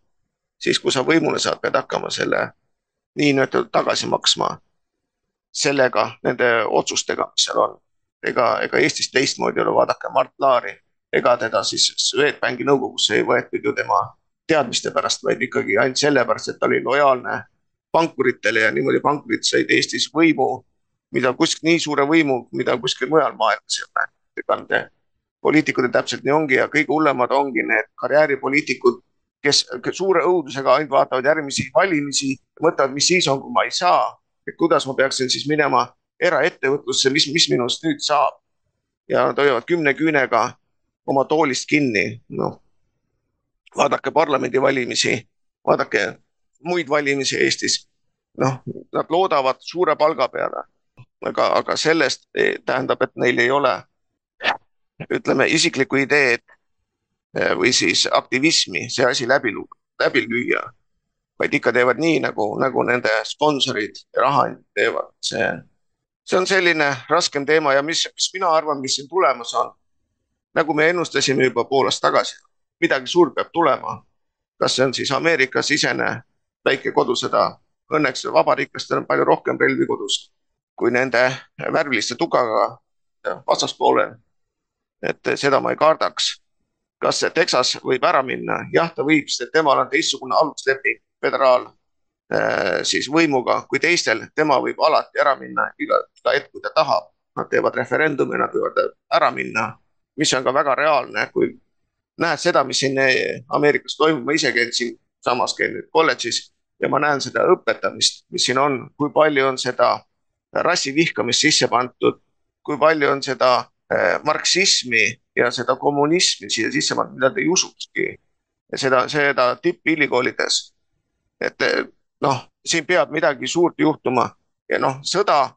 A: siis, kui sa võimule saad, pead hakkama selle niinimetatud tagasi maksma sellega, nende otsustega, mis seal on. ega, ega Eestis teistmoodi ei ole, vaadake Mart Laari, ega teda siis Swedbanki nõukogusse ei võetud ju tema teadmiste pärast, vaid ikkagi ainult sellepärast, et ta oli lojaalne pankuritele ja niimoodi pankurid said Eestis võimu, mida kuskil nii suure võimu, mida kuskil mujal maailmas ei ole. ega nende poliitikutel täpselt nii ongi ja kõige hullemad ongi need karjääripoliitikud, kes suure õudusega ainult vaatavad järgmisi valimisi, mõtlevad, mis siis on, kui ma ei saa. et kuidas ma peaksin siis minema eraettevõtlusse, mis, mis minust nüüd saab. ja nad hoiavad kümne küünega oma toolist kinni, noh. Vaadake parlamendivalimisi, vaadake muid valimisi Eestis. noh, nad loodavad suure palga peale. aga, aga sellest tähendab, et neil ei ole ütleme isiklikku ideed eh, või siis aktivismi see asi läbi, läbi lüüa. vaid ikka teevad nii, nagu, nagu nende sponsorid ja rahaandjad teevad, see, see on selline raskem teema ja mis, mis mina arvan, mis siin tulemas on. nagu me ennustasime juba pool aastat tagasi, midagi suurt peab tulema. kas see on siis Ameerika sisene väike kodusõda, õnneks vabariiklastel on palju rohkem relvi kodus kui nende värviliste tugaga vastaspoolel et seda ma ei kardaks. kas Texas võib ära minna? jah, ta võib, sest temal on teistsugune alusleping föderaal äh, siis võimuga kui teistel, tema võib alati ära minna iga, iga hetk, kui ta tahab. Nad teevad referendumi, nad võivad ära minna, mis on ka väga reaalne, kui näed seda, mis siin Ameerikas toimub, ma ise käin siinsamas, käin nüüd kolledžis ja ma näen seda õpetamist, mis siin on, kui palju on seda rassivihkamist sisse pandud, kui palju on seda Äh, marksismi ja seda kommunismi siia sisse pannud, mida te ei usukski. seda, seda tippülikoolides. et noh, siin peab midagi suurt juhtuma ja noh, sõda,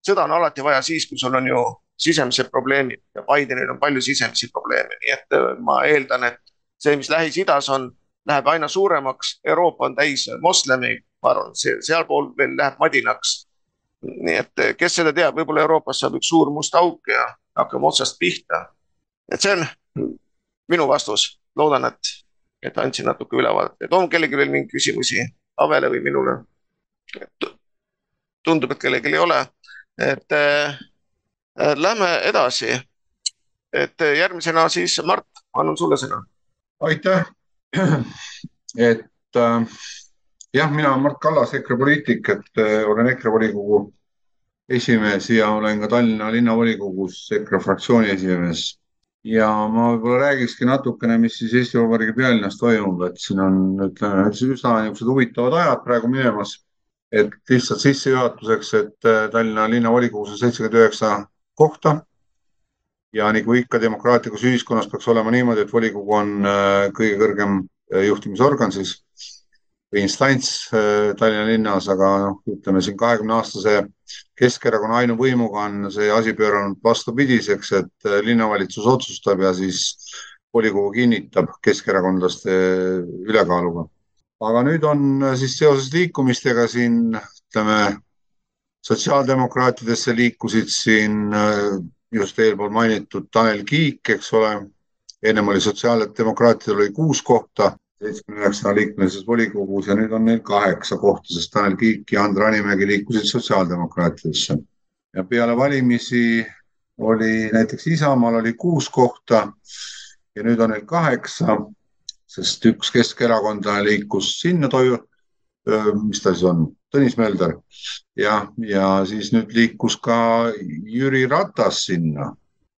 A: sõda on alati vaja siis, kui sul on ju sisemised probleemid. Ja Bidenil on palju sisemisi probleeme, nii et äh, ma eeldan, et see, mis Lähis-Idas on, läheb aina suuremaks, Euroopa on täis moslemi, ma arvan, see sealpool veel läheb madinaks. nii et äh, kes seda teab, võib-olla Euroopas saab üks suur must auk ja hakkame otsast pihta. et see on minu vastus, loodan, et, et andsin natuke ülevaadet, et on kellelgi veel mingeid küsimusi Avele või minule? tundub, et kellelgi ei ole, et äh, lähme edasi. et järgmisena siis Mart, annan sulle sõna.
C: aitäh, [CLEARS THROAT] et äh, jah, mina olen Mart Kallas, EKRE poliitik, et äh, olen EKRE volikogu esimees ja olen ka Tallinna linnavolikogus EKRE fraktsiooni esimees. ja ma võib-olla räägikski natukene, mis siis Eesti Vabariigi pealinnas toimub, et siin on, ütleme, üsna niisugused huvitavad ajad praegu minemas. et lihtsalt sissejuhatuseks, et äh, Tallinna linnavolikogus on seitsekümmend üheksa kohta. ja nagu ikka demokraatlikus ühiskonnas peaks olema niimoodi, et volikogu on äh, kõige kõrgem äh, juhtimisorgan siis instants äh, Tallinna linnas, aga noh, ütleme siin kahekümne aastase Keskerakonna ainuvõimuga on see asi pööranud vastupidiseks, et linnavalitsus otsustab ja siis volikogu kinnitab keskerakondlaste ülekaaluga. aga nüüd on siis seoses liikumistega siin, ütleme, sotsiaaldemokraatidesse liikusid siin just eelpool mainitud Tanel Kiik, eks ole. ennem oli sotsiaaldemokraatidel oli kuus kohta seitsmekümne üheksa liikmelises volikogus ja nüüd on neil kaheksa kohta, sest Tanel Kiik ja Andre Hanimägi liikusid sotsiaaldemokraatidesse. ja peale valimisi oli näiteks Isamaal oli kuus kohta ja nüüd on neil kaheksa, sest üks keskerakondlane liikus sinna toiu, mis ta siis on, Tõnis Mölder ja, ja siis nüüd liikus ka Jüri Ratas sinna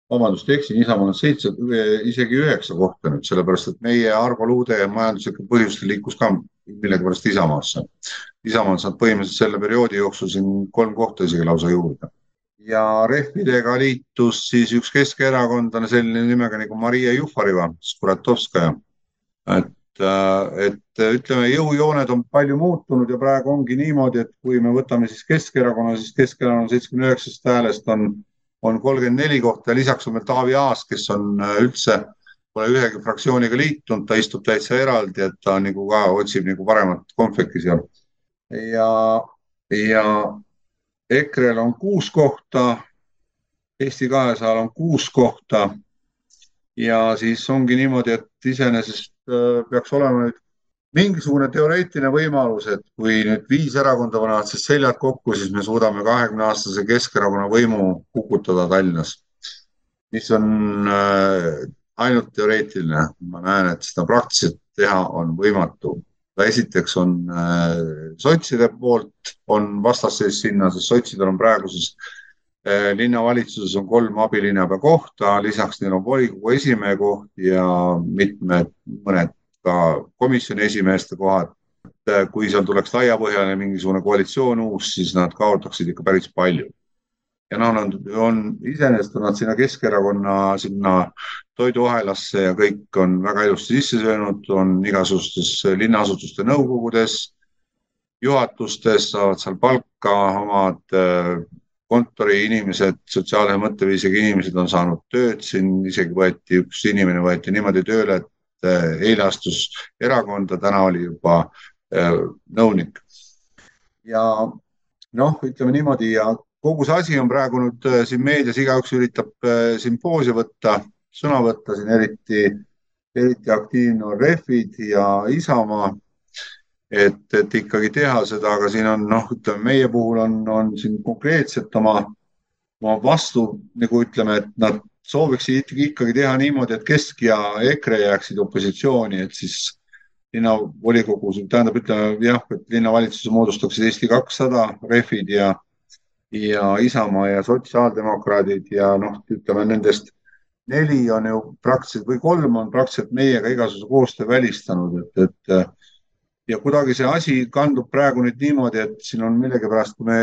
C: vabandust, eksin, Isamaal on seitse, isegi üheksa kohta nüüd, sellepärast et meie Arvo Luude majanduslikel põhjustel liikus ka millegipärast Isamaasse. Isamaa on saanud põhimõtteliselt selle perioodi jooksul siin kolm kohta isegi lausa juurde. ja Rehvidega liitus siis üks keskerakondlane selline nimega nagu Maria Jufareva, Skuratovskaja. et, et ütleme, jõujooned on palju muutunud ja praegu ongi niimoodi, et kui me võtame siis Keskerakonna, siis Keskerakonna seitsmekümne üheksast häälest on on kolmkümmend neli kohta ja lisaks on meil Taavi Aas, kes on äh, üldse, pole ühegi fraktsiooniga liitunud, ta istub täitsa eraldi, et ta nagu ka otsib nagu paremat konfekti seal. ja, ja EKRE-l on kuus kohta, Eesti kahesajal on kuus kohta. ja siis ongi niimoodi, et iseenesest äh, peaks olema nüüd mingisugune teoreetiline võimalus, et kui nüüd viis erakonda panevad siis seljad kokku, siis me suudame kahekümne aastase Keskerakonna võimu kukutada Tallinnas. mis on äh, ainult teoreetiline, ma näen, et seda praktiliselt teha on võimatu. esiteks on äh, sotside poolt on vastasseis sinna, sest sotsidel on praeguses linnavalitsuses on kolm abilinnapea kohta, lisaks neil on volikogu esimehe koht ja mitmed, mõned ka komisjoni esimeeste kohad. kui seal tuleks laiapõhjaline mingisugune koalitsioon uus, siis nad kaotaksid ikka päris palju ja noh, nad on, iseenesest on nad sinna Keskerakonna sinna toiduahelasse ja kõik on väga ilusti sisse söönud, on igasugustes linnaasutuste nõukogudes, juhatustes, saavad seal palka, omad äh, kontoriinimesed, sotsiaalse mõtteviisiga inimesed on saanud tööd siin, isegi võeti üks inimene võeti niimoodi tööle, et äh, eile astus erakonda, täna oli juba äh, nõunik. ja noh, ütleme niimoodi ja kogu see asi on praegu nüüd äh, siin meedias, igaüks üritab siin poosi võtta, sõna võtta siin eriti, eriti aktiivne on Rehvid ja Isamaa. Et, et ikkagi teha seda, aga siin on noh, ütleme meie puhul on, on siin konkreetselt oma, oma vastu nagu ütleme, et nad sooviksid ikkagi teha niimoodi, et Kesk ja EKRE jääksid opositsiooni, et siis linnavolikogus, tähendab, ütleme jah, et linnavalitsuse moodustaksid Eesti kakssada, Rehvid ja ja Isamaa ja sotsiaaldemokraadid ja noh, ütleme nendest neli on ju praktiliselt või kolm on praktiliselt meiega igasuguse koostöö välistanud, et, et ja kuidagi see asi kandub praegu nüüd niimoodi, et siin on millegipärast, kui me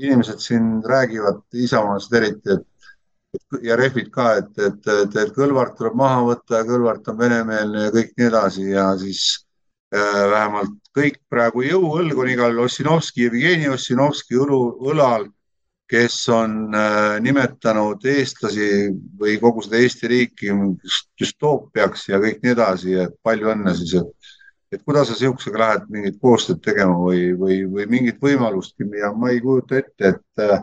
C: inimesed siin räägivad Isamaast eriti, et ja rehvid ka, et, et, et, et Kõlvart tuleb maha võtta ja Kõlvart on venemeelne ja kõik nii edasi ja siis äh, vähemalt kõik praegu jõuõlg on igal Ossinovski, Jevgeni Ossinovski õlu, õlal, kes on äh, nimetanud eestlasi või kogu seda Eesti riiki düstoopiaks ja kõik nii edasi, et palju õnne siis, et, et kuidas sa niisugusega lähed mingit koostööd tegema või, või, või mingit võimalustki ja ma ei kujuta ette, et äh,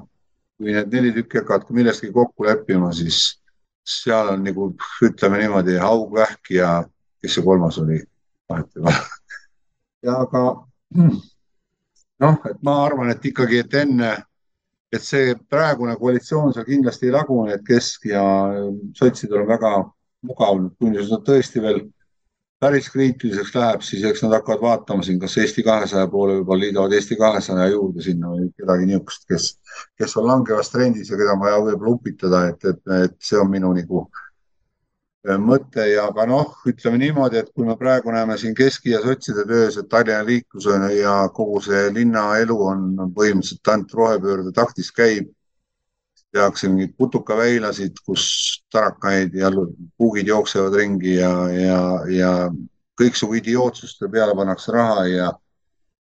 C: kui need neli tükki hakkavad milleski kokku leppima, siis seal on nagu ütleme niimoodi haugvähk ja kes see kolmas oli, vahet ei ole ja aga noh, et ma arvan, et ikkagi, et enne, et see praegune koalitsioon seal kindlasti ei lagune, et Kesk ja sotsidel on väga mugav, kui nüüd tõesti veel päris kriitiliseks läheb, siis eks nad hakkavad vaatama siin, kas Eesti kahesaja poole võib-olla liidavad Eesti kahesaja juurde sinna või kedagi niisugust, kes, kes on langevas trendis ja keda on vaja võib-olla upitada, et, et, et see on minu nagu mõte ja ka noh, ütleme niimoodi, et kui me praegu näeme siin Keski ja sotside töös, et Tallinna liiklus ja kogu see linnaelu on, on põhimõtteliselt ainult rohepöörde taktis käib. Tehakse mingeid putukaväilasid, kus tarakaid ja puugid jooksevad ringi ja, ja, ja kõiksugu idiootsuste peale pannakse raha ja,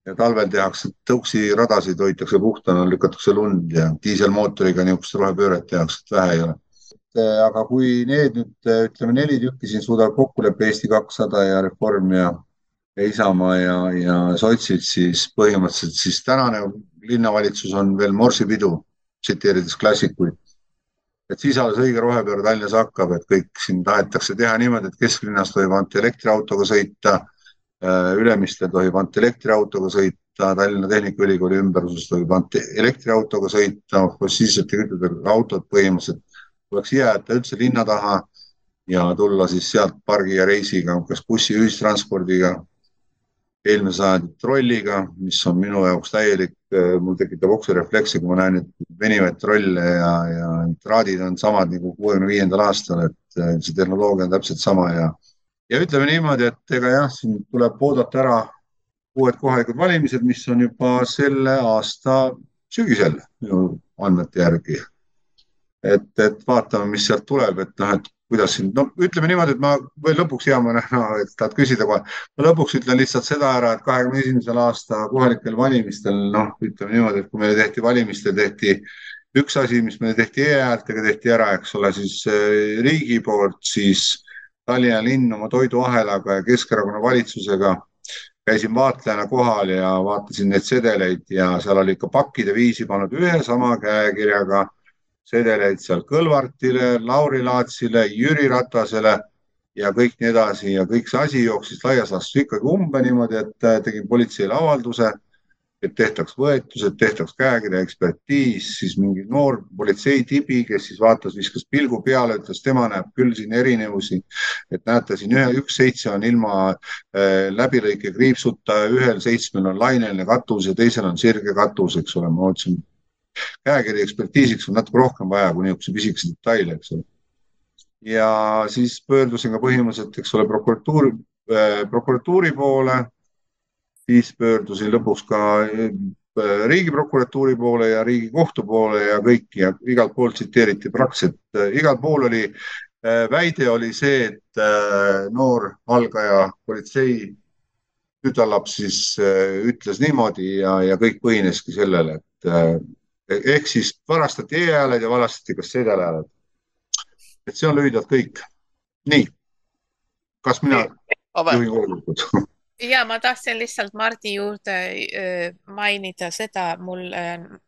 C: ja talvel tehakse tõuksiradasid, hoitakse puhtana, lükatakse lund ja diiselmootoriga niisugust rohepööret tehakse, et vähe ei ole. Eh, aga kui need nüüd eh, ütleme neli tükki siin suudavad kokku leppida, Eesti kakssada ja Reform ja, ja Isamaa ja, ja sotsid, siis põhimõtteliselt siis tänane linnavalitsus on veel morsipidu, tsiteerides klassikuid. et siis alles õige rohepööre Tallinnas hakkab, et kõik siin tahetakse teha niimoodi, et kesklinnas tohib ainult elektriautoga sõita, eh, Ülemistel tohib ainult elektriautoga sõita, Tallinna Tehnikaülikooli ümbruses tohib ainult elektriautoga sõita, fossiilsete kütudega autod põhimõtteliselt tuleks jääda üldse linna taha ja tulla siis sealt pargi ja reisiga, kas bussi, ühistranspordiga, eelmise sajandi trolliga, mis on minu jaoks täielik, mul tekitab oksurefleksi, kui ma näen neid venivaid trolle ja, ja traadid on samad nagu kuuekümne viiendal aastal, et see tehnoloogia on täpselt sama ja, ja ütleme niimoodi, et ega jah, siin tuleb oodata ära uued kohalikud valimised, mis on juba selle aasta sügisel minu andmete järgi. Et, et vaatame, mis sealt tuleb, et noh, et kuidas siin, no ütleme niimoodi, et ma või lõpuks hea, ma noh, et tahad küsida kohe. ma lõpuks ütlen lihtsalt seda ära, et kahekümne esimesel aasta kohalikel valimistel, noh, ütleme niimoodi, et kui meile tehti valimistel, tehti üks asi, mis meile tehti e-häältega, tehti ära, eks ole, siis eh, riigi poolt, siis Tallinna linn oma toiduahelaga ja Keskerakonna valitsusega käisin vaatlejana kohal ja vaatasin neid sedeleid ja seal oli ikka pakkide viisi pannud ühe sama käekirjaga sedeleid seal Kõlvartile, Lauri Laatsile, Jüri Ratasele ja kõik nii edasi ja kõik see asi jooksis laias laastus ikkagi umbe niimoodi, et äh, tegin politseile avalduse, et tehtaks võetused, tehtaks käekirja ekspertiis, siis mingi noor politseitibi, kes siis vaatas, viskas pilgu peale, ütles, tema näeb küll siin erinevusi. et näete, siin ühe, üks seitse on ilma äh, läbilõike kriipsuta, ühel seitsmel on laineline katus ja teisel on sirge katus, eks ole, ma mõtlesin käekirja ekspertiisiks on natuke rohkem vaja kui niisuguse pisikese detaile, eks ole. ja siis pöördusin ka põhimõtteliselt, eks ole, prokuratuuri äh,, prokuratuuri poole. siis pöördusin lõpuks ka äh, riigiprokuratuuri poole ja riigikohtu poole ja kõiki ja igalt poolt tsiteeriti praktiliselt äh,, igal pool oli väide oli see, et noor algaja politsei tütarlaps siis ütles niimoodi ja, ja kõik põhineski sellele, et ehk siis varastati e-hääled ja varastati ka sedelhääled. et see on lühidalt kõik. nii, kas mina juhin koosolekut? [LAUGHS]
E: ja ma tahtsin lihtsalt Mardi juurde mainida seda, mul,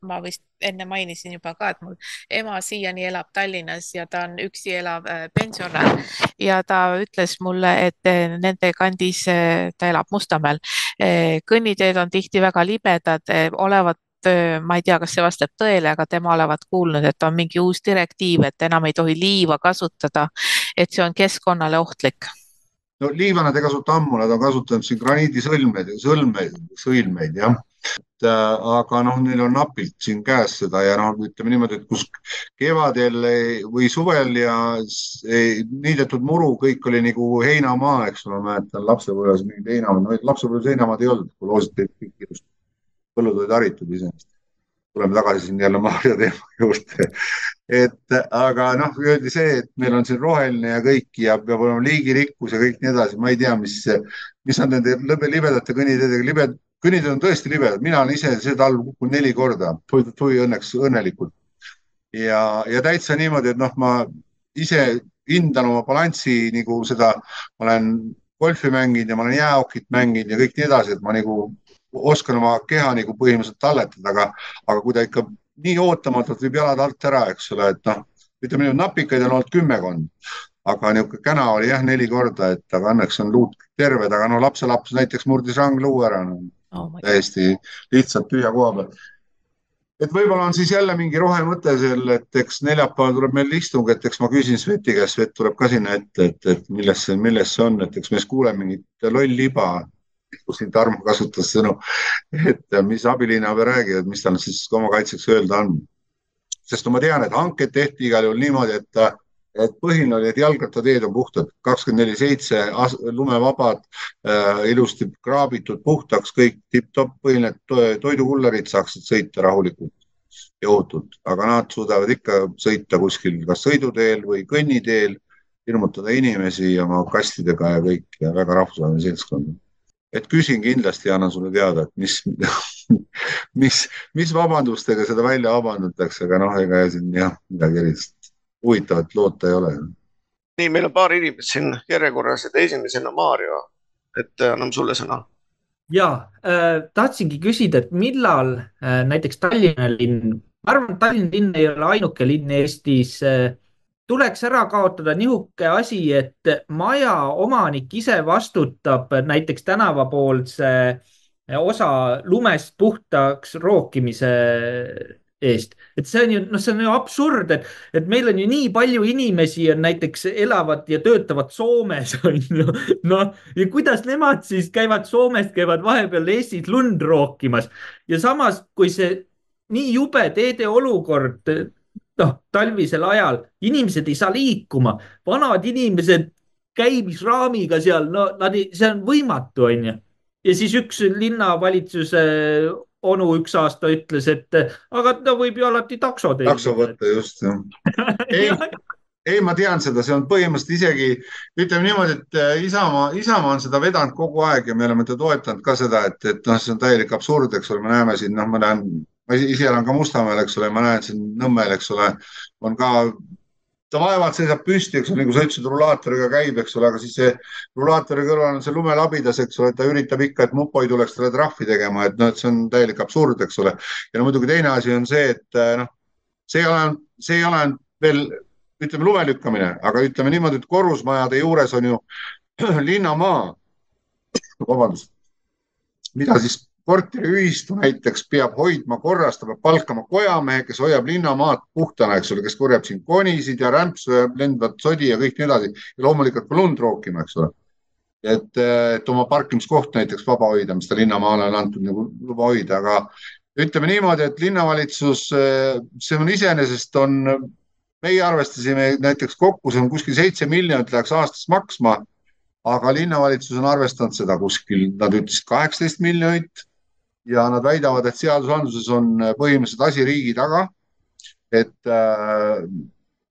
E: ma vist enne mainisin juba ka, et mul ema siiani elab Tallinnas ja ta on üksi elav pensionär ja ta ütles mulle, et nende kandis, ta elab Mustamäel, kõnniteed on tihti väga libedad, olevat ma ei tea, kas see vastab tõele, aga tema olevat kuulnud, et on mingi uus direktiiv, et enam ei tohi liiva kasutada, et see on keskkonnale ohtlik
C: no liiva nad ei kasuta ammu, nad on kasutanud siin graniidisõlmeid, sõlmeid, sõlmeid jah. et äh, aga noh, neil on napilt siin käes seda ja noh, ütleme niimoodi, et kus kevadel või suvel ja niidetud muru, kõik oli nagu heinamaa, eks ole, mäletan lapsepõlves mingid heinamaad, no lapsepõlves heinamaad ei olnud, kui loositi kõik ilusti. Põllud olid haritud iseenesest tuleme tagasi siin jälle Maarja teema [LAUGHS] juurde. et aga noh, öeldi see, et meil on siin roheline ja kõik ja peab olema liigirikkus ja kõik nii edasi, ma ei tea, mis, mis on nende libedate kõnniteedega, libed, kõnniteed on tõesti libedad, mina olen ise see talv kukkunud neli korda, tui õnneks õnnelikult. ja, ja täitsa niimoodi, et noh, ma ise hindan oma balanssi nagu seda, ma olen golfi mänginud ja ma olen jäähokit mänginud ja kõik nii edasi, et ma nagu oskan oma keha nagu põhimõtteliselt talletada, aga, aga kui ta ikka nii ootamatult viib jalad alt ära, eks ole, et noh, ütleme niimoodi napikaid on olnud kümmekond, aga niisugune käna oli jah neli korda, et aga õnneks on luud terved, aga no lapselaps näiteks murdis rangluu ära no. oh. täiesti lihtsalt tühja koha peal. et võib-olla on siis jälle mingi rohemõte seal, et eks neljapäeval tuleb meil istung, et eks ma küsin Sveti käest, Svet tuleb ka sinna ette, et, et milles see, milles see on, et eks me siis kuuleme mingit loll liba kus siin Tarmo kasutas sõnu, et mis abilinnapea räägib, mis tal siis oma kaitseks öelda on. sest ma tean, et hanked tehti igal juhul niimoodi, et, et põhiline oli, et jalgrattateed on puhtad, kakskümmend neli seitse, lumevabad äh,, ilusti kraabitud puhtaks, kõik tipp-topp, põhiline, et toidukullerid saaksid sõita rahulikult ja ohutult, aga nad suudavad ikka sõita kuskil kas sõiduteel või kõnniteel, hirmutada inimesi oma kastidega ja kõik ja väga rahvusvaheline seltskond et küsin kindlasti ja annan sulle teada, et mis [LAUGHS] mis, mis vabandustega seda välja vabandatakse, aga noh, ega siin jah, midagi erilist huvitavat loota ei ole.
A: nii, meil on paar inimest siin järjekorras, et esimesena Maarjo, et äh, anname sulle sõna.
D: ja äh, tahtsingi küsida, et millal äh, näiteks Tallinna linn, ma arvan, et Tallinna linn ei ole ainuke linn Eestis äh, tuleks ära kaotada niisugune asi, et maja omanik ise vastutab näiteks tänavapoolse osa lumest puhtaks rookimise eest, et see on ju, noh, see on ju absurd, et, et meil on ju nii palju inimesi on näiteks elavad ja töötavad Soomes [LAUGHS] on ju. noh, ja kuidas nemad siis käivad Soomest, käivad vahepeal Eestis lund rookimas ja samas, kui see nii jube teede olukord noh, talvisel ajal inimesed ei saa liikuma, vanad inimesed käimisraamiga seal, no nad ei, see on võimatu, onju. ja siis üks linnavalitsuse onu üks aasta ütles, et aga ta võib ju alati takso
C: teenida. takso võtta, just jah [LAUGHS] ei, ei, ma tean seda, see on põhimõtteliselt isegi, ütleme niimoodi, et äh, Isamaa, Isamaa on seda vedanud kogu aeg ja me oleme teda toetanud ka seda, et, et noh, see on täielik absurd, eks ole, me näeme siin, noh, ma näen ma ise elan ka Mustamäel, eks ole, ma näen siin Nõmmel, eks ole, on ka, ta vaevalt seisab püsti, eks ole, nagu sa ütlesid, rullaatoriga käib, eks ole, aga siis see rullaatori kõrval on see lumelabidas, eks ole, ta üritab ikka, et mupo ei tuleks talle trahvi tegema, et noh, et see on täielik absurd, eks ole. ja no muidugi teine asi on see, et eh, noh, see ei ole, see ei ole veel ütleme lume lükkamine, aga ütleme niimoodi, et korrusmajade juures on ju [CLEARS THROAT] linnamaa, vabandust, mida siis korteriühistu näiteks peab hoidma korras, ta peab palkama kojamehe, kes hoiab linnamaad puhtana, eks ole, kes korjab siin konisid ja rämpsu ja lendvat sodi ja kõik nii edasi ja loomulikult ka lund rookima, eks ole. et, et oma parkimiskoht näiteks vaba hoida, mis ta linnamaale on antud nagu luba hoida, aga ütleme niimoodi, et linnavalitsus, see on iseenesest on, meie arvestasime näiteks kokku, see on kuskil seitse miljonit läheks aastas maksma. aga linnavalitsus on arvestanud seda kuskil, nad ütlesid kaheksateist miljonit ja nad väidavad, et seadusandluses on põhimõtteliselt asi riigi taga. et äh,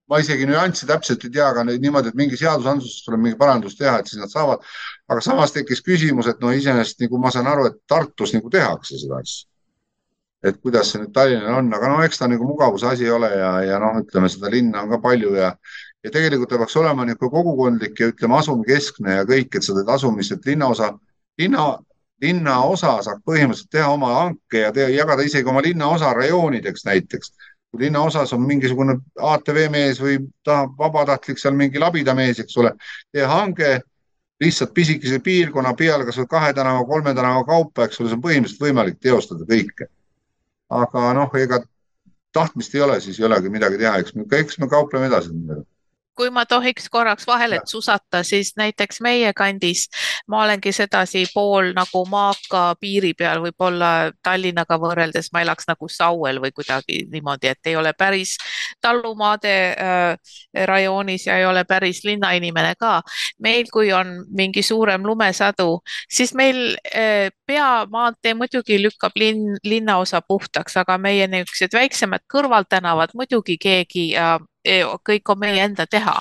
C: ma isegi nüansse täpselt ei tea, aga niimoodi, et mingi seadusandluses tuleb mingi parandus teha, et siis nad saavad. aga samas tekkis küsimus, et no iseenesest nagu ma saan aru, et Tartus nagu tehakse seda asja. et kuidas see nüüd Tallinnal on, aga no eks ta nagu mugavuse asi ole ja, ja noh, ütleme seda linna on ka palju ja ja tegelikult ta peaks olema niisugune kogukondlik ja ütleme asumikeskne ja kõik, et sa teed asumist, et linnaosa, linna, linnaosa saab põhimõtteliselt teha oma hanke ja teha, jagada isegi oma linnaosa rajoonideks näiteks kui linnaosas on mingisugune ATV mees või tahab vabatahtlik seal mingi labidamees, eks ole, tee hange lihtsalt pisikese piirkonna peal, kas või kahe tänava, kolme tänava kaupa, eks ole, see on põhimõtteliselt võimalik teostada kõike. aga noh, ega tahtmist ei ole, siis ei olegi midagi teha, eks me, eks me kaupleme edasi nendega
E: kui ma tohiks korraks vahele susata, siis näiteks meie kandis ma olengi sedasi pool nagu maaka piiri peal, võib-olla Tallinnaga võrreldes ma elaks nagu Sauel või kuidagi niimoodi, et ei ole päris talumaade äh, rajoonis ja ei ole päris linnainimene ka. meil, kui on mingi suurem lumesadu, siis meil äh, peamaantee muidugi lükkab linn, linnaosa puhtaks, aga meie niisugused väiksemad kõrvaltänavad muidugi keegi äh, kõik on meie enda teha.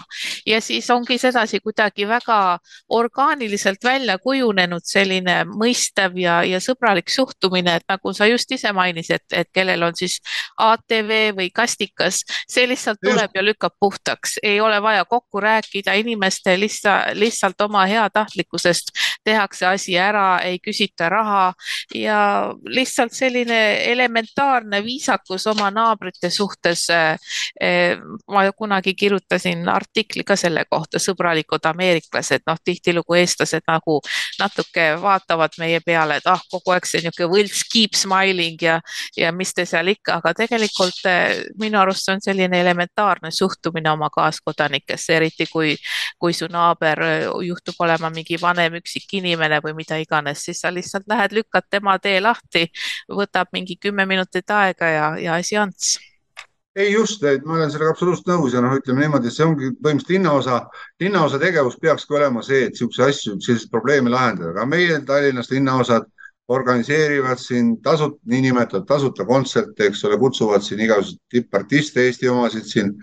E: Ja siis ongi sedasi kuidagi väga orgaaniliselt välja kujunenud selline mõistev ja, ja sõbralik suhtumine, et nagu sa just ise mainisid, et kellel on siis ATV või kastikas, see lihtsalt tuleb ja lükkab puhtaks, ei ole vaja kokku rääkida, inimeste lihtsalt, lihtsalt oma heatahtlikkusest tehakse asi ära, ei küsita raha ja lihtsalt selline elementaarne viisakus oma naabrite suhtes eh, ma kunagi kirjutasin artikli ka selle kohta, sõbralikud ameeriklased, noh, tihtilugu eestlased nagu natuke vaatavad meie peale, et ah, kogu aeg see niisugune võlts keep smiling ja, ja mis te seal ikka, aga tegelikult eh, minu arust see on selline elementaarne suhtumine oma kaaskodanikesse, eriti kui, kui su naaber eh, juhtub olema mingi vanem üksik inimene või mida iganes, siis sa lihtsalt lähed, lükkad tema tee lahti, võtab mingi kümme minutit aega ja, ja asi ants
C: ei just, et ma olen sellega absoluutselt nõus ja noh, ütleme niimoodi, see ongi põhimõtteliselt linnaosa, linnaosa tegevus peakski olema see, et niisuguseid asju, selliseid probleeme lahendada, aga meie Tallinnas linnaosad organiseerivad siin tasut-, niinimetatud tasuta kontserte, eks ole, kutsuvad siin igasuguseid tippartiste, Eesti omasid siin.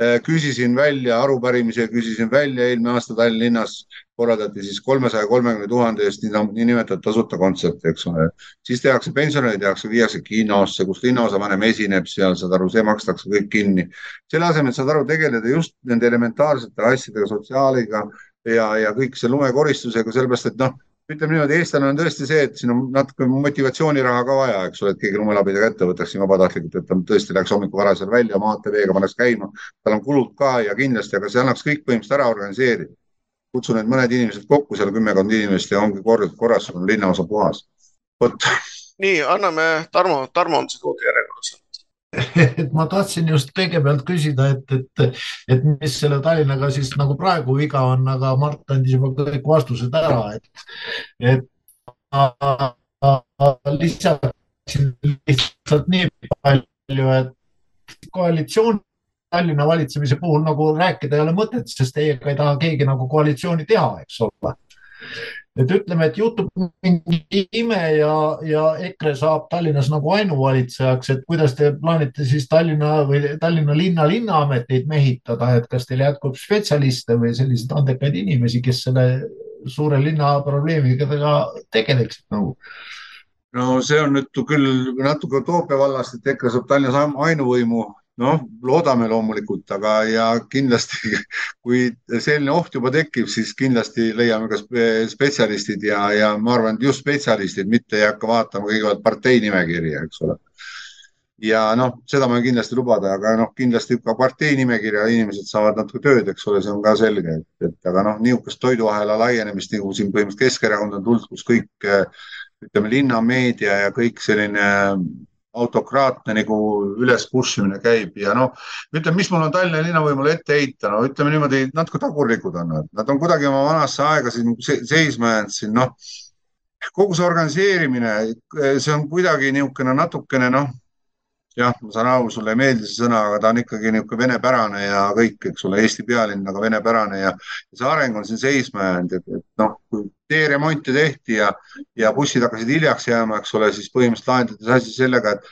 C: Äh, küsisin välja arupärimise, küsisin välja eelmine aasta Tallinnas korraldati siis kolmesaja kolmekümne tuhande eest niinimetatud tasuta kontserte, eks ole. siis tehakse pensionärid, tehakse, viiakse kinosse, kus linnaosavanem esineb seal, saad aru, see makstakse kõik kinni. selle asemel, saad aru, tegeleda just nende elementaarsete asjadega, sotsiaaliga ja, ja kõik see lumekoristusega, sellepärast et noh ütleme niimoodi, eestlane on tõesti see, et siin on natuke motivatsiooniraha ka vaja, eks ole, et keegi lumelapidega ette võtaks siin vabatahtlikult, et ta tõesti läheks hommikul vara seal välja, maanteeveega paneks käima. tal on kulud ka ja kindlasti, aga see annaks kõik põhimõtteliselt ära organiseerida kutsun need mõned inimesed kokku, seal kümmekond inimest ja ongi kord korras, on linnaosa puhas. vot.
A: nii, anname Tarmo, Tarmo on see koodi järjekorras [LAUGHS]
F: et ma tahtsin just kõigepealt küsida, et, et, et mis selle Tallinnaga siis nagu praegu viga on, aga Mart andis juba kõik vastused ära, et, et lisaksin lihtsalt nii palju, et koalitsioon Tallinna valitsemise puhul nagu rääkida ei ole mõtet, sest teiega ei taha keegi nagu koalitsiooni teha, eks ole. Et ütleme, et juhtub mingi ime ja, ja EKRE saab Tallinnas nagu ainuvalitsejaks, et kuidas te plaanite siis Tallinna või Tallinna linna linnaameteid mehitada, et kas teil jätkub spetsialiste või selliseid andekaid inimesi, kes selle suure linna probleemiga tegeleksid nagu?
C: no see on nüüd küll natuke utoopia vallast, et EKRE saab Tallinnas ainuvõimu noh, loodame loomulikult, aga ja kindlasti, [LAUGHS] kui selline oht juba tekib, siis kindlasti leiame ka spetsialistid ja, ja ma arvan, et just spetsialistid, mitte ei hakka vaatama kõigepealt partei nimekirja, eks ole. ja noh, seda ma kindlasti lubada, aga noh, kindlasti ka partei nimekirja inimesed saavad natuke tööd, eks ole, see on ka selge, et aga noh, niisugust toiduahela laienemist nagu siin põhimõtteliselt Keskerakond on tulnud, kus kõik ütleme, linnameedia ja kõik selline autokraatne nagu üles push imine käib ja noh, ütleme, mis mul on Tallinna linnavõimule ette heita, no ütleme niimoodi, natuke tagurlikud on nad, nad on kuidagi oma vanasse aega siin seisma jäänud siin noh. kogu see organiseerimine, see on kuidagi niisugune natukene noh, jah, ma saan aru, sulle ei meeldi see sõna, aga ta on ikkagi niisugune venepärane ja kõik, eks ole, Eesti pealinn, aga venepärane ja see areng on siin seisma jäänud, et, et noh, kui teeremonte tehti ja, ja bussid hakkasid hiljaks jääma, eks ole, siis põhimõtteliselt lahendati see asi sellega, et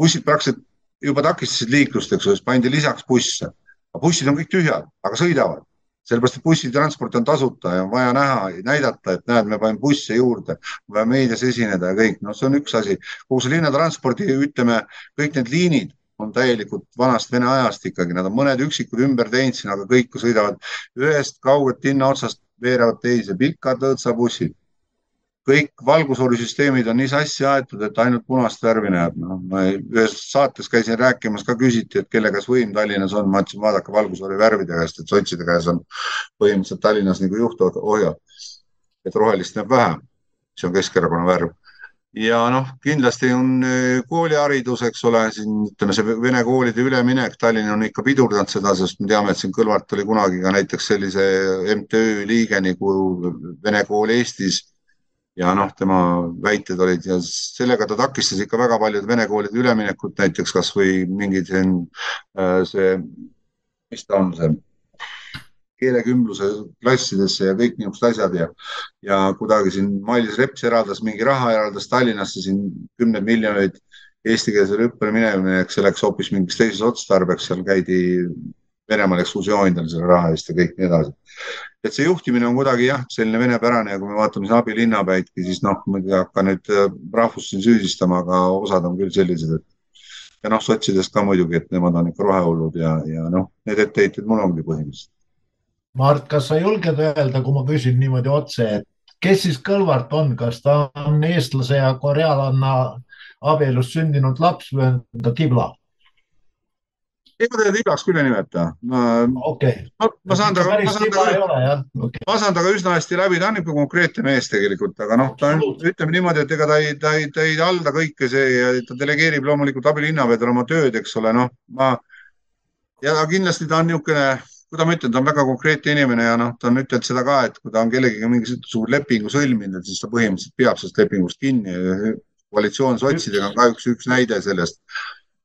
C: bussid praktiliselt juba takistasid liiklust, eks ole, siis pandi lisaks busse. bussid on kõik tühjad, aga sõidavad sellepärast, et bussitransport on tasuta ja on vaja näha, näidata, et näed, me paneme busse juurde, vaja meedias esineda ja kõik, noh, see on üks asi. kogu see linnatranspordi, ütleme, kõik need liinid on täielikult vanast Vene ajast ikkagi, nad on mõned üksikud ümber teinud siin, aga kõik sõidavad ühest kaugelt linna otsast, veerevad teise, pikad õõtsabussid kõik valgushoorisüsteemid on nii sassi aetud, et ainult punast värvi näeb. noh, ma ühes saates käisin rääkimas, ka küsiti, et kelle käes võim Tallinnas on, ma ütlesin, vaadake valgushoori värvide käest, et sotside käes on põhimõtteliselt Tallinnas nagu juhtohjad. et rohelist näeb vähe, see on Keskerakonna värv. ja noh, kindlasti on eh, kooliharidus, eks ole, siin ütleme, see vene koolide üleminek, Tallinn on ikka pidurdanud seda, sest me teame, et siin Kõlvart oli kunagi ka näiteks sellise MTÜ liige nagu Vene kool Eestis ja noh, tema väited olid ja sellega ta takistas ikka väga paljude vene koolide üleminekut, näiteks kasvõi mingid siin äh, see, mis ta on see keelekümbluse klassidesse ja kõik niisugused asjad ja, ja kuidagi siin Mailis Reps eraldas mingi raha, eraldas Tallinnasse siin kümneid miljoneid eestikeelsele õppele minemiseks, see läks hoopis mingiks teises otstarbeks, seal käidi Venemaal ekskursioonidel selle raha eest ja kõik nii edasi et see juhtimine on kuidagi jah, selline venepärane ja kui me vaatame siin abilinnapäidki, siis noh, ma ei hakka nüüd äh, rahvust siin süüdistama, aga osad on küll sellised, et ja noh, sotsidest ka muidugi, et nemad on ikka rohehullud ja, ja noh, need etteheited mul ongi põhimõtteliselt.
F: Mart, kas sa julged öelda, kui ma küsin niimoodi otse, et kes siis Kõlvart on, kas ta on eestlase ja korealanna abielus sündinud laps või on ta tibla?
C: Ei, ma teda tiblaks küll ei nimeta.
F: okei.
C: ma saan temaga, ma saan temaga, okay. ma saan temaga üsna hästi läbi, ta on niisugune konkreetne mees tegelikult, aga noh, ta on, ütleme niimoodi, et ega ta ei, ta ei, ta ei halda kõike see ja ta delegeerib loomulikult abilinnapeadele oma tööd, eks ole, noh, ma ja kindlasti ta on niisugune kuidas ma ütlen, ta on väga konkreetne inimene ja noh, ta on ütelnud seda ka, et kui ta on kellegagi mingisuguse lepingu sõlminud, siis ta põhimõtteliselt peab sellest lepingust kinni. koalitsioon sotsidega on kahjuks üks näide sellest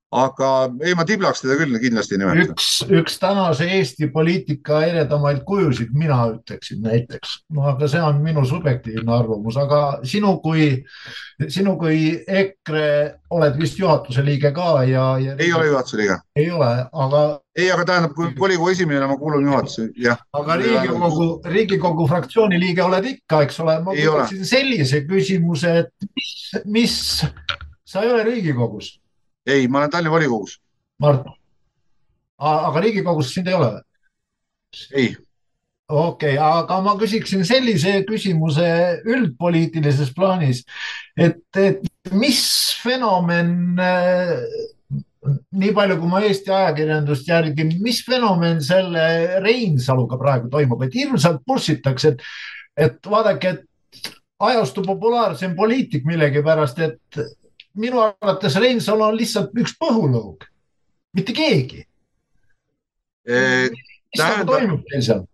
C: aga ei, ma tiblaks teda küll kindlasti ei nimeta.
F: üks, üks tänase Eesti poliitika eredamaid kujusid, mina ütleksin näiteks, no aga see on minu subjektiivne arvamus, aga sinu kui, sinu kui EKRE oled vist juhatuse liige ka ja, ja.
C: ei ole juhatuse liige.
F: ei ole, aga.
C: ei, aga tähendab, kui volikogu esimene ma kuulun juhatusse, jah.
F: aga Riigikogu, Riigikogu fraktsiooni liige oled ikka, eks ole. ma küsiksin sellise küsimuse, et mis, mis, sa ei ole Riigikogus
C: ei, ma olen Tallinna volikogus.
F: Mart, aga Riigikogus sind ei ole?
C: ei.
F: okei okay,, aga ma küsiksin sellise küsimuse üldpoliitilises plaanis, et, et mis fenomen nii palju, kui ma Eesti ajakirjandust jälgin, mis fenomen selle Reinsaluga praegu toimub, et hirmsalt pussitakse, et, et vaadake, et ajastu populaarseim poliitik millegipärast, et minu arvates Reinsalu on lihtsalt üks põhulõug, mitte keegi
C: eh,. mis nagu toimub teil seal?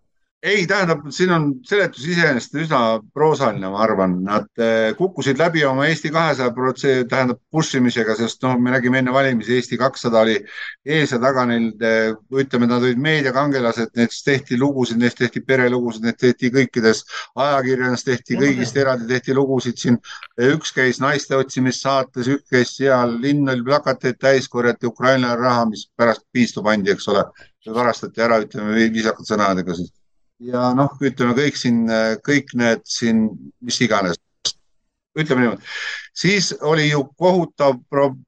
C: Ei, tähendab, siin on seletus iseenesest üsna proosaline, ma arvan, nad eh, kukkusid läbi oma Eesti kahesaja protsenti, tähendab push imisega, sest noh, me nägime enne valimisi Eesti kakssada oli ees ja taga neil, eh, ütleme, nad olid meediakangelased, nendest tehti lugusid, neist tehti perelugusid, need tehti kõikides ajakirjades tehti kõigist eraldi tehti lugusid siin. üks käis naiste otsimissaates, üks käis seal, linn oli plakateid täis, korjati Ukrainale raha, mis pärast piistu pandi, eks ole, varastati ära, ütleme viisakate sõnadega siis ja noh, ütleme kõik siin, kõik need siin, mis iganes, ütleme niimoodi, siis oli ju kohutav,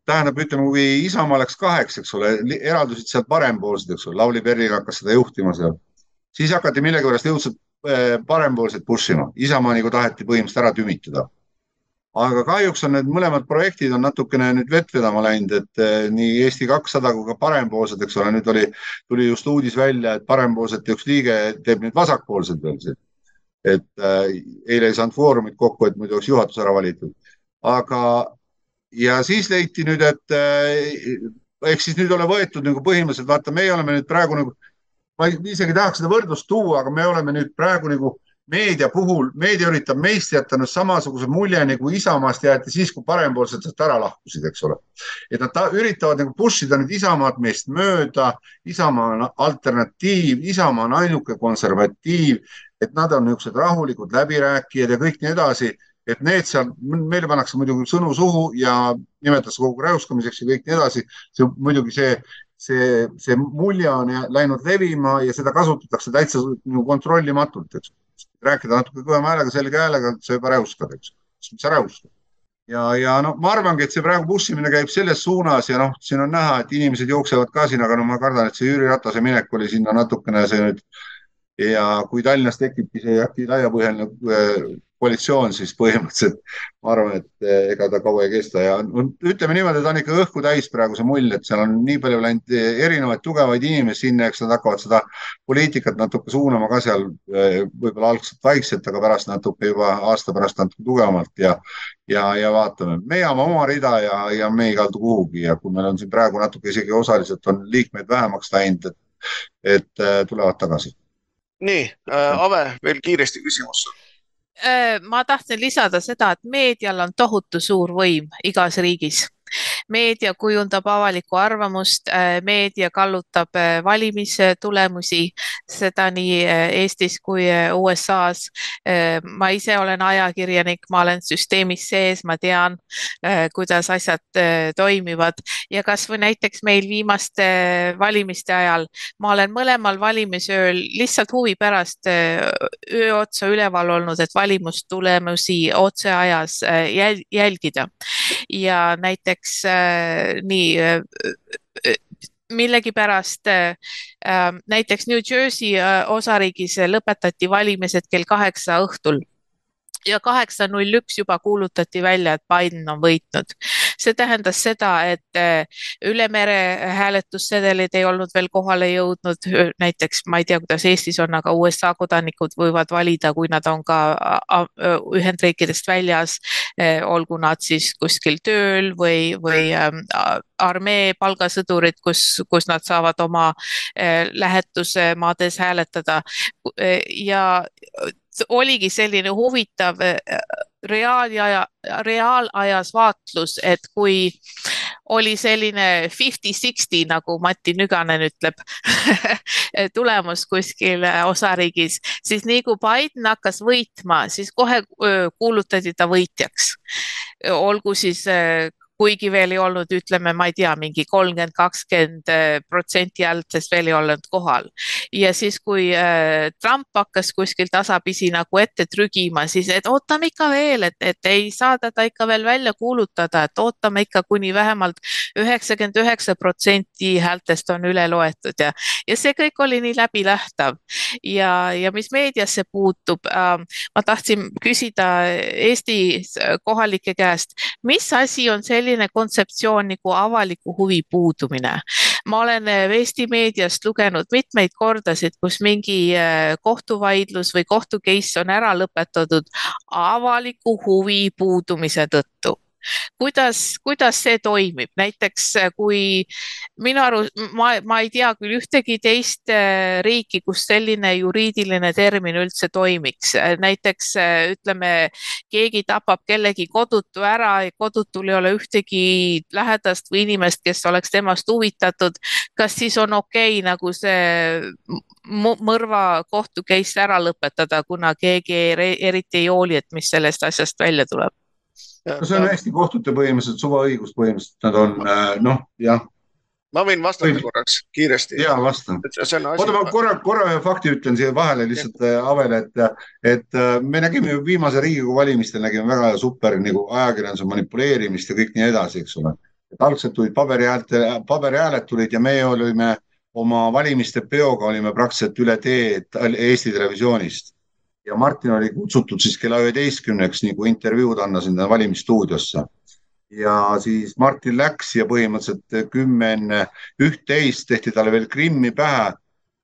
C: tähendab, ütleme, kui Isamaa läks kaheks, eks ole, eraldusid sealt parempoolsed, eks ole, Lavly Perling hakkas seda juhtima seal, siis hakati millegipärast jõudsalt eh, parempoolset push ima, Isamaa nagu taheti põhimõtteliselt ära tümitada aga kahjuks on need mõlemad projektid on natukene nüüd vett vedama läinud, et eh, nii Eesti kakssada kui ka parempoolsed, eks ole, nüüd oli, tuli just uudis välja, et parempoolsete üks liige teeb nüüd vasakpoolsed veel et äh, eile ei saanud foorumit kokku, et muidu oleks juhatus ära valitud. aga, ja siis leiti nüüd, et äh, ehk siis nüüd ole võetud nagu põhimõtteliselt, vaata, meie oleme nüüd praegu nagu, ma isegi tahaks seda võrdlust tuua, aga me oleme nüüd praegu nagu meedia puhul, meedia üritab meist jätta nüüd samasuguse mulje nagu Isamaast jäeti siis, kui parempoolsed sealt ära lahkusid, eks ole. et nad ta, üritavad nagu push ida nüüd Isamaad meist mööda. Isamaa on alternatiiv, Isamaa on ainuke konservatiiv, et nad on niisugused rahulikud läbirääkijad ja kõik nii edasi et need seal, meile pannakse muidugi sõnu suhu ja nimetatakse kogu räuskamiseks ja kõik nii edasi. see muidugi see, see, see mulje on läinud levima ja seda kasutatakse täitsa nagu kontrollimatult, eks rääkida natuke kõvema häälega, selge häälega, sa juba räuskad, eks. sa räuskad? ja, ja noh, ma arvangi, et see praegu bussimine käib selles suunas ja noh, siin on näha, et inimesed jooksevad ka siin, aga no ma kardan, et see Jüri Ratase minek oli sinna natukene see nüüd ja kui Tallinnas tekibki see laiapõhjaline äh, koalitsioon, siis põhimõtteliselt ma arvan, et eh, ega ta kaua ei kesta ja ütleme niimoodi, ta on ikka õhku täis praegu see mull, et seal on nii palju läinud eh, erinevaid tugevaid inimesi sinna, eks nad hakkavad seda poliitikat natuke suunama ka seal eh, võib-olla algselt vaikselt, aga pärast natuke juba aasta pärast natuke tugevamalt ja ja, ja vaatame, me ajame oma rida ja, ja me ei kaldu kuhugi ja kui meil on siin praegu natuke isegi osaliselt on liikmeid vähemaks läinud, et, et tulevad tagasi.
A: nii äh,, Ave, veel kiiresti küsimus
E: Äh, ma tahtsin lisada seda, et meedial on tohutu suur võim igas riigis meedia kujundab avalikku arvamust, äh, meedia kallutab äh, valimistulemusi, seda nii äh, Eestis kui USA-s. ma ise olen ajakirjanik, ma olen süsteemis sees, ma tean, kuidas asjad toimivad. Ja kasvõi näiteks meil viimaste valimiste ajal, ma olen mõlemal valimisööl lihtsalt huvi pärast öö otsa üleval olnud, et valimustulemusi otseajas jälgida. Ja näiteks äh, nii äh, äh, millegipärast äh, näiteks New Jersey osariigis lõpetati valimised kell kaheksa õhtul ja kaheksa null üks juba kuulutati välja, et Biden on võitnud. See tähendas seda, et eh, üle mere hääletussedelid ei olnud veel kohale jõudnud, näiteks ma ei tea, kuidas Eestis on, aga USA kodanikud võivad valida, kui nad on ka Ühendriikidest väljas, eh, olgu nad siis kuskil tööl või, või ähm, armee palgasõdurid, kus, kus nad saavad oma eh, lähetuse maades hääletada. Ja oligi selline huvitav äh, reaalaja, reaalajas vaatlus, et kui oli selline fifty-sixty, nagu Mati Nüganen ütleb [LAUGHS] tulemus kuskil osariigis, siis nii kui Biden hakkas võitma, siis kohe kuulutati ta võitjaks. olgu siis kuigi veel ei olnud, ütleme, ma ei tea, mingi kolmkümmend, kakskümmend äh, protsenti häältest veel ei olnud kohal. ja siis, kui äh, Trump hakkas kuskil tasapisi nagu ette trügima, siis et ootame ikka veel, et, et ei saa teda ikka veel välja kuulutada, et ootame ikka kuni vähemalt üheksakümmend üheksa protsenti häältest on üle loetud ja, ja see kõik oli nii läbilähtav. ja, ja mis meediasse puutub äh,, ma tahtsin küsida Eesti kohalike käest, mis asi on selline, selline kontseptsioon nagu avaliku huvi puudumine. ma olen äh, Eesti meediast lugenud mitmeid kordasid, kus mingi äh, kohtuvaidlus või kohtu case on ära lõpetatud avaliku huvi puudumise tõttu kuidas, kuidas see toimib, näiteks äh, kui minu aru, ma, ma ei tea küll ühtegi teist äh, riiki, kus selline juriidiline termin üldse toimiks. Äh, näiteks ütleme, keegi tapab kellegi kodutu ära, kodutul ei ole ühtegi lähedast või inimest, kes oleks temast huvitatud. kas siis on okei okay, nagu see mõrva kohtu case ära lõpetada, kuna keegi eriti ei hooli, et mis sellest asjast välja tuleb?
C: No see on Eesti kohtute põhimõtteliselt suvaõigus, põhimõtteliselt nad on äh, noh, jah.
A: ma võin vastata Või... korraks kiiresti.
C: ja vasta. oota, ma korra, korra ühe fakti ütlen siia vahele lihtsalt. Äh, Avele, et, et äh, me nägime ju viimase Riigikogu valimistel nägime väga super nagu ajakirjanduse manipuleerimist ja kõik nii edasi, eks ole. et algselt tulid paberihäälte, paberhääled tulid ja meie olime oma valimiste peoga olime praktiliselt üle tee Eesti Televisioonist ja Martin oli kutsutud siis kella üheteistkümneks nagu intervjuud anda sinna valimisstuudiosse. ja siis Martin läks ja põhimõtteliselt kümme enne üht-teist tehti talle veel Krimmi pähe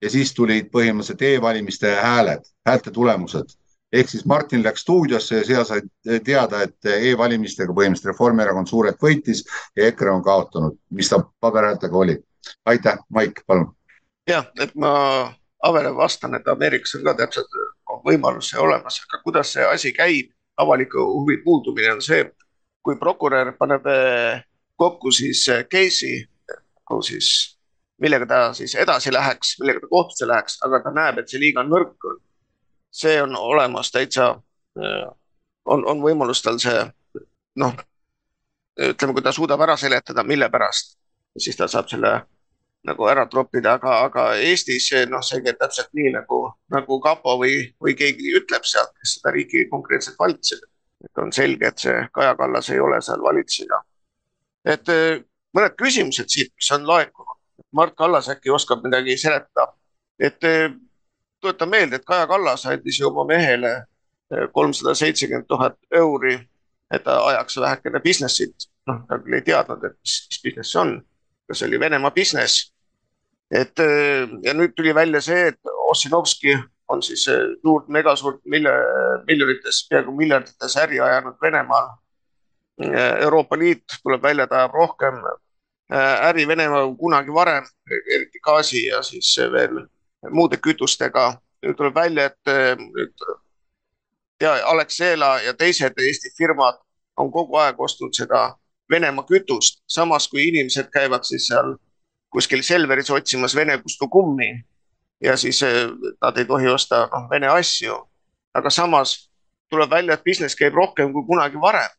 C: ja siis tulid põhimõtteliselt e-valimiste hääled, häälte tulemused ehk siis Martin läks stuudiosse ja seal sai teada, et e-valimistega põhimõtteliselt Reformierakond suurelt võitis ja EKRE on kaotanud, mis ta paberhäältega oli. aitäh, Maik, palun.
A: jah, et ma Avele vastan, et Ameerikas on ka täpselt võimalus see olemas, aga kuidas see asi käib, avaliku huvi puudumine on see, kui prokurör paneb kokku siis case'i, siis millega ta siis edasi läheks, millega ta kohtusse läheks, aga ta näeb, et see liiga nõrk on. see on olemas täitsa, on, on võimalus tal see noh, ütleme, kui ta suudab ära seletada, mille pärast, siis ta saab selle nagu ära troppida, aga, aga Eestis noh, see käib täpselt nii nagu, nagu kapo või, või keegi ütleb sealt, kes seda riiki konkreetselt valitseb. et on selge, et see Kaja Kallas ei ole seal valitseja. et eh, mõned küsimused siit, mis on laekunud. Mart Kallas äkki oskab midagi seletada, et eh, tuletan meelde, et Kaja Kallas andis ju oma mehele eh, kolmsada seitsekümmend tuhat euri, et ta ajaks vähekene business'it. noh, ta küll ei teadnud, et mis, mis business see on kas oli Venemaa business et äh, ja nüüd tuli välja see, et Ossinovski on siis äh, suurt, megasuurt miljonites, peaaegu miljardites äri ajanud Venemaal. Äh, Euroopa Liit tuleb välja, ta ajab rohkem äri Venemaaga kui kunagi varem, eriti gaasi ja siis veel muude kütustega. nüüd tuleb välja, et nüüd ja Alexela ja teised Eesti firmad on kogu aeg ostnud seda Venemaa kütust, samas kui inimesed käivad siis seal kuskil Selveris otsimas Vene kustukummi ja siis eh, nad ei tohi osta noh, Vene asju. aga samas tuleb välja, et business käib rohkem kui kunagi varem.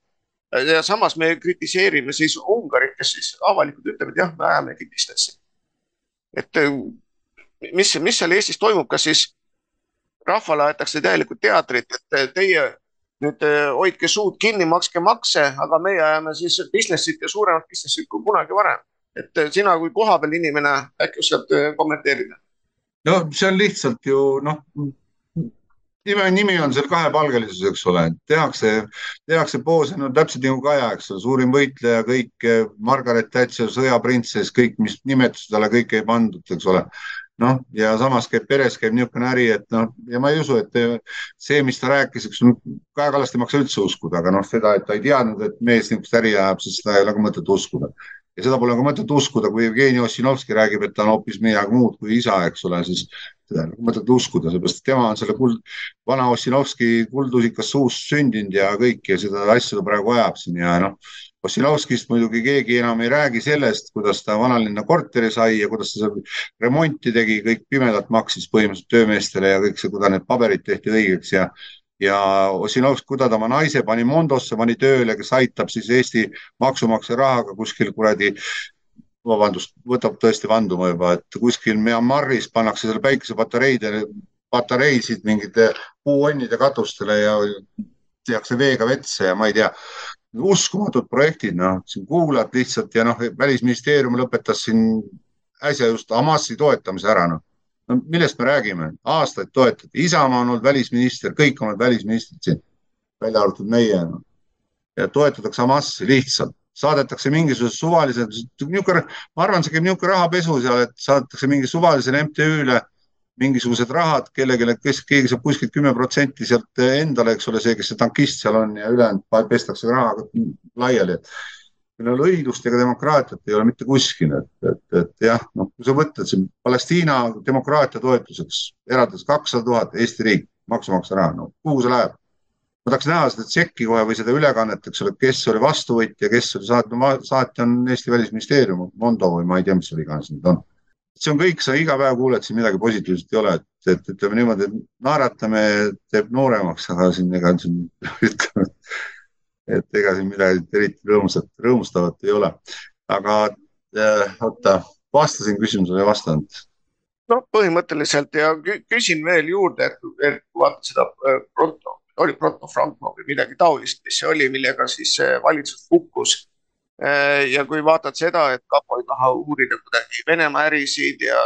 A: ja samas me kritiseerime siis Ungarit, kes siis avalikult ütleb, et jah, me ajamegi business'i. et eh, mis, mis seal Eestis toimub, kas siis rahvale aetakse täielikku teatrit, et eh, teie nüüd hoidke suud kinni, makske makse, aga meie ajame siis business'it ja suuremat business'it kui kunagi varem et eh, sina kui kohapeal inimene äkki oskad eh, kommenteerida?
C: no see on lihtsalt ju noh, nime, nimi on seal kahepalgelisus, eks ole, tehakse, tehakse poose, no täpselt nagu Kaja, eks ole, suurim võitleja, kõik Margaret Thatcher, sõjaprintsess, kõik, mis nimetused talle kõik ei pandud, eks ole. Noh, ja samas käib peres käib niisugune äri, et noh, ja ma ei usu, et see, mis ta rääkis, eks Kaja Kallast ei maksa üldse uskuda, aga noh, seda, et ta ei teadnud, et mees niisugust äri ajab, siis seda ei ole ka mõtet uskuda ja seda pole ka mõtet uskuda, kui Jevgeni Ossinovski räägib, et ta on hoopis midagi muud kui isa, eks ole, siis seda ei ole mõtet uskuda, seepärast et tema on selle kuld, vana Ossinovski kuldusikas suus sündinud ja kõik ja seda asja ta praegu ajab siin ja noh, Ossinovskist muidugi keegi enam ei räägi sellest, kuidas ta vanalinna korteri sai ja kuidas ta seal remonti tegi, kõik pimedalt maksis põhimõtteliselt töömeestele ja kõik see, kuidas need paberid tehti õigeks ja ja Ossinovski, kui ta oma naise pani Mondosse, pani tööle, kes aitab siis Eesti maksumaksja rahaga kuskil kuradi vabandust, võtab tõesti vanduma juba, et kuskil Myanmaris pannakse seal päikesepatareide, patareisid mingite puuonnide katustele ja tehakse veega vetse ja ma ei tea, uskumatud projektid, noh, siin kuulad lihtsalt ja noh, välisministeerium lõpetas siin äsja just Hamasi toetamise ära, noh no millest me räägime, aastaid toetati, Isamaa on olnud välisminister, kõik on olnud välisministrid siin, välja arvatud meie no.. ja toetatakse Hamasi lihtsalt, saadetakse mingisugused suvalised, niisugune, ma arvan, see käib niisugune rahapesu seal, et saadetakse mingi suvalisele MTÜ-le mingisugused rahad kellelegi, kes, keegi saab kuskilt kümme protsenti sealt endale, eks ole, see, kes see tankist seal on ja ülejäänud pestakse raha laiali, et millel õiglust ega demokraatiat ei ole mitte kuskil, et, et, et jah, noh, kui sa mõtled siin Palestiina demokraatia toetuseks eraldas kakssada tuhat Eesti riik maksumaksja raha, no kuhu see läheb? ma tahaks näha seda tšekki kohe või seda ülekannet, eks ole, kes oli vastuvõtja, kes oli saatja no,, saatja on Eesti Välisministeerium, Mondo või ma ei tea, mis seal iganes nüüd on. see on kõik, sa iga päev kuuled siin midagi positiivset ei ole, et, et ütleme niimoodi, et naeratame, teeb nooremaks, aga siin ega siin [LAUGHS] ütleme et ega siin midagi eriti rõõmsat, rõõmustavat ei ole. aga äh, oota, vastasin küsimusele, ei vastanud?
A: no põhimõtteliselt ja küsin veel juurde, et vaata seda äh, Pronto, oli Pronto Franco või midagi taolist, mis see oli, millega siis valitsus hukkus. Äh, ja kui vaatad seda, et kapo ei taha uurida kuidagi Venemaa ärisid ja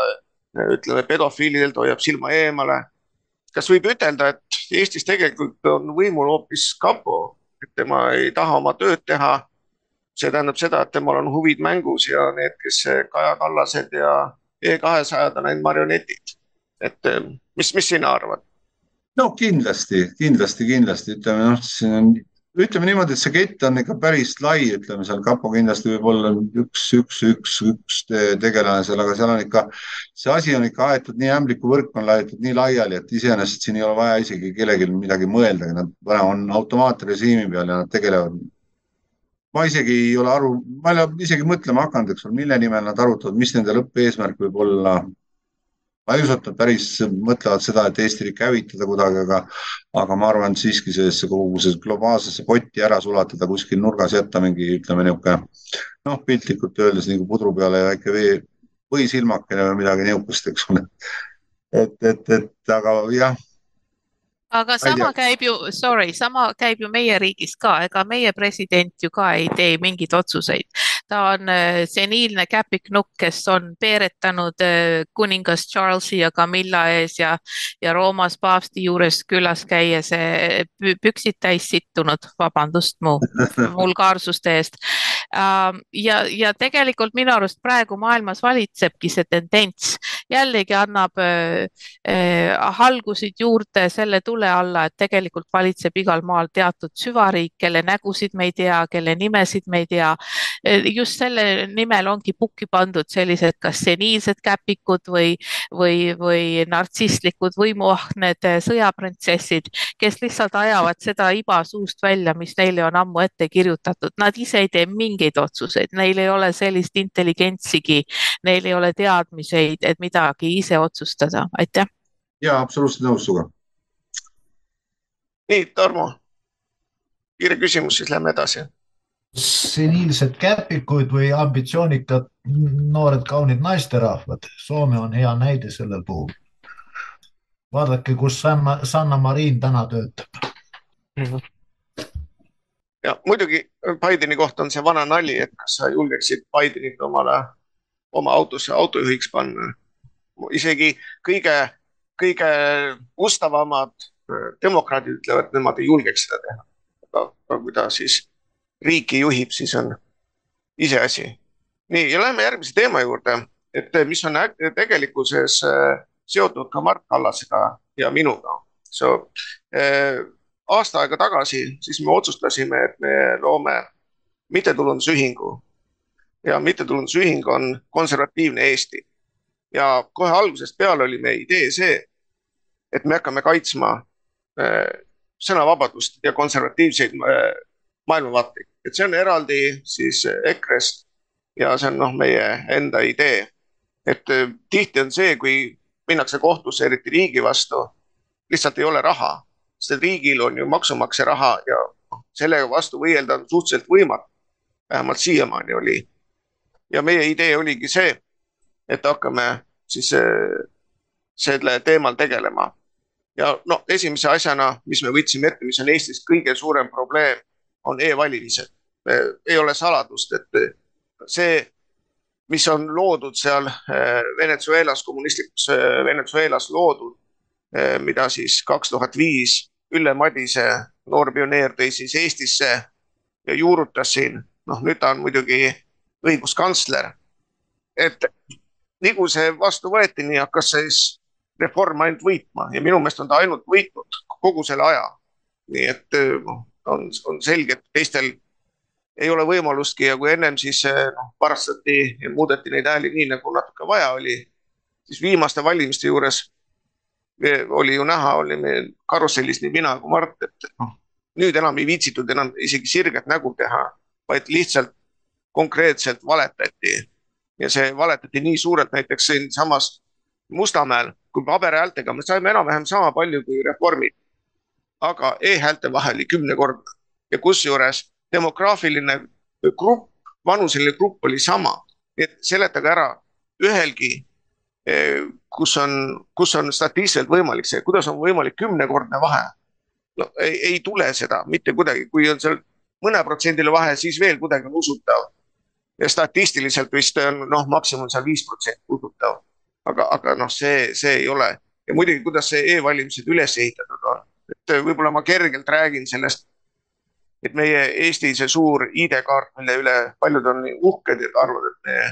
A: ütleme, pedofiilidelt hoiab silma eemale. kas võib ütelda, et Eestis tegelikult on võimul hoopis kapo et tema ei taha oma tööd teha. see tähendab seda, et temal on huvid mängus ja need, kes Kaja Kallased ja E200-d on ainult marionetid. et mis, mis sina arvad?
C: no kindlasti, kindlasti, kindlasti ütleme noh, siin on ütleme niimoodi, et see kett on ikka päris lai, ütleme seal kapo kindlasti võib olla üks, üks, üks, üks tegelane seal, aga seal on ikka, see asi on ikka aetud nii ämblikuvõrk on laetud nii laiali, et iseenesest siin ei ole vaja isegi kellelgi midagi mõeldagi, nad on automaatrežiimi peal ja nad tegelevad. ma isegi ei ole aru, ma ei ole isegi mõtlema hakanud, eks ole, mille nimel nad arutavad, mis nende lõppeesmärk võib olla ma ei usu, et nad päris mõtlevad seda, et Eesti riiki hävitada kuidagi, aga, aga ma arvan, et siiski sellesse kogu see globaalsesse potti ära sulatada, kuskil nurgas jätta mingi, ütleme niisugune noh, piltlikult öeldes nagu pudru peale väike vee või silmakene või midagi niisugust, eks ole. et, et, et aga jah
E: aga sama käib ju, sorry, sama käib ju meie riigis ka, ega meie president ju ka ei tee mingeid otsuseid. Ta on äh, seniilne käpiknukk, kes on peeretanud äh, kuningas Charlesi ja Camilla ees ja, ja Roomas paavsti juures külas käies äh, püksid täis sittunud, vabandust mu [LAUGHS] vulgaarsuste eest. Ja, ja tegelikult minu arust praegu maailmas valitsebki see tendents, jällegi annab halgusid juurde selle tule tule alla, et tegelikult valitseb igal maal teatud süvariik, kelle nägusid me ei tea, kelle nimesid me ei tea. Just selle nimel ongi pukki pandud sellised kas seniilsed käpikud või, või, või nartsistlikud võimuahned sõjaprintsessid, kes lihtsalt ajavad seda iba suust välja, mis neile on ammu ette kirjutatud. Nad ise ei tee mingeid otsuseid, neil ei ole sellist intelligentsigi, neil ei ole teadmiseid, et midagi ise otsustada. aitäh.
C: ja absoluutselt nõus sinuga
A: nii, Tarmo, kiire küsimus, siis lähme edasi.
F: Seniilsed käpikud või ambitsioonikad noored kaunid naisterahvad, Soome on hea näide sellel puhul. vaadake, kus Sanna, Sanna Marin täna töötab mm. -hmm
A: ja muidugi Bideni kohta on see vana nali, et kas sa julgeksid Bidenit omale, oma autosse autojuhiks panna. isegi kõige, kõige ustavamad demokraadid ütlevad, et nemad ei julgeks seda teha. aga kui ta siis riiki juhib, siis on iseasi. nii ja lähme järgmise teema juurde, et mis on tegelikkuses äh, seotud ka Mart Kallasega ja minuga. So, äh, aasta aega tagasi, siis me otsustasime, et me loome mittetulundusühingu ja mittetulundusühing on Konservatiivne Eesti. ja kohe algusest peale oli meie idee see, et me hakkame kaitsma Äh, sõnavabadust ja konservatiivseid äh, maailmavaateid, et see on eraldi siis EKRE-st ja see on noh, meie enda idee. et äh, tihti on see, kui minnakse kohtusse, eriti riigi vastu, lihtsalt ei ole raha, sest riigil on ju maksumaksja raha ja noh, sellega vastu võidelda on suhteliselt võimatu. vähemalt siiamaani oli. ja meie idee oligi see, et hakkame siis selle teemal tegelema ja no esimese asjana, mis me võtsime ette, mis on Eestis kõige suurem probleem, on e-valimised. ei ole saladust, et see, mis on loodud seal eh, Venezuelas, kommunistlikus eh, Venezuelas loodud, eh, mida siis kaks tuhat viis Ülle Madise, noor pioneer, tõi siis Eestisse ja juurutas siin. noh, nüüd ta on muidugi õiguskantsler. et nii kui see vastu võeti, nii hakkas siis Reform ainult võitma ja minu meelest on ta ainult võitnud kogu selle aja. nii et noh, on, on selge, et teistel ei ole võimalustki ja kui ennem siis eh, noh, varastati ja muudeti neid hääli nii, nagu natuke vaja oli, siis viimaste valimiste juures oli ju näha, oli meil karussellis nii mina kui Mart, et noh, nüüd enam ei viitsitud enam isegi sirget nägu teha, vaid lihtsalt konkreetselt valetati. ja see valetati nii suurelt näiteks siinsamas Mustamäel kui paberhäältega me saime enam-vähem sama palju kui reformid. Aga e-häälte vahe oli kümnekordne ja kusjuures demograafiline grupp, vanuseline grupp oli sama. nii et seletage ära ühelgi, eh, kus on, kus on statistiliselt võimalik see, kuidas on võimalik kümnekordne vahe. no ei, ei tule seda mitte kuidagi, kui on seal mõneprotsendiline vahe, siis veel kuidagi on usutav. ja statistiliselt vist on noh, maksimum seal viis protsenti usutav aga, aga noh, see, see ei ole ja muidugi, kuidas see e-valimised üles ehitatud on, et äh, võib-olla ma kergelt räägin sellest. et meie Eesti see suur ID-kaart, mille üle paljud on uhked ja arvavad, et meie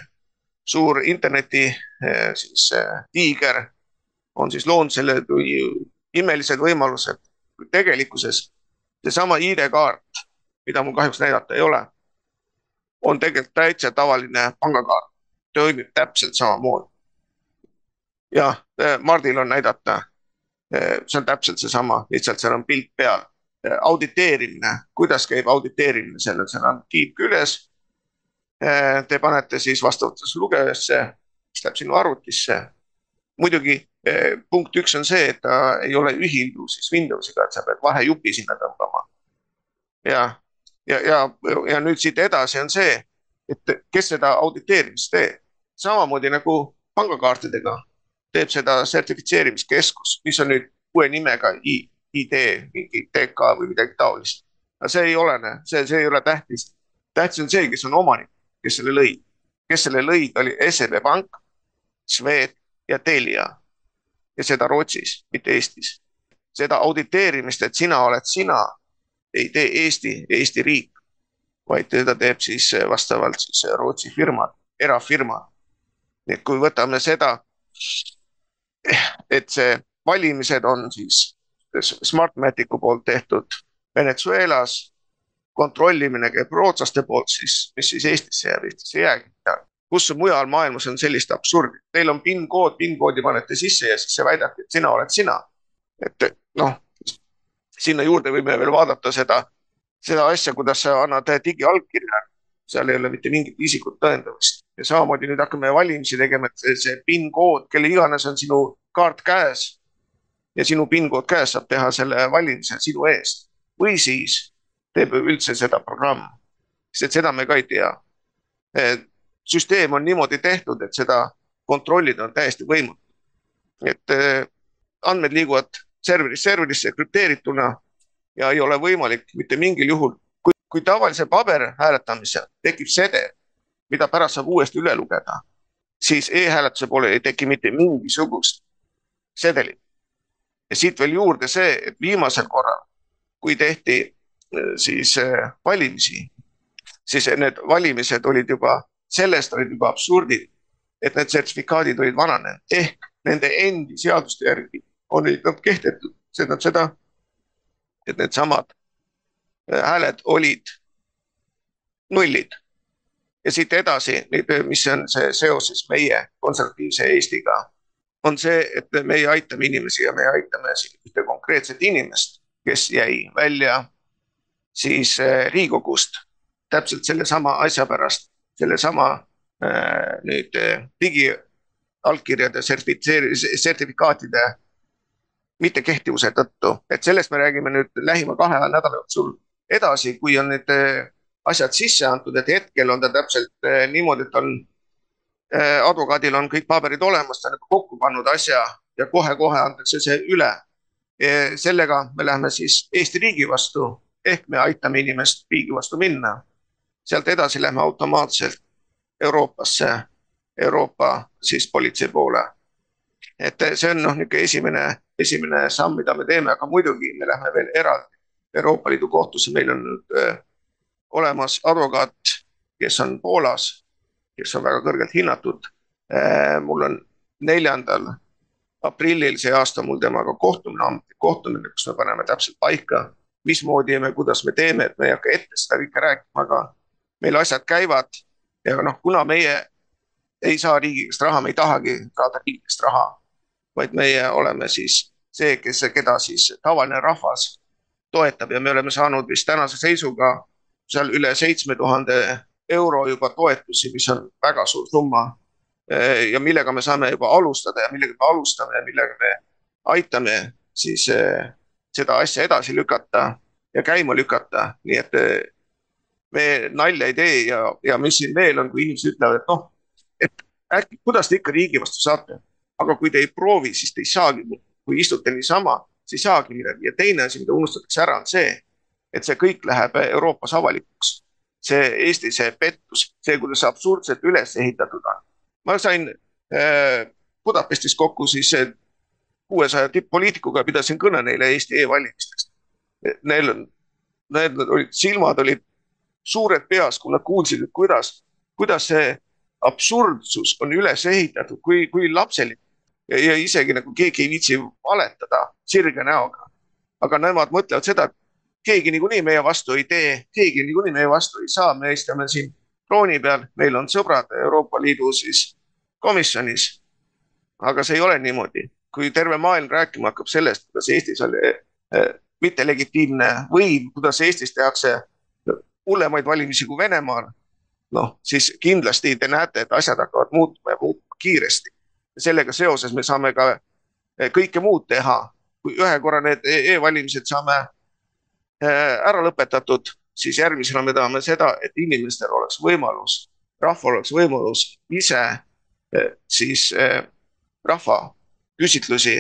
A: suur interneti äh, siis äh, tiiger on siis loonud selle imelised võimalused. tegelikkuses seesama ID-kaart mida mul kahjuks näidata ei ole, on tegelikult täitsa tavaline pangakaart, toimib täpselt samamoodi. jah, Mardil on näidata. See on täpselt seesama, lihtsalt seal on pilt peal. auditeerimine, kuidas käib auditeerimine, seal on, seal on kiip küljes. Te panete siis vastavusse lugejasse, mis läheb sinu arvutisse. muidugi punkt üks on see, et ta ei ole ühilduv siis Windowsiga, et sa pead vahejupi sinna tõmbama. ja, ja, ja, ja nüüd siit edasi on see, et kes seda auditeerimist teeb, samamoodi nagu pangakaartidega teeb seda sertifitseerimiskeskus, mis on nüüd uue nimega ID, mingi TK või midagi taolist. aga see ei olene, see, see ei ole tähtis. tähtis on see, kes on omanik, kes selle lõi, kes selle lõi, oli SEB Pank, Swed ja Telia ja seda Rootsis, mitte Eestis. seda auditeerimist, et sina oled sina, ei tee Eesti, Eesti riik, vaid teda teeb siis vastavalt siis Rootsi firmad, erafirma. nii et kui võtame seda, et see valimised on siis Smartmaticu poolt tehtud Venezuelas, kontrollimine käib rootslaste poolt, siis mis siis Eestisse jääb, Eestisse ei jäägi midagi kus mujal maailmas on sellist absurdi, teil on PIN kood, PIN koodi panete sisse ja siis see väidabki, et sina oled sina. et noh, sinna juurde võime veel vaadata seda, seda asja, kuidas sa annad digiallkirja. Seal ei ole mitte mingit isikut tõendamist ja samamoodi nüüd hakkame valimisi tegema, et see, see PIN kood, kelle iganes on sinu kaart käes. ja sinu PIN kood käes saab teha selle valimise sinu eest või siis teeb üldse seda programm, sest seda me ka ei tea süsteem on niimoodi tehtud, et seda kontrollida on täiesti võimatu. et äh, andmed liiguvad serverist serverisse krüpteerituna ja ei ole võimalik mitte mingil juhul, kui, tavalise paberhääletamise tekib sede, mida pärast saab uuesti üle lugeda, siis e-hääletuse poole ei teki mitte mingisugust sedelit. ja siit veel juurde see, et viimasel korral, kui tehti äh, siis äh, valimisi, siis need valimised olid juba sellest olid juba absurdid, et need sertifikaadid olid vananenud ehk nende endi seaduste järgi olid nad kehtetud, see tähendab seda, et needsamad hääled olid nullid. ja siit edasi, mis on see seos siis meie konservatiivse Eestiga, on see, et meie aitame inimesi ja me aitame ühte konkreetset inimest, kes jäi välja siis äh, Riigikogust täpselt sellesama asja pärast sellesama äh, nüüd äh, digiallkirjade sertifikaatide mittekehtivuse tõttu, et sellest me räägime nüüd lähima kahe nädala jooksul edasi, kui on need äh, asjad sisse antud, et hetkel on ta täpselt niimoodi, et on advokaadil on kõik paberid olemas, ta on kokku pannud asja ja kohe-kohe antakse see üle. sellega me läheme siis Eesti riigi vastu ehk me aitame inimest riigi vastu minna sealt edasi lähme automaatselt Euroopasse, Euroopa siis politsei poole. et see on noh, niisugune esimene, esimene samm, mida me teeme, aga muidugi me lähme veel eraldi Euroopa Liidu kohtusse, meil on nüüd äh, olemas advokaat, kes on Poolas, kes on väga kõrgelt hinnatud. Äh, mul on neljandal aprillil see aasta mul temaga kohtumine, kohtumine, kus me paneme täpselt paika, mismoodi me, kuidas me teeme, et me ei hakka ette seda kõike rääkima, aga meil asjad käivad ja noh, kuna meie ei saa riigi käest raha, me ei tahagi saada riigi käest raha, vaid meie oleme siis see, kes, keda siis tavaline rahvas toetab ja me oleme saanud vist tänase seisuga seal üle seitsme tuhande euro juba toetusi, mis on väga suur summa. ja millega me saame juba alustada ja millega me alustame ja millega me aitame siis seda asja edasi lükata ja käima lükata, nii et me nalja ei tee ja, ja mis siin veel on, kui inimesed ütlevad, et noh, et äkki, kuidas te ikka riigi vastu saate. aga kui te ei proovi, siis te ei saagi, kui istute niisama, siis ei saagi midagi ja teine asi, mida unustatakse ära, on see, et see kõik läheb Euroopas avalikuks. see Eesti, see pettus, see, kuidas absurdselt üles ehitatud on. ma sain äh, Budapestis kokku siis kuuesaja tipp-poliitikuga, pidasin kõne neile Eesti e-valimistest. Neil on, need olid, silmad olid suured peas, kui nad kuulsid, kuidas, kuidas see absurdsus on üles ehitatud, kui, kui lapselik ja, ja isegi nagu keegi ei viitsi valetada sirge näoga. aga nemad mõtlevad seda, et keegi niikuinii meie vastu ei tee, keegi niikuinii meie vastu ei saa, me istame siin trooni peal, meil on sõbrad Euroopa Liidu siis komisjonis. aga see ei ole niimoodi, kui terve maailm rääkima hakkab sellest, kuidas Eestis on eh, mittelegitiimne võim, kuidas Eestis tehakse hullemaid valimisi kui Venemaal. noh, siis kindlasti te näete, et asjad hakkavad muutuma ja muutuma kiiresti. Sellega seoses me saame ka eh, kõike muud teha, kui ühe korra need e-valimised saame eh, ära lõpetatud, siis järgmisena me tahame seda, et inimestel oleks võimalus, rahval oleks võimalus ise eh, siis rahva küsitlusi,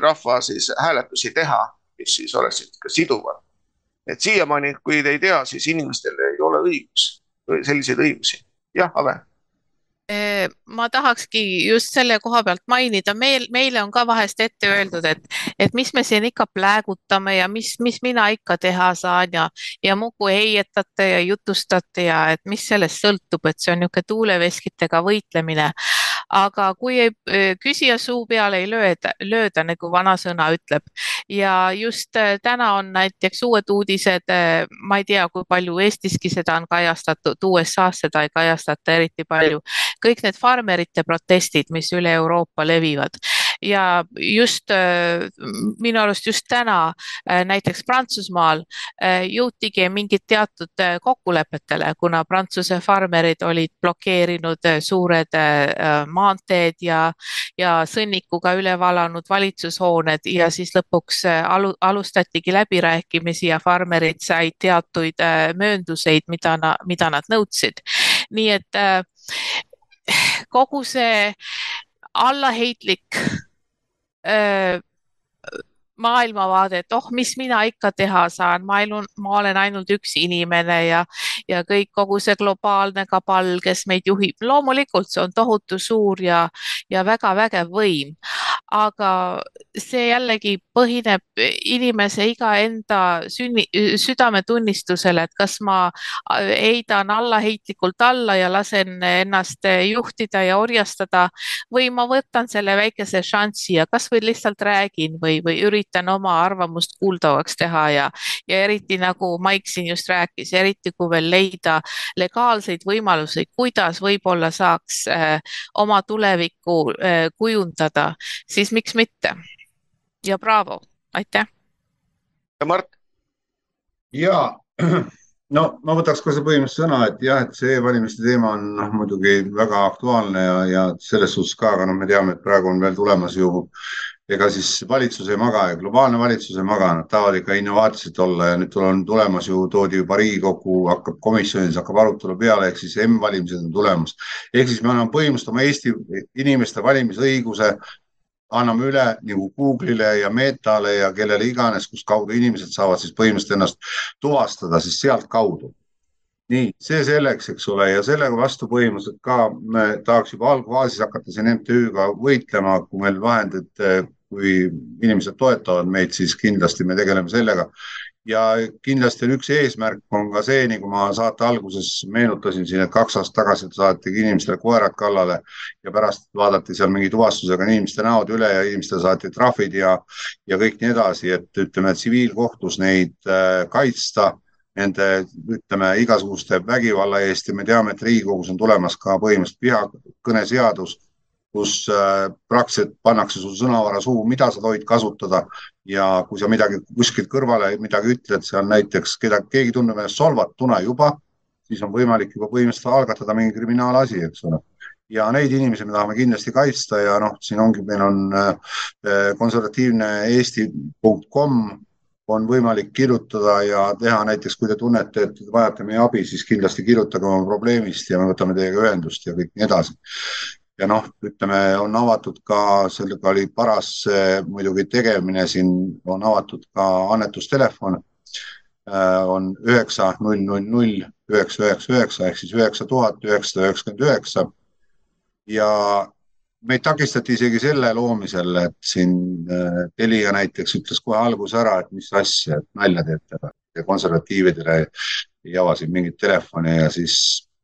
A: rahva siis hääletusi teha, mis siis oleksid ka siduvad. Et siiamaani, kui te ei tea, siis inimestel ei ole õigus, selliseid õigusi. jah, Ave
E: ma tahakski just selle koha pealt mainida, meil, meile on ka vahest ette öeldud, et, et mis me siin ikka pläägutame ja mis, mis mina ikka teha saan ja, ja muudkui heietate ja jutustate ja et mis sellest sõltub, et see on niisugune tuuleveskitega võitlemine. Aga kui ei, küsija suu peale ei lööda, lööda, nagu vanasõna ütleb. Ja just täna on näiteks uued uudised, ma ei tea, kui palju Eestiski seda on kajastatud, USA-s seda ei kajastata eriti palju, kõik need farmerite protestid, mis üle Euroopa levivad ja just minu arust just täna näiteks Prantsusmaal jõutigi mingid teatud kokkulepetele, kuna Prantsuse farmerid olid blokeerinud suured maanteed ja, ja sõnnikuga üle valanud valitsushooned ja siis lõpuks alu, alustatigi läbirääkimisi ja farmerid said teatuid möönduseid, mida, mida nad nõudsid. nii et kogu see allaheitlik öö, maailmavaade, et oh, mis mina ikka teha saan, ma elun, ma olen ainult üks inimene ja, ja kõik, kogu see globaalne kabal, kes meid juhib, loomulikult see on tohutu suur ja, ja väga vägev võim. aga see jällegi põhineb inimese iga enda sünni, südametunnistusele, et kas ma heidan allaheitlikult alla ja lasen ennast juhtida ja orjastada või ma võtan selle väikese šansi ja kasvõi lihtsalt räägin või, või üritan üritan oma arvamust kuuldavaks teha ja, ja eriti nagu Maik siin just rääkis, eriti kui veel leida legaalseid võimalusi, kuidas võib-olla saaks äh, oma tulevikku äh, kujundada, siis miks mitte. ja braavo, aitäh.
A: ja Mart?
C: ja [CLEARS THROAT] no ma võtaks ka see põhimõtteliselt sõna, et jah, et see e-valimiste teema on noh, muidugi väga aktuaalne ja, ja selles suhtes ka, aga noh, me teame, et praegu on veel tulemas ju ega siis valitsus ei maga ja globaalne valitsus ei maga, nad tahavad ikka innovaatilised olla ja nüüd on tulemas ju, toodi juba Riigikogu, hakkab komisjonis hakkab arutelu peale, ehk siis M-valimised on tulemas. ehk siis me anname põhimõtteliselt oma Eesti inimeste valimisõiguse, anname üle nagu Google'ile ja Metale ja kellele iganes, kus kaudu inimesed saavad siis põhimõtteliselt ennast tuvastada siis sealtkaudu nii, see selleks, eks ole, ja sellega vastu põhimõtteliselt ka me tahaks juba algfaasis hakata siin MTÜ-ga võitlema, kui meil vahendid kui inimesed toetavad meid, siis kindlasti me tegeleme sellega. ja kindlasti on üks eesmärk on ka see, nagu ma saate alguses meenutasin siin, et kaks aastat tagasi saatigi inimestele koerad kallale ja pärast vaadati seal mingi tuvastusega inimeste näod üle ja inimestele saati trahvid ja, ja kõik nii edasi, et ütleme, tsiviilkohtus neid äh, kaitsta nende, ütleme, igasuguste vägivalla eest ja me teame, et Riigikogus on tulemas ka põhimõtteliselt vihakõneseadus kus äh, praktiliselt pannakse sul sõnavara suhu, mida sa tohid kasutada ja kui sa midagi kuskilt kõrvale midagi ütled, seal näiteks keda, keegi tunneb ennast solvatuna juba, siis on võimalik juba põhimõtteliselt algatada mingi kriminaalasi, eks ole. ja neid inimesi me tahame kindlasti kaitsta ja noh, siin ongi, meil on äh, konservatiivne eesti.com on võimalik kirjutada ja teha näiteks, kui te tunnete, et vajate meie abi, siis kindlasti kirjutage oma probleemist ja me võtame teiega ühendust ja kõik nii edasi ja noh, ütleme, on avatud ka, sellega oli paras muidugi tegemine siin, on avatud ka annetustelefon äh, on üheksa, null, null, null, üheksa, üheksa, üheksa ehk siis üheksa tuhat üheksasada üheksakümmend üheksa. ja meid takistati isegi selle loomisel, et siin äh, Telia näiteks ütles kohe alguses ära, et mis asja, et nalja teete ja konservatiividele ei ava siin mingit telefoni ja siis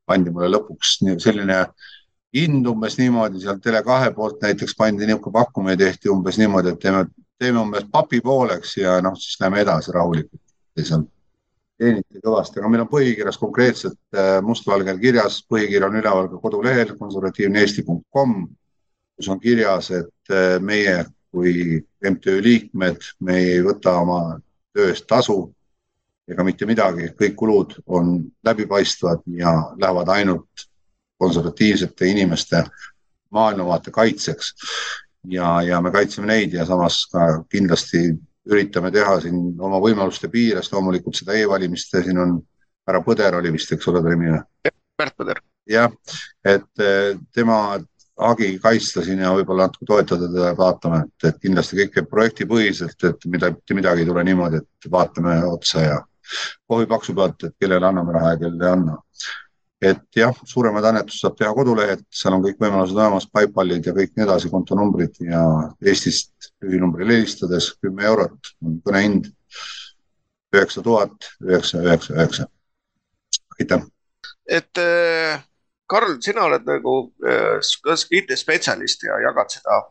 C: pandi mulle lõpuks selline äh, hind umbes niimoodi, seal Tele2 poolt näiteks pandi niisugune pakkumine, tehti umbes niimoodi, et teeme, teeme umbes papi pooleks ja noh, siis lähme edasi rahulikult. ja seal teeniti kõvasti, aga meil on põhikirjas konkreetselt äh, mustvalgel kirjas, põhikiri on üleval ka kodulehel konservatiivneesti.com, kus on kirjas, et äh, meie kui MTÜ liikmed, me ei võta oma töö eest tasu ega mitte midagi, kõik kulud on läbipaistvad ja lähevad ainult konservatiivsete inimeste maailmavaate kaitseks. ja, ja me kaitseme neid ja samas ka kindlasti üritame teha siin oma võimaluste piires loomulikult seda e-valimist, siin on härra Põder oli vist, eks ole, ta nimi või?
A: Märt Põder.
C: jah, et eh, tema hagi kaitsta siin ja võib-olla natuke toetada teda, vaatame, et, et kindlasti kõik käib projektipõhiselt, et mida, mitte midagi ei tule niimoodi, et vaatame otsa ja kohvi paksu pealt, et kellele anname raha ja kellele ei anna et jah, suuremaid annetusi saab teha kodulehelt, seal on kõik võimalused olemas, PayPalid ja kõik nii edasi, kontonumbrid ja Eestist lühinumbrile helistades kümme eurot on kõnehind. üheksa tuhat üheksa, üheksa, üheksa. aitäh.
A: et äh, Karl, sina oled nagu äh, IT-spetsialist ja jagad seda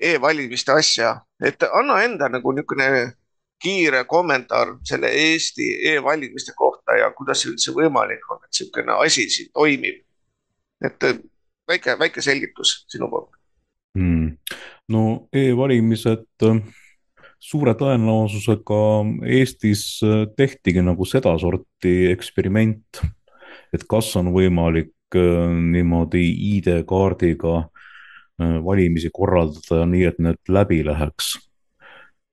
A: e-valimiste asja, et anna enda nagu niisugune kiire kommentaar selle Eesti e-valimiste kohta kuidas see üldse võimalik on, et niisugune asi siin toimib. et äh, väike, väike selgitus sinu poolt.
B: Hmm.. no e-valimised äh, suure tõenäosusega Eestis äh, tehtigi nagu sedasorti eksperiment, et kas on võimalik niimoodi ID-kaardiga valimisi korraldada nii, et need läbi läheks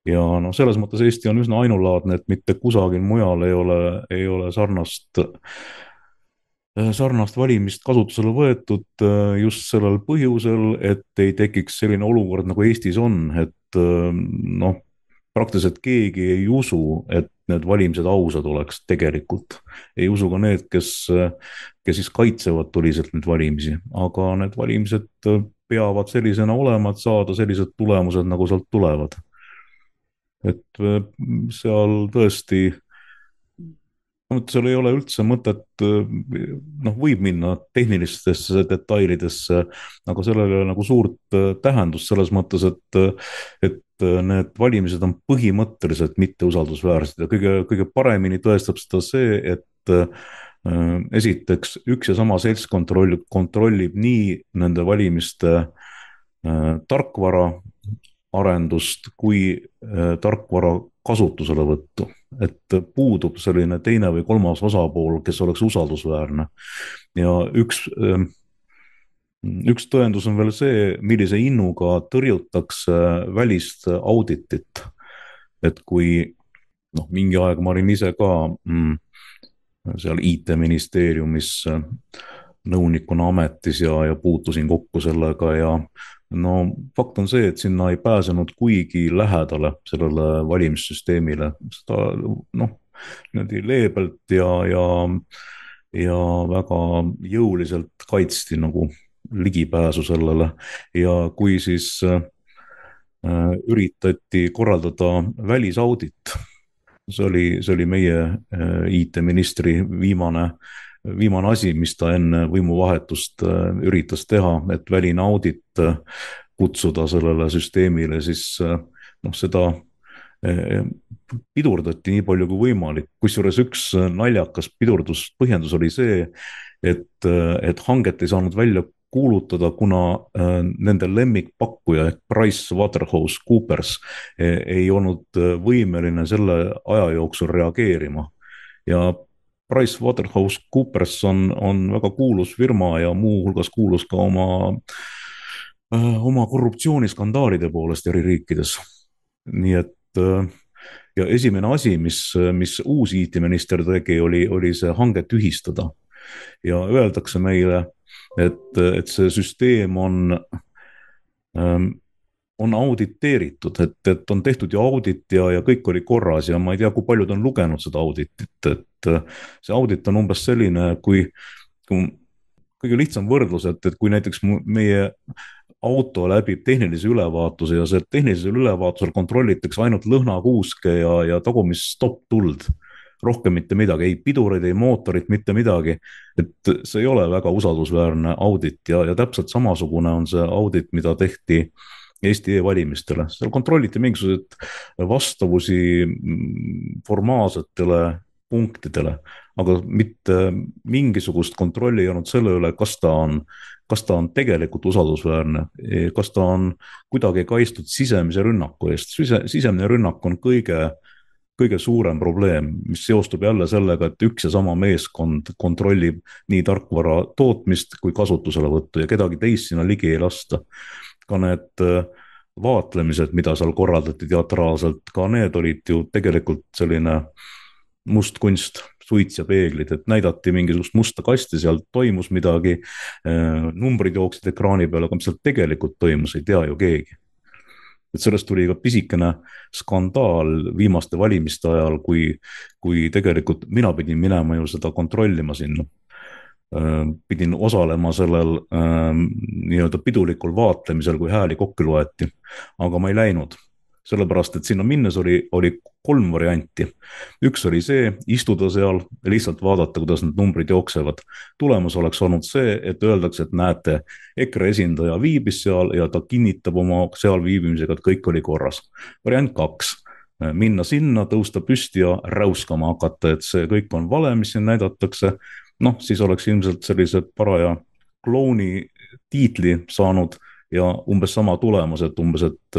B: ja noh, selles mõttes Eesti on üsna ainulaadne, et mitte kusagil mujal ei ole, ei ole sarnast, sarnast valimist kasutusele võetud äh, just sellel põhjusel, et ei tekiks selline olukord, nagu Eestis on, et äh, noh, praktiliselt keegi ei usu, et need valimised ausad oleks tegelikult. ei usu ka need, kes, kes siis kaitsevad tuliselt neid valimisi, aga need valimised peavad sellisena olema, et saada sellised tulemused, nagu sealt tulevad et äh, seal tõesti, seal ei ole üldse mõtet, äh, noh, võib minna tehnilistesse detailidesse, aga sellel ei ole nagu suurt äh, tähendust selles mõttes, et, et need valimised on põhimõtteliselt mitteusaldusväärsed ja kõige, kõige paremini tõestab seda see, et esiteks üks ja sama seltskond kontrollib, kontrollib nii nende valimiste tarkvara arendust kui äh, tarkvara kasutuselevõttu, et puudub selline teine või kolmas osapool, kes oleks usaldusväärne. ja üks, ähm, üks tõendus on veel see, millise innuga tõrjutakse välist auditit. et kui noh, mingi aeg ma olin ise ka mm, seal IT-ministeeriumis äh, nõunikuna ametis ja, ja puutusin kokku sellega ja no fakt on see, et sinna ei pääsenud kuigi lähedale sellele valimissüsteemile, seda noh, niimoodi leebelt ja, ja, ja väga jõuliselt kaitsti nagu ligipääsu sellele. Ja kui siis äh, üritati korraldada välisaudit, see oli, see oli meie äh, IT-ministri viimane äh, viimane asi, mis ta enne võimuvahetust äh, üritas teha, et väline audit äh, kutsuda sellele süsteemile, siis äh, noh, seda pidurdati nii palju kui võimalik, kusjuures üks naljakas pidurdus, põhjendus oli see, et, et hanget ei saanud välja kuulutada, kuna nende lemmikpakkuja ehk Price Waterhouse Coopers ei olnud võimeline selle aja jooksul reageerima. ja PricewaterhouseCoopers on, on väga kuulus firma ja muuhulgas kuulus ka oma, äh, oma korruptsiooniskandaalide poolest eri riikides. nii et äh, ja esimene asi, mis, mis uus IT-minister tegi, oli, oli see hange tühistada. ja öeldakse meile, et, et see süsteem on ähm, on auditeeritud, et, et on tehtud ju audit ja, ja kõik oli korras ja ma ei tea, kui paljud on lugenud seda auditit, et see audit on umbes selline, kui, kui kõige lihtsam võrdlus, et, et kui näiteks meie auto läbib tehnilise ülevaatuse ja see tehnilisel ülevaatusel kontrollitakse ainult lõhnakuuske ja, ja tagumist stopp-tuld rohkem mitte midagi, ei pidureid, ei mootorit, mitte midagi. et see ei ole väga usaldusväärne audit ja, ja täpselt samasugune on see audit, mida tehti äh, Eesti e-valimistele, seal kontrolliti mingisuguseid vastavusi mm, formaalsetele punktidele, aga mitte mingisugust kontrolli ei olnud selle üle, kas ta on, kas ta on tegelikult usaldusväärne, kas ta on kuidagi kaitstud sisemise rünnaku eest, sise, sisemine rünnak on kõige kõige suurem probleem, mis seostub jälle sellega, et üks ja sama meeskond kontrollib nii tarkvara tootmist kui kasutuselevõttu ja kedagi teist sinna ligi ei lasta. Ka need äh, vaatlemised, mida seal korraldati teatraalselt, ka need olid ju tegelikult selline must kunst, suits ja peeglid, et näidati mingisugust musta kasti, seal toimus midagi. Äh, numbrid jooksid ekraani peal, aga mis seal tegelikult toimus, ei tea ju keegi. et sellest tuli ka pisikene skandaal viimaste valimiste ajal, kui, kui tegelikult mina pidin minema ju seda kontrollima sinna pidin osalema sellel äh, nii-öelda pidulikul vaatlemisel, kui hääli kokku loeti. aga ma ei läinud, sellepärast et sinna minnes oli, oli kolm varianti. üks oli see, istuda seal lihtsalt vaadata, kuidas need numbrid jooksevad. tulemus oleks olnud see, et öeldakse, et näete, EKRE esindaja viibis seal ja ta kinnitab oma seal viibimisega, et kõik oli korras. variant kaks minna sinna, tõusta püsti ja räuskama hakata, et see kõik on vale, mis siin näidatakse noh, siis oleks ilmselt sellise paraja klouni tiitli saanud ja umbes sama tulemus, et umbes, et,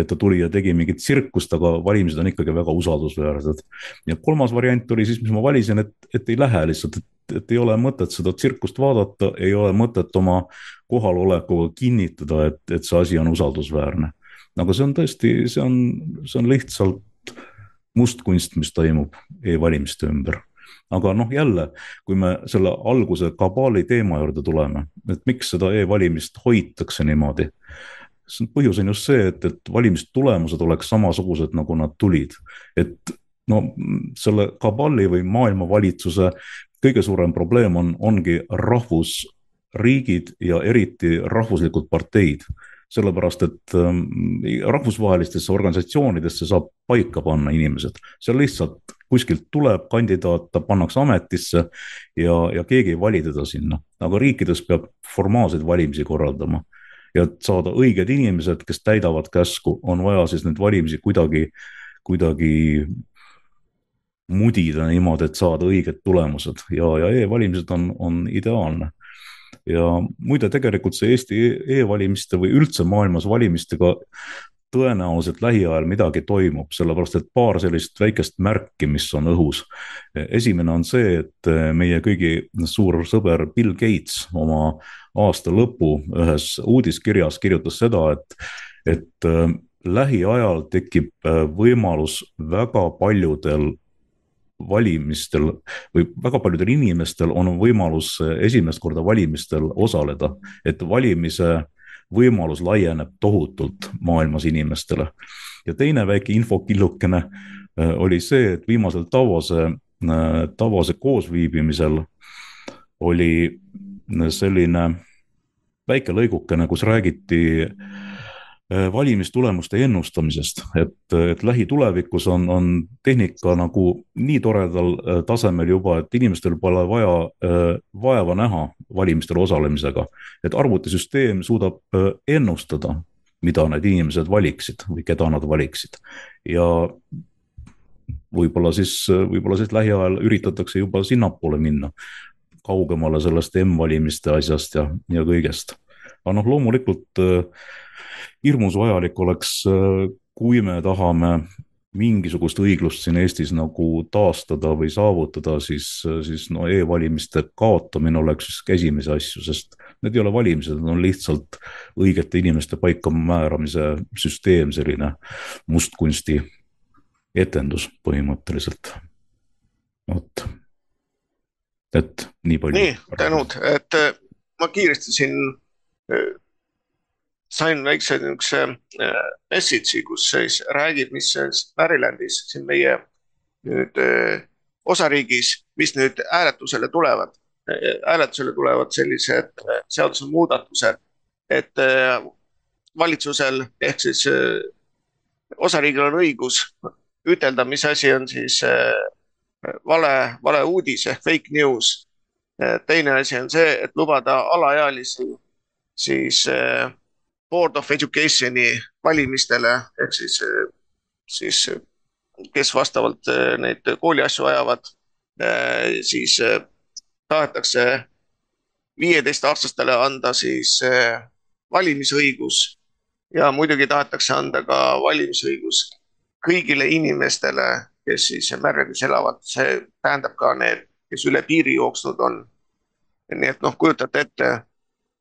B: et ta tuli ja tegi mingit tsirkust, aga valimised on ikkagi väga usaldusväärsed. ja kolmas variant oli siis, mis ma valisin, et, et ei lähe lihtsalt, et, et ei ole mõtet seda tsirkust vaadata, ei ole mõtet oma kohalolekuga kinnitada, et, et see asi on usaldusväärne. aga see on tõesti, see on, see on lihtsalt mustkunst, mis toimub e-valimiste ümber aga noh, jälle, kui me selle alguse kabaali teema juurde tuleme, et miks seda e-valimist hoitakse niimoodi? Põhjus on just see, et, et valimistulemused oleks samasugused, nagu nad tulid. et no selle kabali või maailmavalitsuse kõige suurem probleem on, ongi rahvusriigid ja eriti rahvuslikud parteid. Sellepärast et ähm, rahvusvahelistesse organisatsioonidesse saab paika panna inimesed, seal lihtsalt kuskilt tuleb kandidaat, ta pannakse ametisse ja, ja keegi ei vali teda sinna, aga riikides peab formaalseid valimisi korraldama. ja et saada õiged inimesed, kes täidavad käsku, on vaja siis neid valimisi kuidagi, kuidagi mudida niimoodi, et saada õiged tulemused. Ja, ja e-valimised on, on ideaalne. Ja muide, tegelikult see Eesti e-valimiste või üldse maailmas valimistega tõenäoliselt lähiajal midagi toimub, sellepärast et paar sellist väikest märki, mis on õhus. esimene on see, et meie kõigi suur sõber Bill Gates oma aasta lõpu ühes uudiskirjas kirjutas seda, et, et lähiajal tekib võimalus väga paljudel valimistel või väga paljudel inimestel on võimalus esimest korda valimistel osaleda, et valimise võimalus laieneb tohutult maailmas inimestele. ja teine väike infokillukene äh, oli see, et viimasel Davose, äh, Davose koosviibimisel oli selline väike lõigukene, kus räägiti äh, Äh, valimistulemuste ennustamisest, et, et lähitulevikus on, on tehnika nagu nii toredal äh, tasemel juba, et inimestel pole vaja äh, vaeva näha valimistel osalemisega. et arvutisüsteem suudab ennustada, mida need inimesed valiksid või keda nad valiksid ja võib-olla siis, võib-olla siis lähiajal üritatakse juba sinnapoole minna, kaugemale sellest M-valimiste asjast ja, ja kõigest. aga noh, loomulikult äh, hirmus vajalik oleks, äh, kui me tahame mingisugust õiglust siin Eestis nagu taastada või saavutada, siis, äh, siis no e-valimiste kaotamine oleks üks esimesi asju, sest need ei ole valimised, need on lihtsalt õigete inimeste paikamääramise süsteem, selline mustkunsti etendus põhimõtteliselt. vot, et nii palju.
A: nii, tänud, et äh, ma kiiresti siin sain väikse niisuguse äh, message'i, kus siis räägib, mis Marylandis siin meie nüüd äh, osariigis, mis nüüd hääletusele tulevad. Äh, hääletusele tulevad sellised seadusemuudatused, et valitsusel ehk siis osariigil on õigus ütelda, mis asi on siis vale, valeuudis ehk fake news. teine asi on see, et lubada alaealisi siis äh, Board of Education'i valimistele ehk siis, siis kes vastavalt eh, neid kooliasju ajavad siis tahetakse viieteistaastastele anda siis valimisõigus ja muidugi tahetakse anda ka valimisõigus kõigile inimestele, kes siis merres elavad, see tähendab ka need, kes üle piiri jooksnud on. nii et noh, kujutate ette,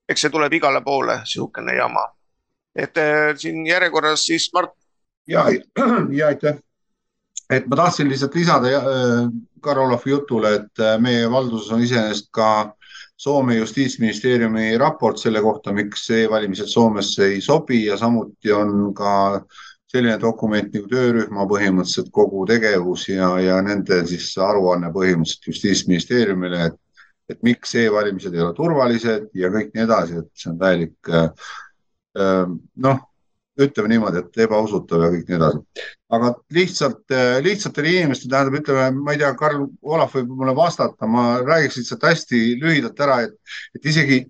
A: eks see tuleb igale poole, niisugune jama. Et äh, siin järjekorras siis Mart.
C: ja, ja aitäh. et ma tahtsin lihtsalt lisada äh, Karolovi jutule, et äh, meie valduses on iseenesest ka Soome justiitsministeeriumi raport selle kohta, miks e-valimised Soomesse ei sobi ja samuti on ka selline dokument nagu töörühma põhimõtteliselt kogu tegevus ja, ja nende siis aruanne põhimõtteliselt justiitsministeeriumile, et, et miks e-valimised ei ole turvalised ja kõik nii edasi, et see on täielik äh, noh, ütleme niimoodi, et ebausutav ja kõik nii edasi. aga lihtsalt, äh, lihtsatele inimestele tähendab, ütleme, ma ei tea, Karl Olav võib mulle vastata, ma räägiks lihtsalt hästi lühidalt ära, et, et isegi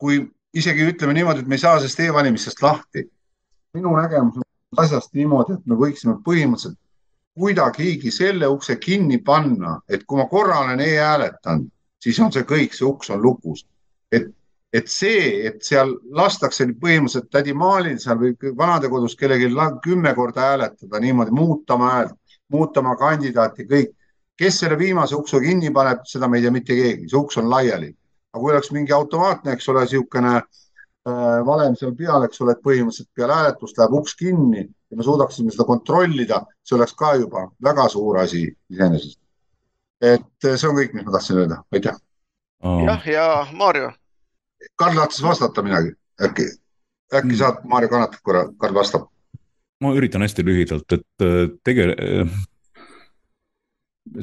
C: kui isegi ütleme niimoodi, et me ei saa sellest e-valimistest lahti. minu nägemus on asjast niimoodi, et me võiksime põhimõtteliselt kuidagigi selle ukse kinni panna, et kui ma korra olen e-hääletanud, siis on see kõik, see uks on lukus. et et see, et seal lastakse põhimõtteliselt tädi Maalil seal või vanadekodus kellelgi kümme korda hääletada niimoodi, muutama häält, muutama kandidaati, kõik. kes selle viimase uksu kinni paneb, seda me ei tea mitte keegi, see uks on laiali. aga kui oleks mingi automaatne, eks ole, niisugune äh, valem seal peal, eks ole, et põhimõtteliselt peale hääletust läheb uks kinni ja me suudaksime seda kontrollida, see oleks ka juba väga suur asi iseenesest. et see on kõik, mis ma tahtsin öelda, aitäh.
A: jah, ja Maarjo
C: Karl tahtis vastata midagi, äkki, äkki mm. saad, Maarja kannatab korra, Karl vastab.
B: ma üritan hästi lühidalt, et äh, tege-, äh,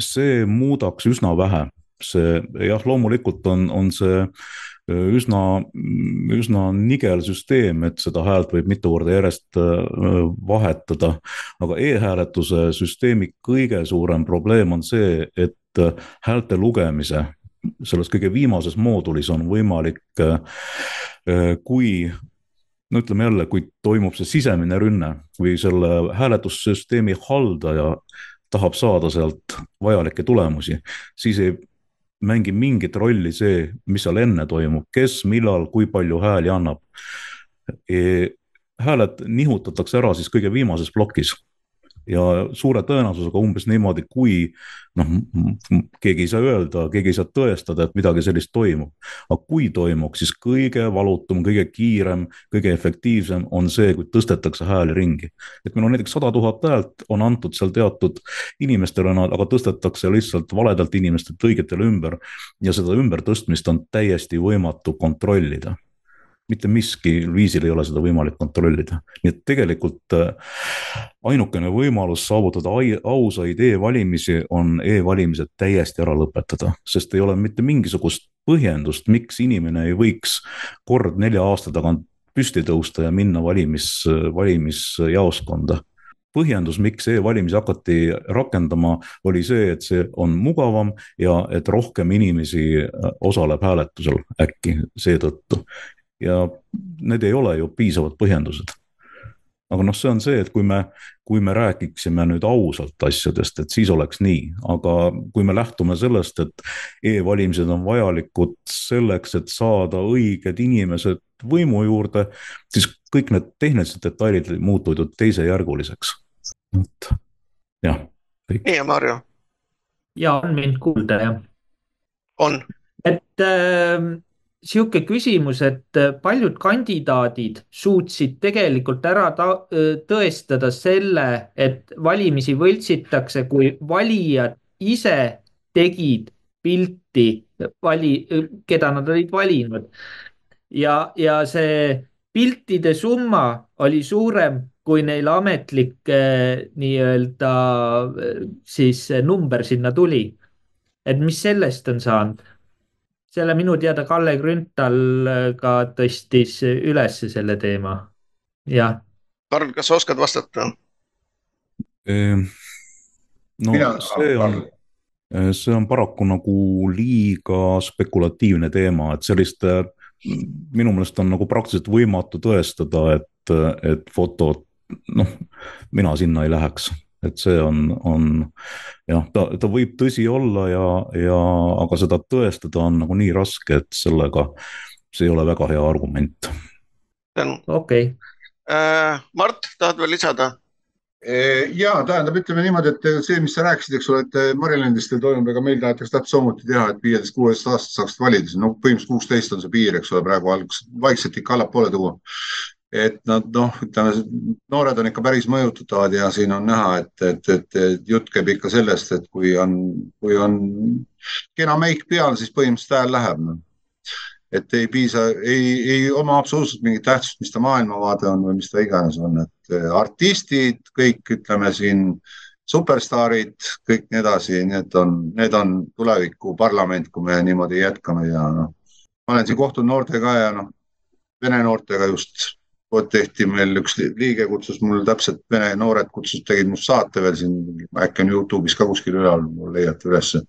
B: see muudaks üsna vähe, see jah, loomulikult on, on see äh, üsna, üsna nigel süsteem, et seda häält võib mitu korda järjest vahetada. aga e-hääletuse süsteemi kõige suurem probleem on see, et häälte lugemise selles kõige viimases moodulis on võimalik, äh, äh, kui no ütleme jälle, kui toimub see sisemine rünne või selle hääletussüsteemi haldaja tahab saada sealt vajalikke tulemusi, siis ei mängi mingit rolli see, mis seal enne toimub, kes, millal, kui palju hääli annab e. hääled nihutatakse ära siis kõige viimases plokis ja suure tõenäosusega umbes niimoodi, kui noh, keegi ei saa öelda, keegi ei saa tõestada, et midagi sellist toimub. aga kui toimuks, siis kõige valutum, kõige kiirem, kõige efektiivsem on see, kui tõstetakse hääli ringi. et meil on näiteks sada tuhat häält on antud seal teatud inimestele, aga tõstetakse lihtsalt valedalt inimestelt õigetele ümber ja seda ümbertõstmist on täiesti võimatu kontrollida mitte miski viisil ei ole seda võimalik kontrollida. nii et tegelikult äh, ainukene võimalus saavutada ausaid e-valimisi on e-valimised täiesti ära lõpetada, sest ei ole mitte mingisugust põhjendust, miks inimene ei võiks kord nelja aasta tagant püsti tõusta ja minna valimis, valimisjaoskonda põhjendus, miks e-valimisi hakati rakendama, oli see, et see on mugavam ja et rohkem inimesi äh, osaleb hääletusel äkki seetõttu ja need ei ole ju piisavad põhjendused. aga noh, see on see, et kui me, kui me räägiksime nüüd ausalt asjadest, et siis oleks nii, aga kui me lähtume sellest, et e-valimised on vajalikud selleks, et saada õiged inimesed võimu juurde, siis kõik need tehnilised detailid muutuvad ju teisejärguliseks. et jah.
A: nii ja Marju?
D: ja on mind kuulda, jah?
A: on.
D: et äh, sihuke küsimus, et äh, paljud kandidaadid suutsid tegelikult ära tõestada selle, et valimisi võltsitakse, kui valijad ise tegid pilti vali, keda nad olid valinud. ja, ja see piltide summa oli suurem kui neil ametlik äh, nii-öelda äh, siis number sinna tuli. et mis sellest on saanud? Selle minu teada Kalle Grünthal äh, ka tõstis üles selle teema, jah.
A: Karl, kas sa oskad vastata?
B: Ehm, no Mina, see on, äh, see on paraku nagu liiga spekulatiivne teema, et sellist äh, minu meelest on nagu praktiliselt võimatu tõestada, et, et fotod, noh, mina sinna ei läheks et see on, on jah, ta, ta võib tõsi olla ja, ja aga seda tõestada on nagu nii raske, et sellega see ei ole väga hea argument.
D: okei
A: äh,. Mart, tahad veel lisada?
C: ja tähendab, ütleme niimoodi, et see, mis sa rääkisid, eks ole, et Marilandis teil toimub, ega meil tahetakse täpselt samuti teha, et viieteist, kuueteist aastast saaksid valida, no põhimõtteliselt kuusteist on see piir, eks ole, praegu alguses vaikselt ikka allapoole tuua. Et nad noh, ütleme noored on ikka päris mõjutatavad ja siin on näha, et, et, et, et jutt käib ikka sellest, et kui on, kui on kena meik peal, siis põhimõtteliselt hääl läheb no et ei piisa, ei, ei oma absoluutselt mingit tähtsust, mis ta maailmavaade on või mis ta iganes on, et eh, artistid, kõik ütleme siin superstaarid, kõik nii edasi, need on, need on tuleviku parlament, kui me niimoodi jätkame ja noh, ma olen siin kohtunud noortega ja noh, vene noortega just, tehti meil üks liige kutsus mul täpselt, vene noored kutsus, tegid must saate veel siin, äkki on Youtube'is ka kuskil üleval, leiate ülesse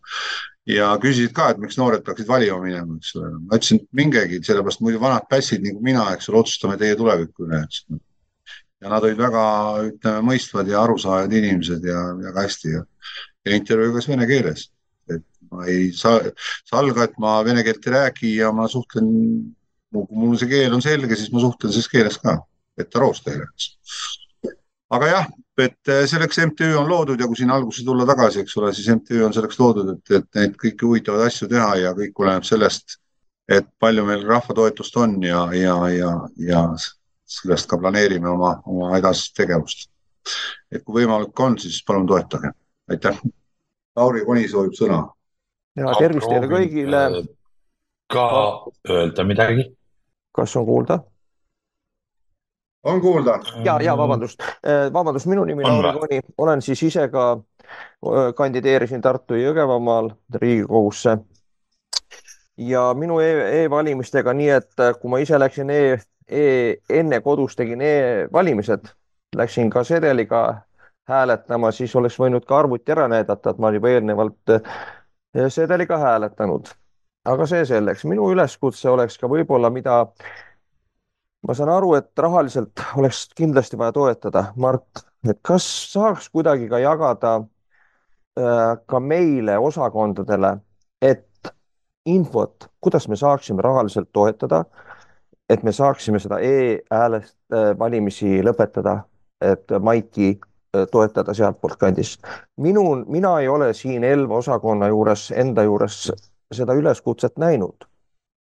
C: ja küsisid ka, et miks noored peaksid valima minema, eks ole. ma ütlesin, et mingegi, sellepärast muidu vanad pässid nagu mina, eks ole, otsustame teie tuleviku üle, eks. ja nad olid väga, ütleme, mõistvad ja arusaajad inimesed ja väga hästi ja, ja intervjuu käis vene keeles. et ma ei saa, salga, et ma vene keelt ei räägi ja ma suhtlen, kui mul see keel on selge, siis ma suhtlen selles keeles ka, et aroos teile, eks aga jah, et eh, selleks MTÜ on loodud ja kui siin alguse tulla tagasi, eks ole, siis MTÜ on selleks loodud, et, et neid kõiki huvitavaid asju teha ja kõik oleneb sellest, et palju meil rahva toetust on ja, ja, ja, ja sellest ka planeerime oma, oma edasist tegevust. et kui võimalik on, siis palun toetage. aitäh. Lauri Koni soovib sõna.
H: ja tervist teile kõigile.
I: Äh, ka öelda midagi.
H: Kas on kuulda?
C: on kuulda?
H: ja, ja vabandust, äh, vabandust, minu nimi on Lauri Koni, olen siis ise ka äh, kandideerisin Tartu ja Jõgevamaal Riigikogusse. ja minu e-valimistega e nii, et äh, kui ma ise läksin e, e enne kodus tegin e-valimised, läksin ka sedeliga hääletama, siis oleks võinud ka arvuti ära näidata, et ma olen juba eelnevalt sedeliga hääletanud. Aga see selleks, minu üleskutse oleks ka võib-olla, mida ma saan aru, et rahaliselt oleks kindlasti vaja toetada, Mart, et kas saaks kuidagi ka jagada äh, ka meile, osakondadele, et infot, kuidas me saaksime rahaliselt toetada, et me saaksime seda e-häälest äh, valimisi lõpetada, et Maiki äh, toetada sealtpoolt kandist. minu, mina ei ole siin Elva osakonna juures, enda juures seda üleskutset näinud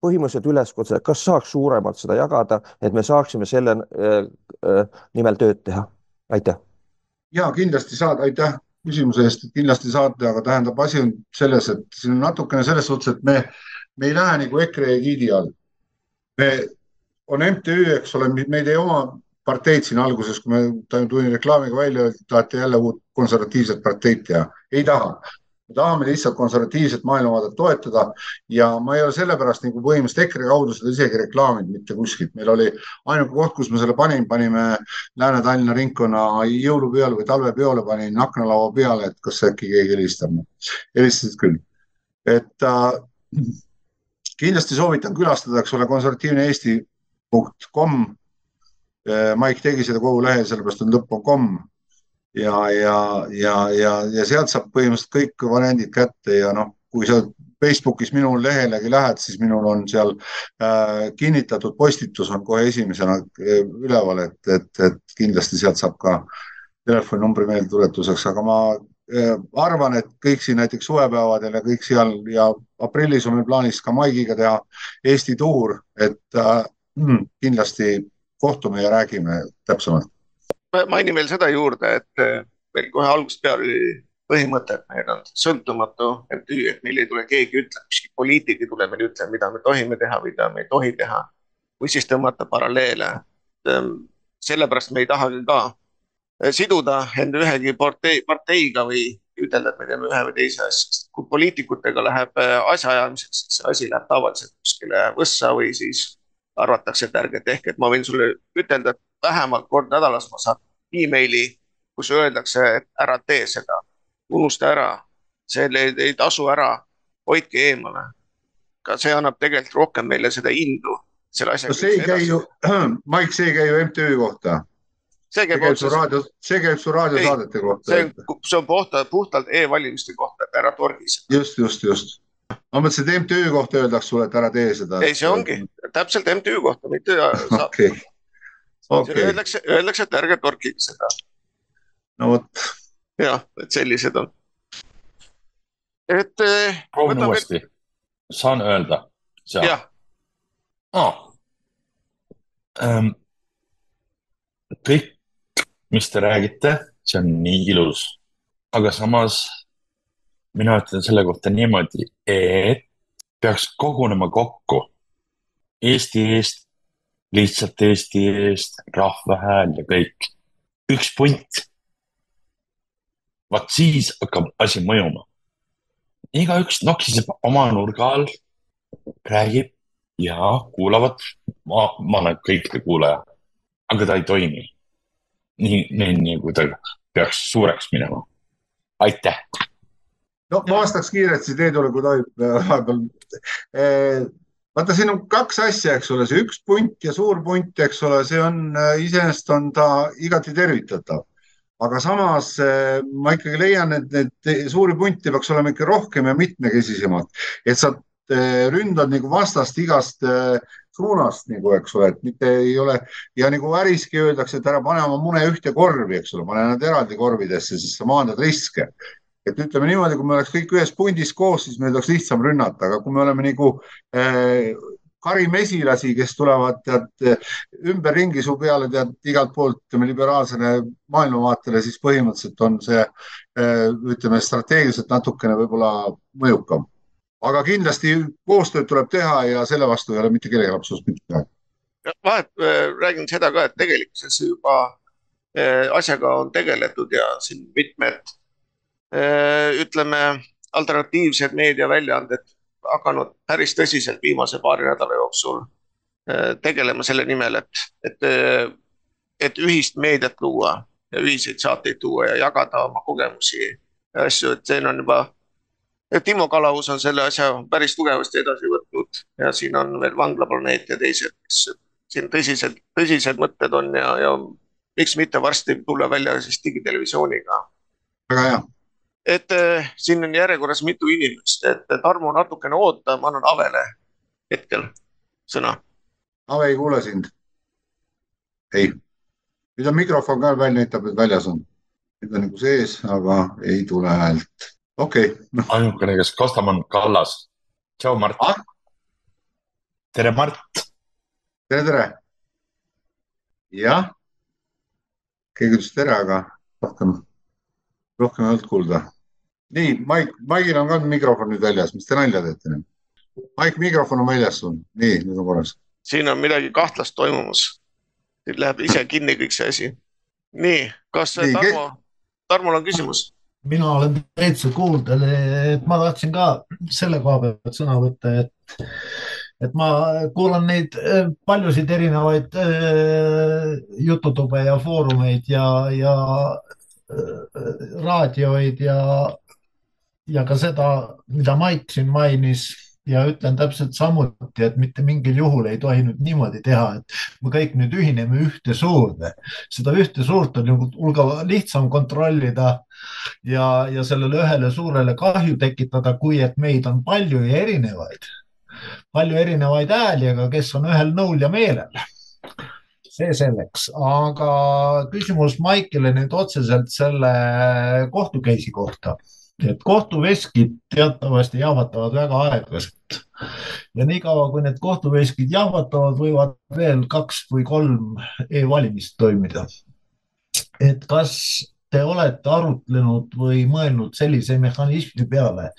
H: põhimõtteliselt üleskutse, kas saaks suuremalt seda jagada, et me saaksime selle äh, äh, nimel tööd teha? aitäh.
C: ja kindlasti saad, aitäh küsimuse eest, kindlasti saate, aga tähendab, asi on selles, et siin on natukene selles suhtes, et me, me ei lähe nagu EKRE egiidi all. me, on MTÜ, eks ole, meid ei oma parteid siin alguses, kui me tulime reklaamiga välja, tahate jälle uut konservatiivset parteid teha. ei taha me tahame lihtsalt konservatiivset maailmavaadet toetada ja ma ei ole sellepärast nagu põhimõtteliselt EKRE kaudu seda isegi reklaaminud mitte kuskilt. meil oli ainuke koht, kus me selle panime, panime Lääne-Tallinna ringkonna jõulupeole või talvepeole panin aknalaua peale, et kas äkki keegi helistab. helistasid küll. et äh, kindlasti soovitan külastada, eks ole, konservatiivne Eesti.com. Äh, Maik tegi seda kogu lehel, sellepärast on lõpp on kom ja, ja, ja, ja, ja sealt saab põhimõtteliselt kõik variandid kätte ja noh, kui sa Facebookis minu lehele lähed, siis minul on seal äh, kinnitatud postitus on kohe esimesena äh, üleval, et, et, et kindlasti sealt saab ka telefoninumbri meeldetuletuseks, aga ma äh, arvan, et kõik siin näiteks suvepäevadel ja kõik seal ja aprillis on meil plaanis ka Maigiga teha Eesti tuur, et äh, hmm, kindlasti kohtume ja räägime täpsemalt
A: mainin veel seda juurde, et eh, meil kohe algusest peale oli põhimõte, et meil on sõltumatu MTÜ, et meil ei tule keegi ütlema, ükski poliitik ei tule meile ütlema, mida me tohime teha, mida me ei tohi teha. või siis tõmmata paralleele. Ehm, sellepärast me ei tahagi ka eh, siduda enda ühegi partei, parteiga või ütelda, et me teeme ühe või teise asja. kui poliitikutega läheb eh, asjaajamiseks, siis see asi läheb tavaliselt kuskile võssa või siis arvatakse, et ärge tehke, et ma võin sulle ütelda, et vähemalt kord nädalas ma saan emaili, kus öeldakse, et ära tee seda, unusta ära, see ei, ei tasu ära, hoidke eemale. ka see annab tegelikult rohkem meile seda indu selle asjaga.
C: no see ei käi ju, [CLEARS THROAT] Maik, see ei käi ju MTÜ kohta.
A: see käib
C: su raadio, see käib su raadiosaadete kohta
A: see. on, see on puhtalt, puhtalt e-valimiste kohta, et ära torgi seda.
C: just, just, just. ma mõtlesin, et MTÜ kohta öeldakse sulle, et ära tee seda.
A: ei, see ongi täpselt MTÜ kohta, mitte [LAUGHS]
C: okei, okei,
A: öeldakse, öeldakse, et ärge torkige seda.
C: no vot,
A: jah, et sellised on. et eh,
I: proovin
A: võtame,
I: uuesti. saan öelda?
A: jah,
I: oh.. Ähm, kõik, mis te räägite, see on nii ilus, aga samas mina ütlen selle kohta niimoodi, et peaks kogunema kokku Eesti eest, lihtsalt Eesti eest, rahva hääl ja kõik, üks punt. vaat siis hakkab asi mõjuma. igaüks nokiseb oma nurga all, räägib ja kuulavad, ma, ma olen kõikide kuulaja, aga ta ei toimi. nii, nii, nagu ta peaks suureks minema. aitäh.
C: no ma vastaks kiiresti Teedule, kui tohib vahepeal. vaata, siin on kaks asja, eks ole, see üks punt ja suur punt, eks ole, see on iseenesest on ta igati tervitatav. aga samas eh, ma ikkagi leian, et neid suuri punte peaks olema ikka rohkem ja mitmekesisemalt, et sa eh, ründad nagu vastast igast suunast nagu, eks ole, et mitte ei ole ja nagu äriski öeldakse, et ära pane oma mune ühte korvi, eks ole, pane nad eraldi korvidesse, siis sa maandad riske et ütleme niimoodi, kui me oleks kõik ühes pundis koos, siis meil oleks lihtsam rünnata, aga kui me oleme nagu äh, karimesilasi, kes tulevad tead ümberringi su peale tead igalt poolt ütleme liberaalsele maailmavaatele, siis põhimõtteliselt on see äh, ütleme strateegiliselt natukene võib-olla mõjukam. aga kindlasti koostööd tuleb teha ja selle vastu ei ole mitte kellelgi absoluutselt mitte midagi.
A: vahet äh, räägin seda ka, et tegelikkuses juba asjaga on tegeletud ja siin mitmed ütleme, alternatiivsed meediaväljaanded hakanud päris tõsiselt viimase paari nädala jooksul äh, tegelema selle nimel, et, et, et ühist meediat luua ja ühiseid saateid tuua ja jagada oma kogemusi ja asju, et see on juba. Timo Kalaus on selle asja päris tugevasti edasi võtnud ja siin on veel Vanglaplaneet ja teised, kes siin tõsised, tõsised mõtted on ja, ja miks mitte varsti tulla välja siis digitelevisiooniga
C: väga hea.
A: Et äh, siin on järjekorras mitu inimest, et Tarmo natukene oota, ma annan Avele hetkel sõna.
C: Ave ei kuule sind. ei, nüüd on mikrofon ka välja, näitab, et väljas on. nüüd on nagu sees, aga ei tule häält. okei okay., noh,
I: ainukene, kes kostab, on Kallas. tšau, Mart
C: Ah?.
I: tere, Mart.
C: tere, tere. jah. keegi ütles tere, aga rohkem, rohkem ei olnud kuulda. nii, Maik, Maigil on ka mikrofon nüüd väljas, mis te nalja teete nüüd? Maik, mikrofon on väljas sul, nii, nüüd on korras.
A: siin on midagi kahtlast toimumas. nüüd läheb ise kinni kõik see asi. nii, kas
C: Nii, ke-
A: Tarmo, Tarmol on küsimus?
F: mina olen täitsa kuuldel, et ma tahtsin ka selle koha pealt sõna võtta, et, et ma kuulan neid eh, paljusid erinevaid eh, jututube ja foorumeid ja, ja eh, raadioid ja, ja ka seda, mida Mait siin mainis ja ütlen täpselt samuti, et mitte mingil juhul ei tohi nüüd niimoodi teha, et me kõik nüüd ühineme ühte suurde. seda ühte suurt on ju hulga lihtsam kontrollida ja, ja sellele ühele suurele kahju tekitada, kui et meid on palju ja erinevaid, palju erinevaid hääli, aga kes on ühel nõul ja meelel. see selleks, aga küsimus Maikile nüüd otseselt selle kohtu case'i kohta, et kohtuveskid teatavasti jahvatavad väga aeglaselt ja niikaua, kui need kohtuveskid jahvatavad, võivad veel kaks või kolm e-valimist toimida. et kas te olete arutlenud või mõelnud sellise mehhanismi peale,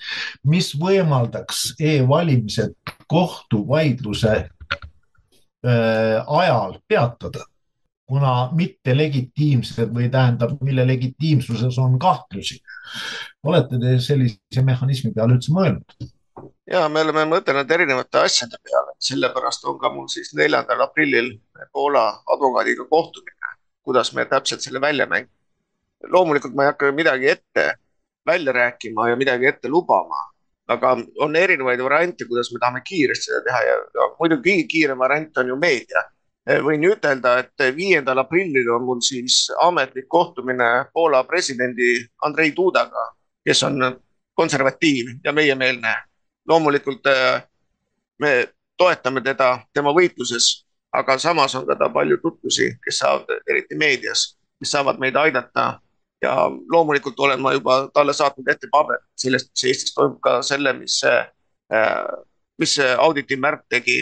F: mis võimaldaks e-valimised kohtuvaidluse äh, ajal peatada, kuna mittelegitiimsed või tähendab, mille legitiimsuses on kahtlusi. olete te sellise mehhanismi peale üldse mõelnud?
A: ja me oleme mõtelnud erinevate asjade peale, sellepärast on ka mul siis neljandal aprillil Poola advokaadiga kohtumine, kuidas me täpselt selle välja mängime. loomulikult ma ei hakka midagi ette välja rääkima ja midagi ette lubama, aga on erinevaid variante, kuidas me tahame kiiresti seda teha ja, ja muidugi kõige kiirem variant on ju meedia. Võin ütelda, et viiendal aprillil on mul siis ametlik kohtumine Poola presidendi Andrei Dudaga, kes on konservatiiv ja meiemeelne. loomulikult me toetame teda tema võitluses, aga samas on ka ta palju tutvusi, kes saavad, eriti meedias, kes saavad meid aidata. ja loomulikult olen ma juba talle saatnud ette paber sellest, mis Eestis toimub, ka selle, mis, mis auditi märk tegi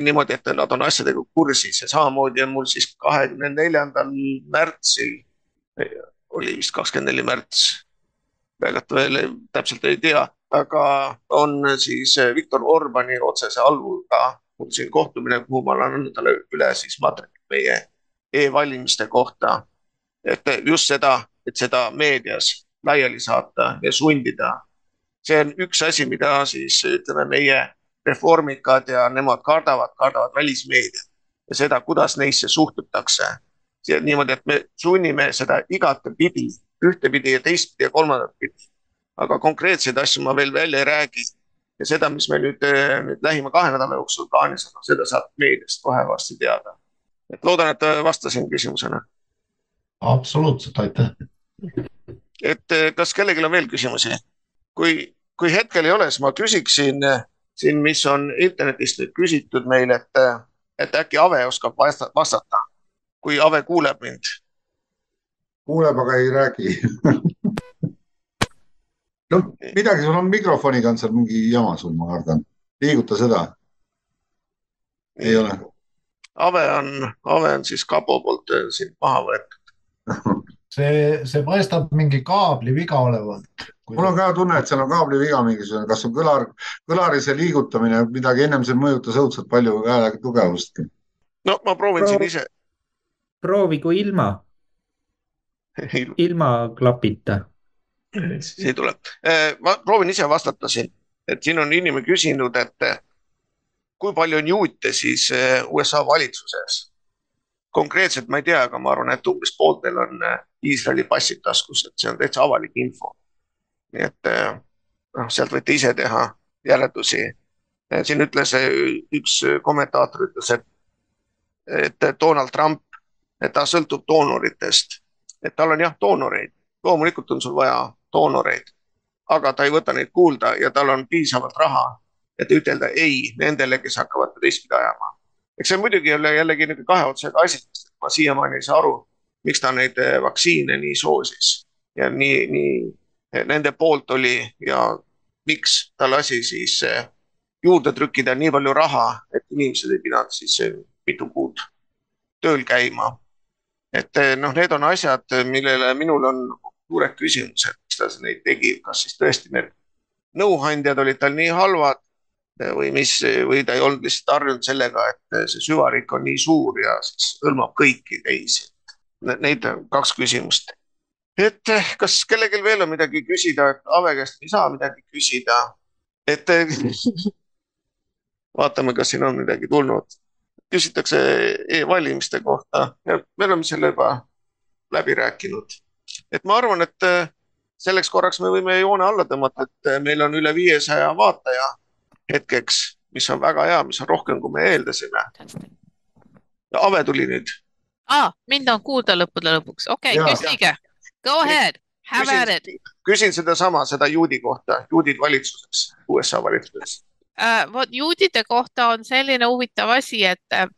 A: niimoodi, et nad on asjadega kursis ja samamoodi on mul siis kahekümne neljandal märtsil, oli vist kakskümmend neli märts, väga veel täpselt ei tea, aga on siis Viktor Orbani otsese alluga mul siin kohtumine, kuhu ma olen andnud talle üle siis materjalid meie e-valimiste kohta. et just seda, et seda meedias laiali saata ja sundida. see on üks asi, mida siis ütleme, meie reformikad ja nemad kardavad, kardavad välismeediat ja seda, kuidas neisse suhtutakse. niimoodi, et me sunnime seda igatepidi, ühtepidi ja teistpidi ja kolmandat pidi aga konkreetseid asju ma veel välja ei räägi. ja seda, mis meil nüüd, nüüd lähima kahe nädala jooksul plaanis on, seda saab meediast kohe varsti teada. et loodan, et vastasin küsimusele.
F: absoluutselt, aitäh.
A: et kas kellelgi on veel küsimusi? kui, kui hetkel ei ole, siis ma küsiksin siin, mis on internetist küsitud meil, et, et äkki Ave oskab vastata, kui Ave kuuleb mind.
C: kuuleb, aga ei räägi [LAUGHS] no midagi, sul on mikrofoniga on seal mingi jama sul, ma kardan. liiguta seda. ei ole.
A: Ave on, Ave on siis kapo poolt äh, siin maha võetud [LAUGHS]
F: see, see paistab mingi kaabli viga olevat.
C: Mul on ka tunne, et seal on kaabli viga mingisugune, kas on kõlar, kõlari see liigutamine, midagi ennem see mõjutas õudselt palju hääle tugevust.
A: no ma proovin Proov... siin ise.
D: proovi kui ilma [LAUGHS] ilma klapita
A: siis ei tule. Äh, ma proovin ise vastata siin, et siin on inimene küsinud, et kui palju on juute siis äh, USA valitsuses. konkreetselt ma ei tea, aga ma arvan, et umbes pooltel on Iisraeli passid taskus, et see on täitsa avalik info. Nii et noh, sealt võite ise teha järeldusi. siin ütles üks kommentaator ütles, et, et Donald Trump, et ta sõltub doonoritest, et tal on jah doonoreid, loomulikult on sul vaja doonoreid, aga ta ei võta neid kuulda ja tal on piisavalt raha, et ütelda ei nendele, kes hakkavad teistpidi ajama. eks see muidugi ei ole jällegi niisugune kahe otsaga asi, sest ma siiamaani ei saa aru, miks ta neid vaktsiine nii soosis ja nii, nii nende poolt oli ja miks ta lasi siis eh, juurde trükkida nii palju raha, et inimesed ei pidanud siis mitu kuud tööl käima. et noh, need on asjad, millele minul on suured küsimused, miks ta neid tegi, kas siis tõesti need nõuandjad olid tal nii halvad või mis, või ta ei olnud lihtsalt harjunud sellega, et see süvarik on nii suur ja siis hõlmab kõiki teisi. Neid kaks küsimust. Et kas kellelgi veel on midagi küsida, et Ave käest ei saa midagi küsida. et [LAUGHS] vaatame, kas siin on midagi tulnud. küsitakse e-valimiste kohta ja me oleme selle juba läbi rääkinud et ma arvan, et äh, selleks korraks me võime joone alla tõmmata, et meil on üle viiesaja vaataja hetkeks, mis on väga hea, mis on rohkem, kui me eeldasime. Ave tuli nüüd
E: ah,. mind on kuulda lõppude lõpuks, okei okay,, küsige, go ahead, have küsin, at it.
A: küsin sedasama, seda juudi kohta, juudid valitsuses, USA valitsuses
E: uh,. vot juudide kohta on selline huvitav asi, et uh,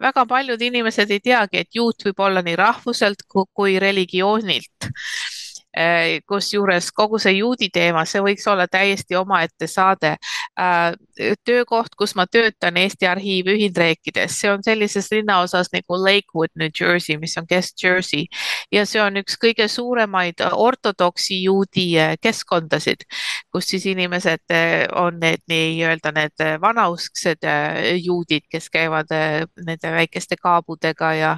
E: väga paljud inimesed ei teagi, et juut võib olla nii rahvuselt kui religioonilt Äh, kusjuures kogu see juudi teema, see võiks olla täiesti omaette saade. Äh, töökoht, kus ma töötan Eesti Arhiivi ühinriikides, see on sellises linnaosas nagu Lakewood, New Jersey, mis on Kesk-Jersey ja see on üks kõige suuremaid ortodoksi juudi äh, keskkondasid, kus siis inimesed on need nii-öelda need vanausksed juudid, kes käivad nende väikeste kaabudega ja,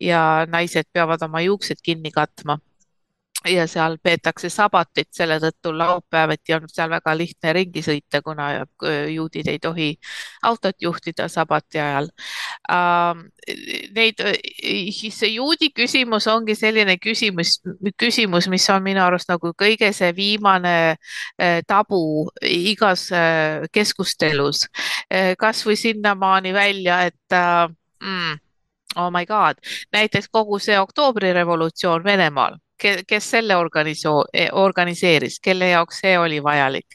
E: ja naised peavad oma juuksed kinni katma ja seal peetakse sabatit, selle tõttu laupäeviti on seal väga lihtne ringi sõita, kuna juudid ei tohi autot juhtida sabati ajal uh,. Neid, see juudi küsimus ongi selline küsimus, küsimus, mis on minu arust nagu kõige see viimane uh, tabu igas keskustelus kasvõi sinnamaani välja, et uh, mm.? Oh my god, näiteks kogu see oktoobrirevolutsioon Venemaal kes selle organisoo-, e, organiseeris, kelle jaoks see oli vajalik.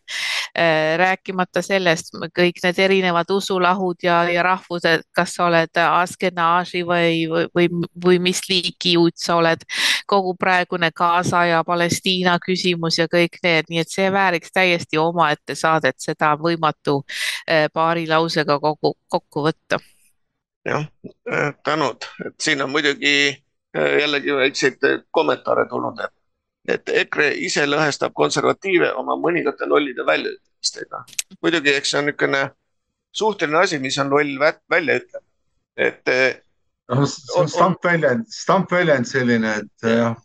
E: Äh, rääkimata sellest, kõik need erinevad usulahud ja, ja rahvused, kas sa oled Askenaži või, või, või, või mis liiki juut sa oled, kogu praegune Gaza ja Palestiina küsimus ja kõik need, nii et see vääriks täiesti omaette saadet, seda on võimatu äh, paari lausega kogu, kokku võtta.
A: jah, äh, tänud, et siin on muidugi jällegi väikseid äh, kommentaare tulnud, et, et EKRE ise lõhestab konservatiive oma mõningate lollide väljaütlemistega. muidugi, eks see on niisugune suhteline asi, mis on loll väljaütlemine, et.
C: Äh, noh, see on stampväljend, stampväljend selline, et jah.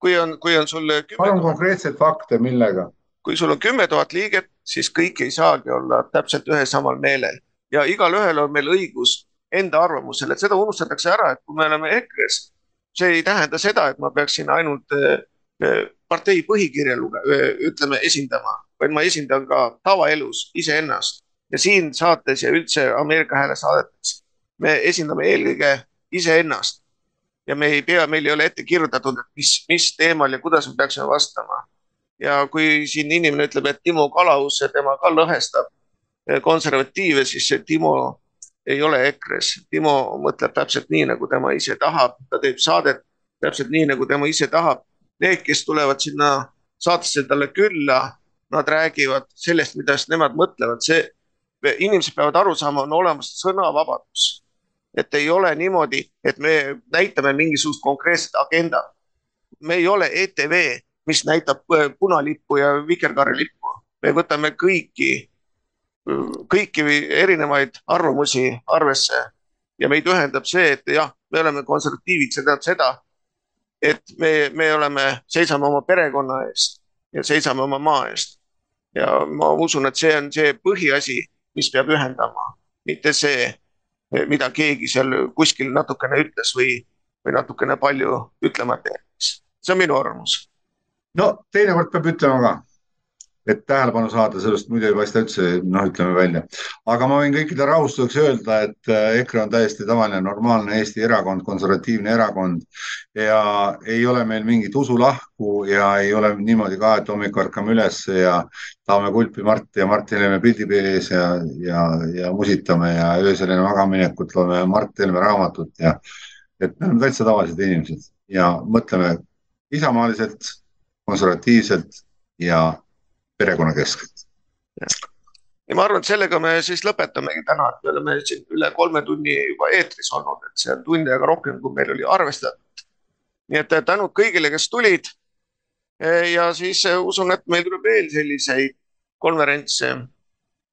A: kui on, kui on sul.
C: palun konkreetseid fakte, millega?
A: kui sul on kümme tuhat liiget, siis kõik ei saagi olla täpselt ühel samal meelel ja igalühel on meil õigus enda arvamusele, et seda unustatakse ära, et kui me oleme EKRE-s see ei tähenda seda, et ma peaksin ainult äh, äh, partei põhikirja luge-, äh, ütleme, esindama, vaid ma esindan ka tavaelus iseennast ja siin saates ja üldse Ameerika Hääle saadetes me esindame eelkõige iseennast ja me ei pea, meil ei ole ette kirjutatud, et mis, mis teemal ja kuidas me peaksime vastama. ja kui siin inimene ütleb, et Timo Kalaus, tema ka lõhestab konservatiive, siis see Timo ei ole EKRE-s. Timo mõtleb täpselt nii, nagu tema ise tahab, ta teeb saadet täpselt nii, nagu tema ise tahab. Need, kes tulevad sinna saatesse talle külla, nad räägivad sellest, mida nemad mõtlevad, see, inimesed peavad aru saama, on olemas sõnavabadus. et ei ole niimoodi, et me näitame mingisugust konkreetset agendat. me ei ole ETV, mis näitab punalippu ja vikerkaarelippu, me võtame kõiki kõiki erinevaid arvamusi arvesse ja meid ühendab see, et jah, me oleme konservatiivid, see tähendab seda, et me, me oleme, seisame oma perekonna eest ja seisame oma maa eest. ja ma usun, et see on see põhiasi, mis peab ühendama, mitte see, mida keegi seal kuskil natukene ütles või, või natukene palju ütlemata jättis. see on minu arvamus.
C: no teinekord peab ütlema ka et tähelepanu saada, sellest muidu ei paista üldse, noh, ütleme välja. aga ma võin kõikide rahustuseks öelda, et äh, EKRE on täiesti tavaline, normaalne Eesti erakond, konservatiivne erakond ja ei ole meil mingit usulahku ja ei ole niimoodi ka, et hommikul ärkame üles ja tahame kulpi Marti ja Mart Helme pildi ees ja, ja, ja musitame ja öösel enne magamaminekut loeme Mart Helme raamatut ja et me oleme täitsa tavalised inimesed ja mõtleme isamaaliselt, konservatiivselt ja perekonnakeskselt.
A: ja ma arvan, et sellega me siis lõpetamegi täna, et me oleme siin üle kolme tunni juba eetris olnud, et see on tund aega rohkem, kui meil oli arvestatud. nii et tänud kõigile, kes tulid. ja siis usun, et meil tuleb veel selliseid konverentse,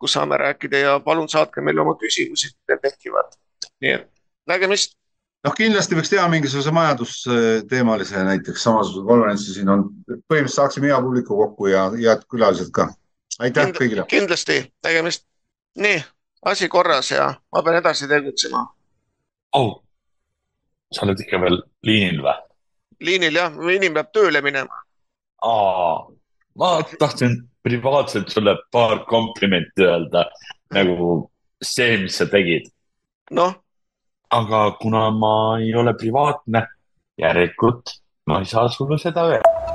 A: kus saame rääkida ja palun saatke meile oma küsimusi, kui teil tekivad. nii et nägemist
C: noh, kindlasti võiks teha mingisuguse majandusteemalise näiteks samasuguse konverentsi, siin on, põhimõtteliselt saaksime hea publiku kokku ja head külalised ka. aitäh Kind, kõigile.
A: kindlasti, tegemist. nii, asi korras ja ma pean edasi tegutsema.
I: oh, sa oled ikka veel liinil või?
A: liinil jah, inimene peab tööle minema.
I: ma tahtsin privaatselt sulle paar komplimenti öelda, nagu see, mis sa tegid.
A: noh
I: aga kuna ma ei ole privaatne, järelikult ma ei saa sulle seda öelda